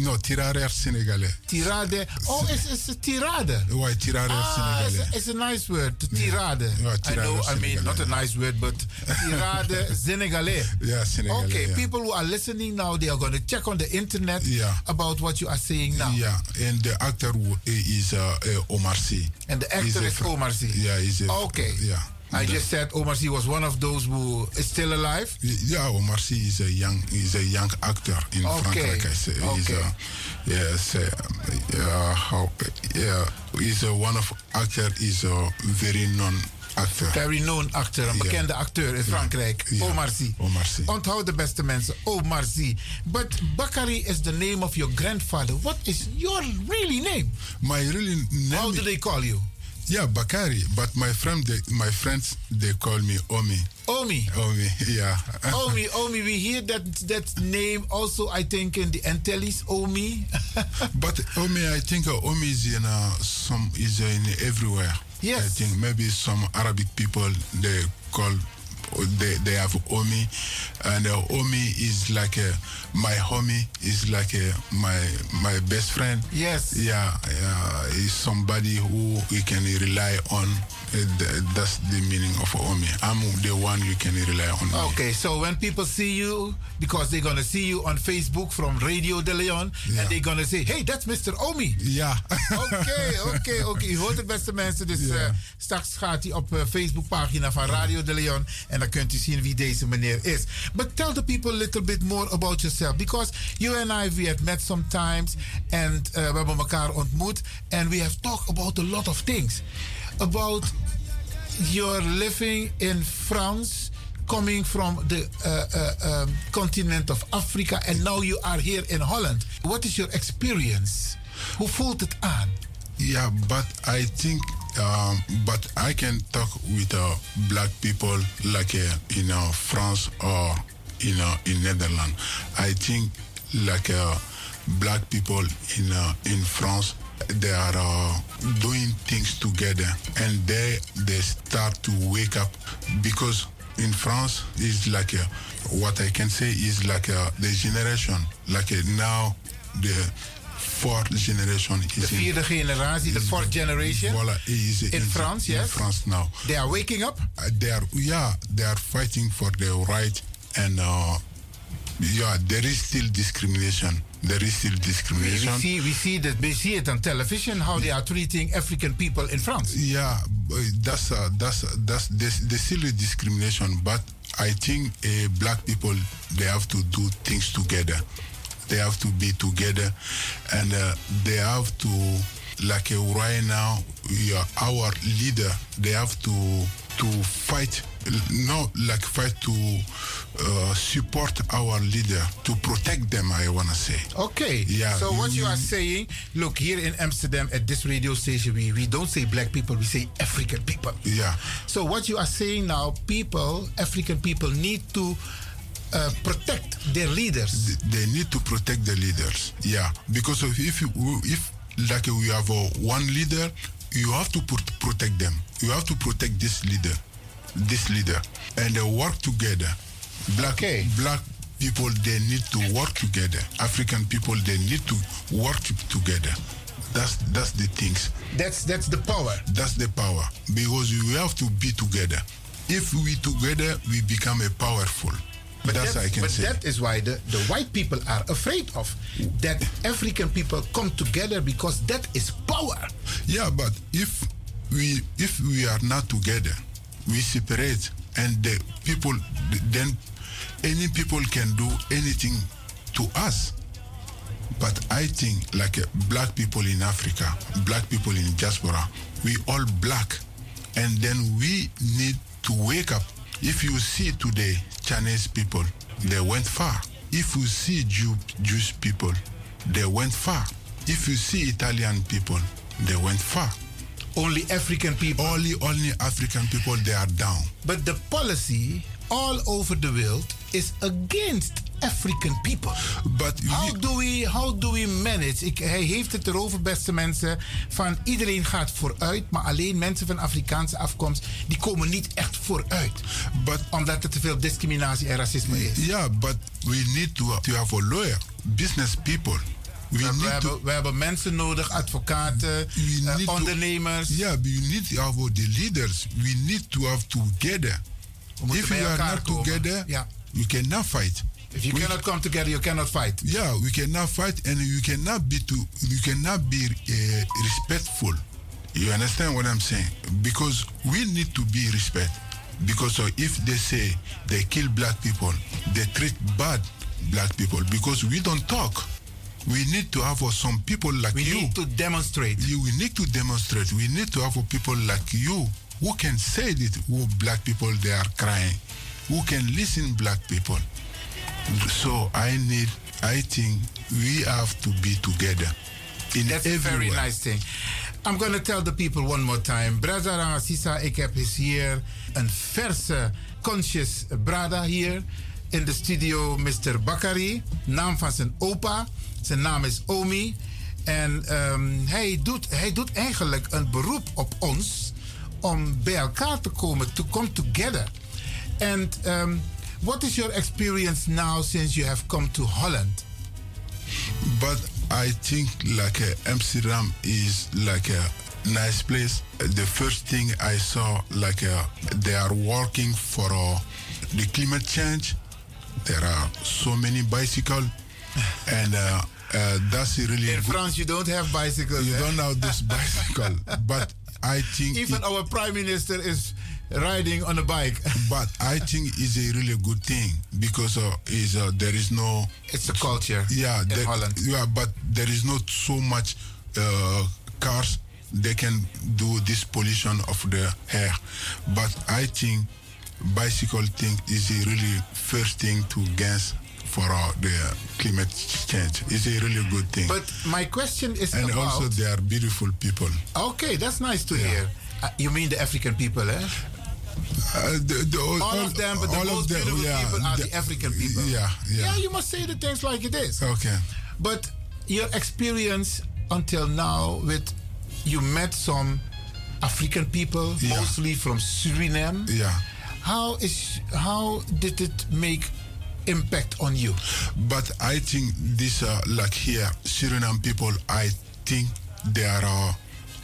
no, Tirare Senegalais. Tirade. Oh, it's, it's a tirade. Why Tirare ah, Senegalais? It's a, it's a nice word. Tirade. Yeah. Yeah, I know. I mean, not a nice word, but tirade Senegalais. Yeah, Senegalais. Okay, yeah. people who are listening now, they are going to check on the internet yeah. about what you are saying now. Yeah, and the actor is uh, uh, Omar Sy. And the actor is Omar Sy. Yeah, he's a. Okay. Yeah. I just said Omar Sy was one of those who is still alive. Yeah, Omar Sy is a young is a young actor in okay. Frankrijk. I say okay. he's a, yes, uh, yeah, how, yeah, he's a one of actor is a very known actor. Very known actor, een Yeah. bekende acteur in Frankrijk. Yeah. Omar Sy. Omar Sy. Onthoud de beste mensen, Omar Sy. But Bakari is the name of your grandfather. What is your really name? My really name. How do they call you? Yeah, Bakari. But my friend, they, my friends, they call me Omi. Omi. Omi, yeah. Omi, Omi. We hear that that name also. I think in the Antilles, Omi. but Omi, I think uh, Omi is in uh, some is in everywhere. Yes. I think maybe some Arabic people they call they, they have Omi, and uh, Omi is like a, my homie is like a, my my best friend. Yes. Yeah, yeah, is somebody who we can rely on. Uh, th- that's the meaning of Omi. I'm the one you can rely on. Okay, so when people see you, because they're gonna see you on Facebook from Radio De Leon, Yeah. and they're gonna say, "Hey, that's Mr. Omi." Ja. Oké, oké, oké. Je hoort het, beste mensen. Dus Ja. eh, straks gaat hij op de Facebookpagina van Radio De Leon. En dan kunt u zien wie deze meneer is. But tell the people a little bit more about yourself. Because you and I, we have met sometimes. En we hebben elkaar ontmoet. And we have talked about a lot of things. About your living in France. Coming from the uh, uh, um, continent of Africa. And now you are here in Holland. What is your experience? Hoe voelt het? Yeah, but I think, um, but I can talk with uh, black people like uh, in uh, France or in uh, in Netherlands. I think like uh, black people in uh, in France they are uh, doing things together and they they start to wake up because in France is like a, what I can say is like a, the generation like uh, now the fourth generation is De vierde generatie, de fourth generation. Voilà, is in France, yes. in. France now. They are waking up. Uh, they are yeah, they are fighting for their right and uh, yeah, there is still discrimination. There is still discrimination. we see we see that we see it on television how they are treating African people in France. Yeah, that's uh, that's that's there's, there's still a discrimination, but I think uh, black people they have to do things together. They have to be together, and uh, they have to like uh, right now. Yeah, our leader they have to to fight. No, like fight to uh, support our leader to protect them. I wanna say. Okay. Yeah. So what you are saying, look here in Amsterdam at this radio station, we, we don't say black people, we say African people. Yeah. So what you are saying now, people, African people need to uh, protect their leaders. they need to protect the leaders. Yeah, because if you, if like we have a one leader, you have to put, protect them. You have to protect this leader, this leader, and they work together. Black black people they need to work together. African people they need to work together. That's that's the things. That's that's the power. That's the power because we have to be together. If we together, we become a powerful. But, that's I can but say. that is why the, the white people are afraid of that African people come together because that is power. Yeah, but if we if we are not together, we separate, and the people then any people can do anything to us. But I think like black people in Africa, black people in diaspora, we all black, And then we need to wake up. If you see today Chinese people, they went far. If you see Jew, Jewish people, they went far. If you see Italian people, they went far. Only African people. Only only African people they are down. But the policy all over the world is against African people. But how do we how do we manage? Ik, hij heeft het erover, beste mensen, van iedereen gaat vooruit, maar alleen mensen van Afrikaanse afkomst die komen niet echt vooruit. But, Omdat er te veel discriminatie en racisme is. Yeah, but we need to, to have a lawyer, business people. We, We, need hebben, to, we hebben mensen nodig, advocaten, eh, ondernemers. yeah, we need to have the leaders. We need to have together. If we are not komen. together, Ja. we cannot fight. If you We- cannot come together, you cannot fight. Yeah, we cannot fight, and you cannot be to you cannot be uh, respectful. You understand what I'm saying? Because we need to be respect. Because if they say they kill black people, they treat bad black people. Because we don't talk. We need to have uh, some people like We you. We need to demonstrate. You, we need to demonstrate. We need to have uh, people like you who can say that who black people they are crying, who can listen black people. So I need. I think we have to be together. In That's a very everywhere. nice thing. I'm going to tell the people one more time. Brother Rangasisa, ik heb eens hier een verse conscious brada hier in de studio, Mr. Bakari. Naam van zijn opa. Zijn naam is Omi. En ehm, hij, doet, hij doet eigenlijk een beroep op ons om bij elkaar te komen, to come together. And um, what is your experience now since you have come to Holland? But I think like uh, Amsterdam is like a nice place. The first thing I saw like uh, they are working for uh, the climate change. There are so many bicycle, and uh, uh, that's really In good. France, you don't have bicycles. You eh? don't have this bicycle, but I think Even it- our prime minister is riding on a bike. but I think it's a really good thing because uh, is uh, there is no. It's a culture. Yeah, in there- Holland. Yeah, but there is not so much uh, cars. They can do this pollution of the air, but I think bicycle thing is a really first thing to against for uh, the climate change. It's a really good thing. But my question is and about. also they are beautiful people. okay, that's nice to hear. Uh, you mean the African people, eh? Uh, the, the, all, of them, but the most them, beautiful yeah, people are the, the- African people. Yeah, yeah. you must say the things like it is. Okay. But your experience until now with you met some African people, Yeah. mostly from Suriname. Yeah. How is how did it make impact on you? But I think this, uh, like here, Suriname people, I think they are, uh,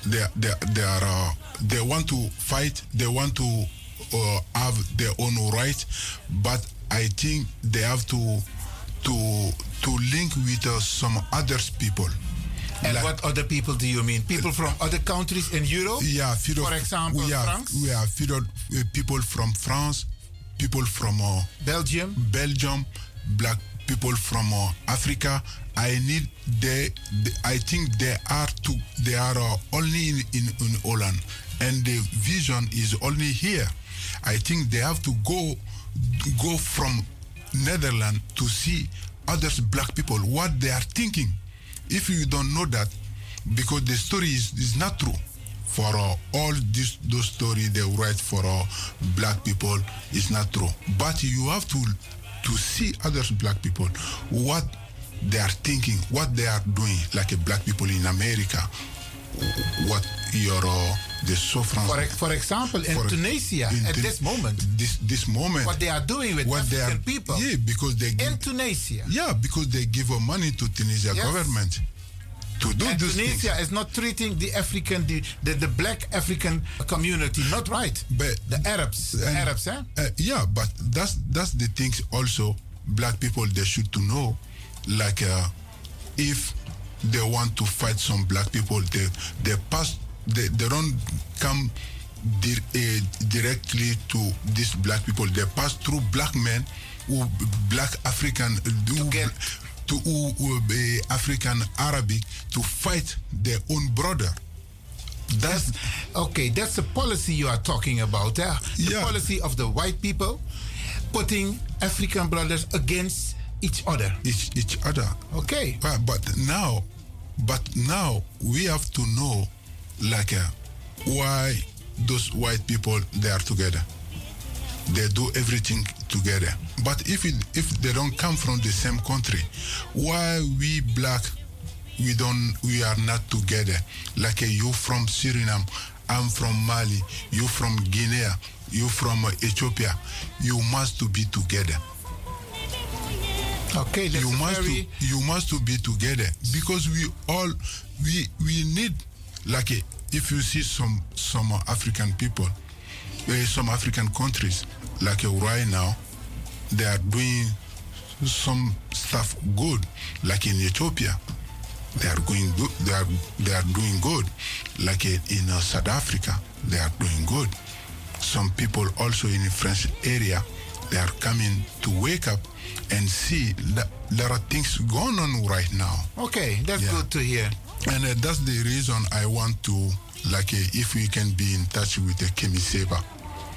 they, they, they are, uh, they want to fight. They want to uh, have their own right, but I think they have to, to, to link with uh, some others people. And what other people do you mean? People from other countries in Europe? Yeah, For example, we have, France? We have uh, people from France, people from uh, Belgium, Belgium, black people from uh, Africa. I need they, they- I think they are to they are uh, only in, in in Holland, and the vision is only here. I think they have to go go from Netherlands to see others black people what they are thinking. If you don't know that, because the story is, is not true. For uh, all this those story they write for uh, black people is not true. But you have to to see other black people what they are thinking, what they are doing, like a black people in America, what your uh, the suffering. For, for example, in For- Tunisia, in at this moment, this this moment, what they are doing with what they African are, people Yeah, because they in give, Tunisia. yeah, because they give money to Tunisia Yes. government to do and things. Tunisia is not treating the African, the, the, the black African community, not right. But the Arabs, the and- Arabs, eh? Uh, yeah, but that's that's the things also black people they should to know, like uh, if they want to fight some black people, they they pass they, they don't come di- uh, directly to these black people. They pass through black men who black African who, to uh, African Arabic to fight their own brother. That's okay. That's the policy you are talking about. Eh? The policy of the white people putting African brothers against each other. Each each other. Okay. But, but now, but now we have to know, like, uh, why those white people they are together. They do everything together. But if it, if they don't come from the same country, why we black we don't we are not together? Like uh, you from Suriname, I'm from Mali, you from Guinea, you from uh, Ethiopia. You must to be together. Okay, you must very- to, you must to be together because we all we we need like uh, if you see some some African people, some African countries like right now, they are doing some stuff good, like in Ethiopia. They are going good. They are they are doing good, like uh, in uh, South Africa. They are doing good. Some people also in the French area, they are coming to wake up and see that there are things going on right now. Okay, that's good to hear. And uh, that's the reason I want to, like, uh, if we can be in touch with uh, Kemi Seba.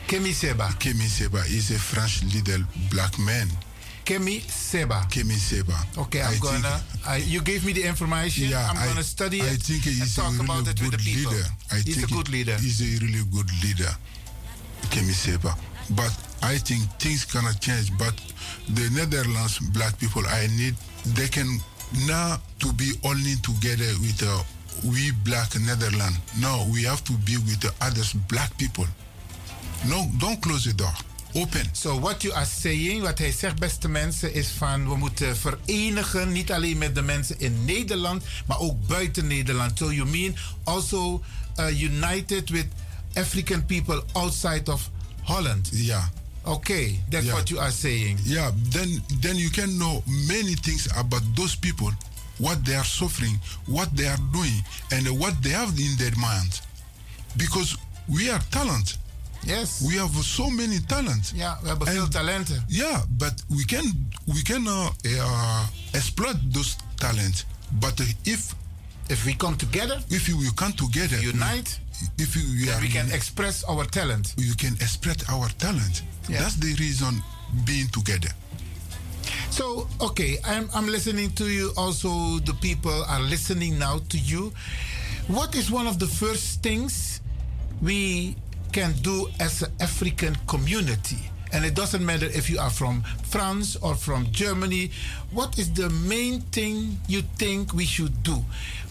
Kemi Seba. Kemi Seba is a French little black man. Kemi Seba. Kemi Seba. Okay, I'm I gonna. I, you gave me the information. Yeah, I'm I- gonna study I it think and he's a talk really about it with the people. leader. I He's a think good leader. He's a really good leader, Kemi Seba. But I think things gonna change. But the Netherlands black people, I need they can now to be only together with uh, we black Netherlands. No, we have to be with the others black people. No, don't close the door. Open. So what you are saying, wat hij zegt, beste mensen, is van we moeten verenigen, niet alleen met de mensen in Nederland, maar ook buiten Nederland. So you mean also uh, united with African people outside of Holland? Yeah. Okay, that's Yeah. what you are saying. Yeah, then then you can know many things about those people, what they are suffering, what they are doing, and what they have in their mind. Because we are talent. Yes. We have so many talents. Yeah, we hebben veel talenten. Yeah, but we can we can uh, uh, exploit those talents. But uh, if if we come together, if we come together, unite, if we, we are we can express our talent. you can express our talent. Yeah. That's the reason being together. So, okay, I'm, I'm listening to you. Also, the people are listening now to you. What is one of the first things we can do as an African community? And it doesn't matter if you are from France or from Germany. What is the main thing you think we should do?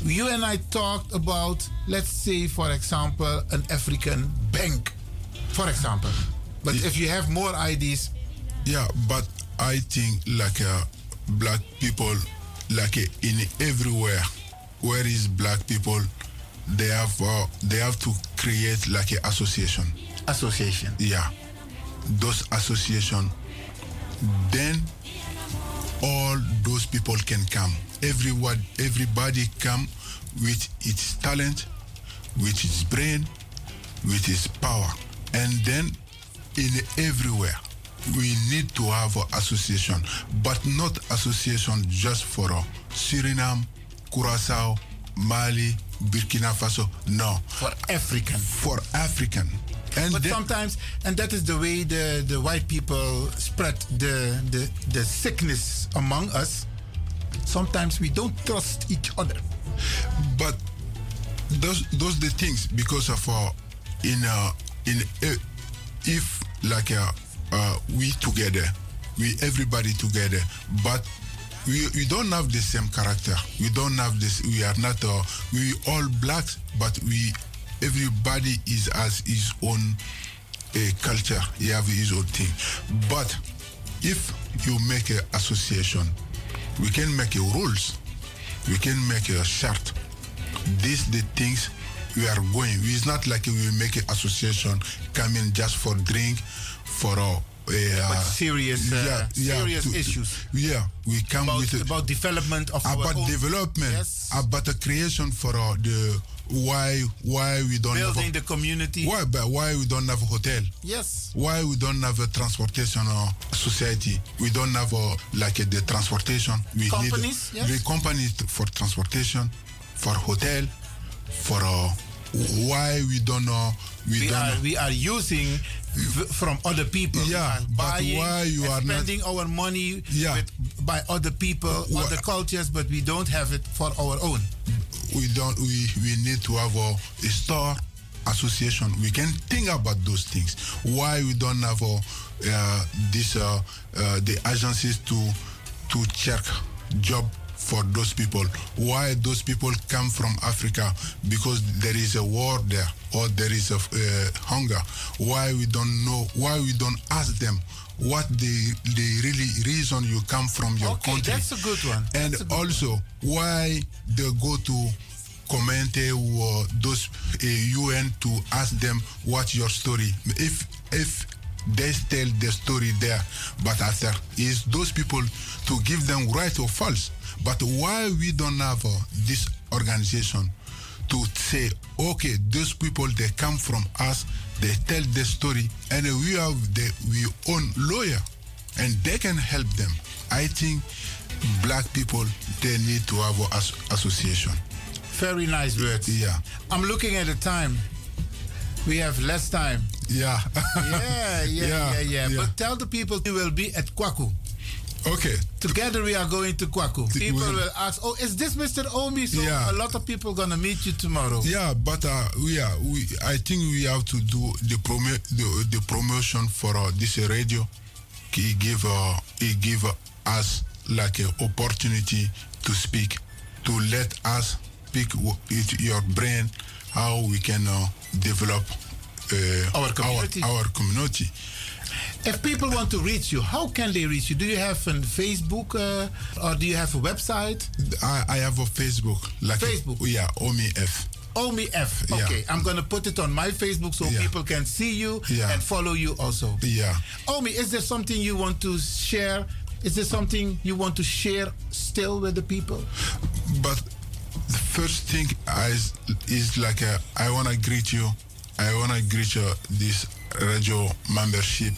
You and I talked about, let's say, for example, an African bank, for example. But if you have more ideas, Yeah, but I think like uh, black people, like uh, in everywhere, where is black people, they have uh, they have to create like an association. Association. Yeah, those association. Then all those people can come. Everyone, everybody come with its talent, with its brain, with its power, and then in everywhere we need to have an association, but not association just for uh, Suriname, Curacao, Mali, Burkina Faso. No, for African. For African. And but sometimes, and that is the way the, the white people spread the, the, the sickness among us. Sometimes we don't trust each other. But those those the things because of uh, in uh, in uh, if like uh, uh, we together, we everybody together, but we, we don't have the same character. We don't have this. We are not. Uh, we all blacks, but we everybody is as his own uh, culture. He have his own thing. But if you make an association, we can make a rules. We can make a chart. These the things we are going. It's not like we make an association coming just for drink, for uh, But serious, uh, serious issues. yeah, we come About, with it about development of our about own- development, Yes. about the creation for uh, the why why we don't have Building a, the community. why but why we don't have a hotel. Yes. Why we don't have a transportation uh, society? We don't have uh, like the transportation. We Companies, need yes. the companies for transportation, for hotel, for uh, why we don't know we, We don't are know. we are using from other people. Yeah, We but why you are not- spending our money Yeah. with, by other people, other cultures, but we don't have it for our own. we don't we, we need to have a, a store association we can think about those things why we don't have a, uh, this uh, uh, the agencies to to check job for those people why those people come from africa because there is a war there or there is a uh, hunger why we don't know why we don't ask them what the the really reason you come from your Okay, country that's a good one. and good also why they go to Commente or those uh, UN to ask them what's your story. If if they tell the story there, but after is those people to give them right or false. But why we don't have uh, this organization to say, okay, those people they come from us, they tell the story, and we have the we own lawyer, and they can help them. I think black people they need to have an as- association. Very nice words. Yeah. I'm looking at the time. We have less time. Yeah. yeah, yeah, yeah, Yeah, yeah, yeah. But tell the people we will be at Kwaku. Okay. Together we are going to Kwaku. People will- ask, "Oh, is this Mr. Omi?" So Yeah. a lot of people gonna meet you tomorrow. Yeah, but uh, we are. We I think we have to do the promo the, the promotion for uh, this radio. He give uh, he give us like an opportunity to speak, to let us speak with your brain how we can uh, develop uh, Our community. Our, our community. If people want to reach you, how can they reach you? Do you have a Facebook uh, or do you have a website? I, I have a Facebook. Like Facebook? yeah, Omi F. Omi F. Yeah. Okay, I'm gonna put it on my Facebook so Yeah. people can see you Yeah. and follow you also. Yeah. Omi, is there something you want to share? Is there something you want to share still with the people? But the first thing is, is like uh, I want to greet you. I want to greet you this radio membership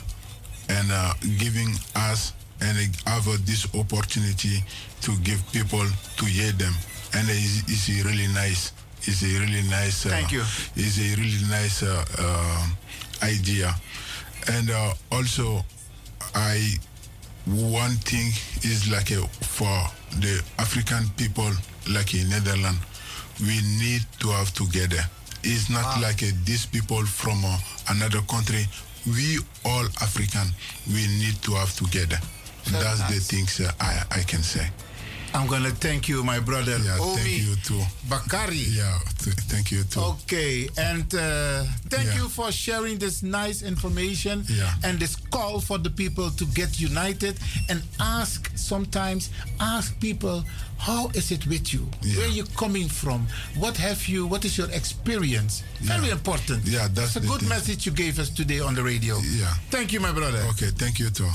and uh, giving us and have this opportunity to give people to hear them. And it's, it's a really nice. It's a really nice. Uh, Thank you. It's a really nice uh, uh, idea. And uh, also, I one thing is like for the African people, like in Netherlands, we need to have together. It's not Ah. like uh, these people from uh, another country. We all African. We need to have together. Very That's the things uh, I I can say. I'm gonna thank you, my brother. Yeah, Omi thank you too. Bakari. Yeah, th- thank you too. Okay, and uh, thank Yeah. you for sharing this nice information Yeah. and this call for the people to get united and ask sometimes ask people how is it with you? Where you coming from? What have you? What is your experience? Very important. Yeah, that's It's a good thing. message you gave us today on the radio. Yeah. Thank you, my brother. Okay, thank you too.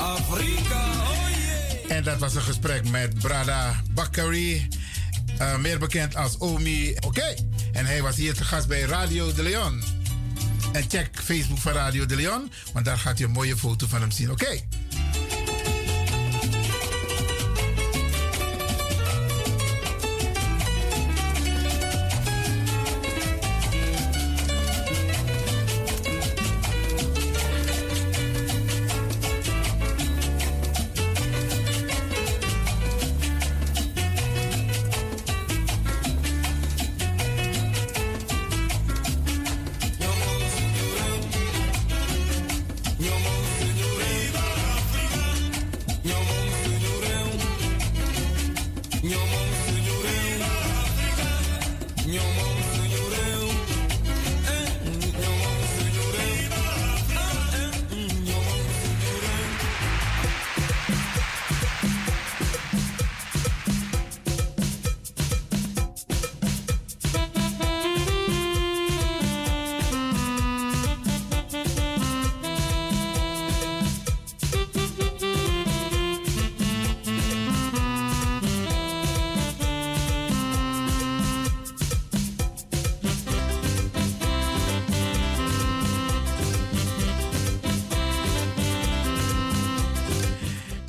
Oh En dat was een gesprek met Brada Bakari, eh, meer bekend als Omi. Oké, en hij was hier te gast bij Radio de Leon. En check Facebook van Radio de Leon, want daar gaat je een mooie foto van hem zien. Oké.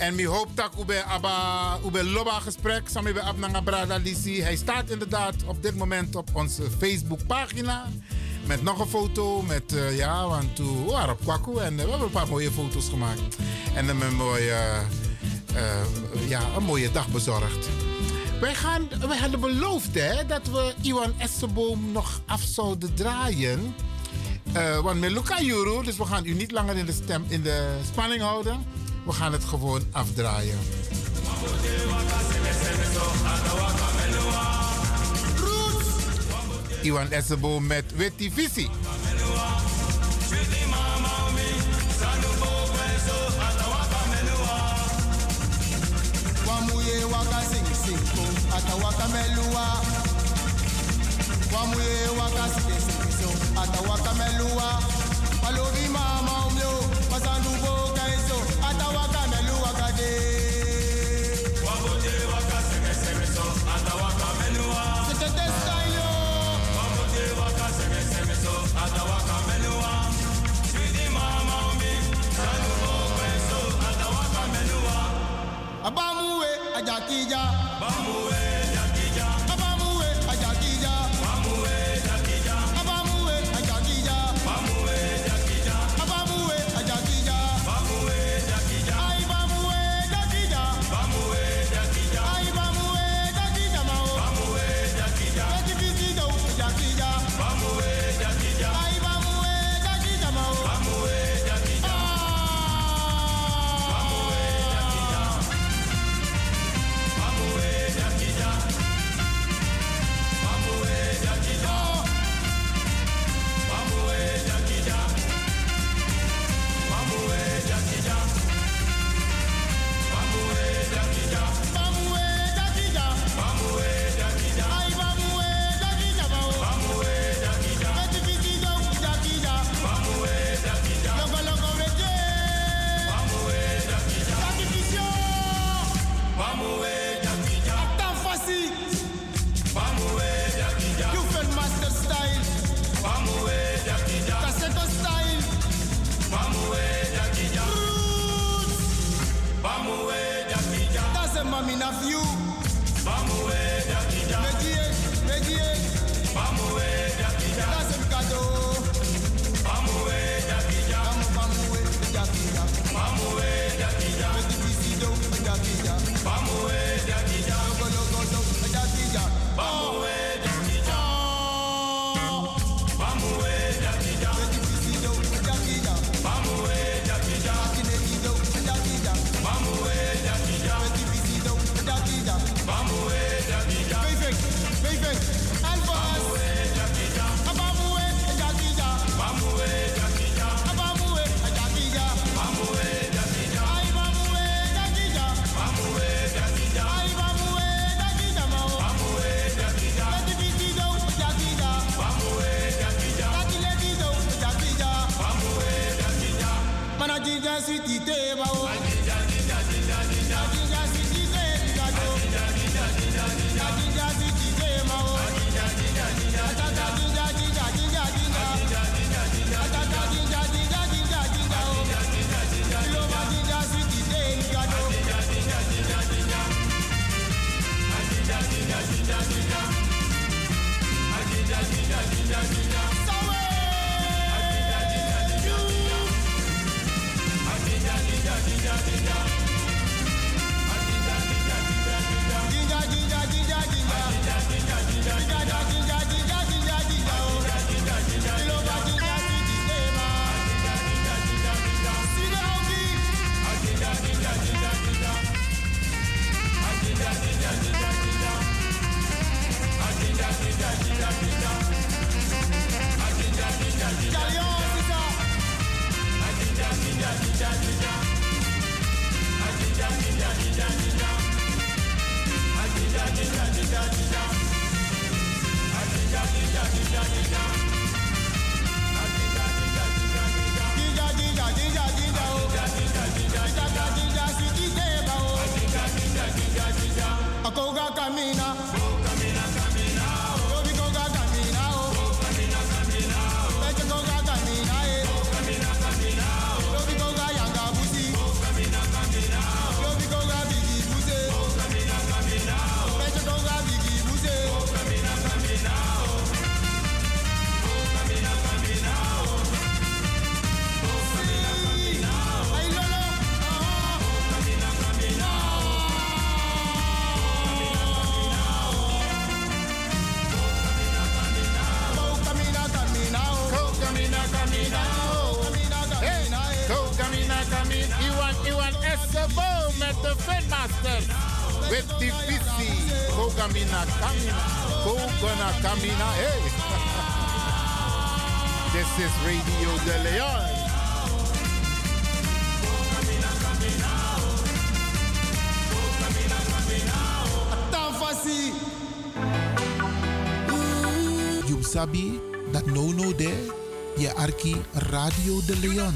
En we hoop dat we een hebben Loba gesprek, samen bij Abnanga Brada Lisi. Hij staat inderdaad op dit moment op onze Facebookpagina. Met nog een foto, met eh, ja, want toen waren op Kwaku en eh, we hebben een paar mooie foto's gemaakt. En hem een mooie, eh, ja, een mooie dag bezorgd. Wij, gaan, wij hadden beloofd hè, dat we Iwan Essenboom nog af zouden draaien. want met Luca you, dus we gaan u niet langer in de, stem, in de spanning houden. We gaan het gewoon afdraaien. Iwan Essebo met Witty Visie. Wamuye waka sing sing ko atawaka melua Wamuye waka sing sing so atawaka melua Palobi mama umyo pasandu boga ada wa kamelua didi mama mbi ada wa presu ada wa kamelua abamuwe ajakija. Bamuwe parasite Akoga camina. This is Radio de Leon. You sabi that no no there. Je arki Radio de Leon.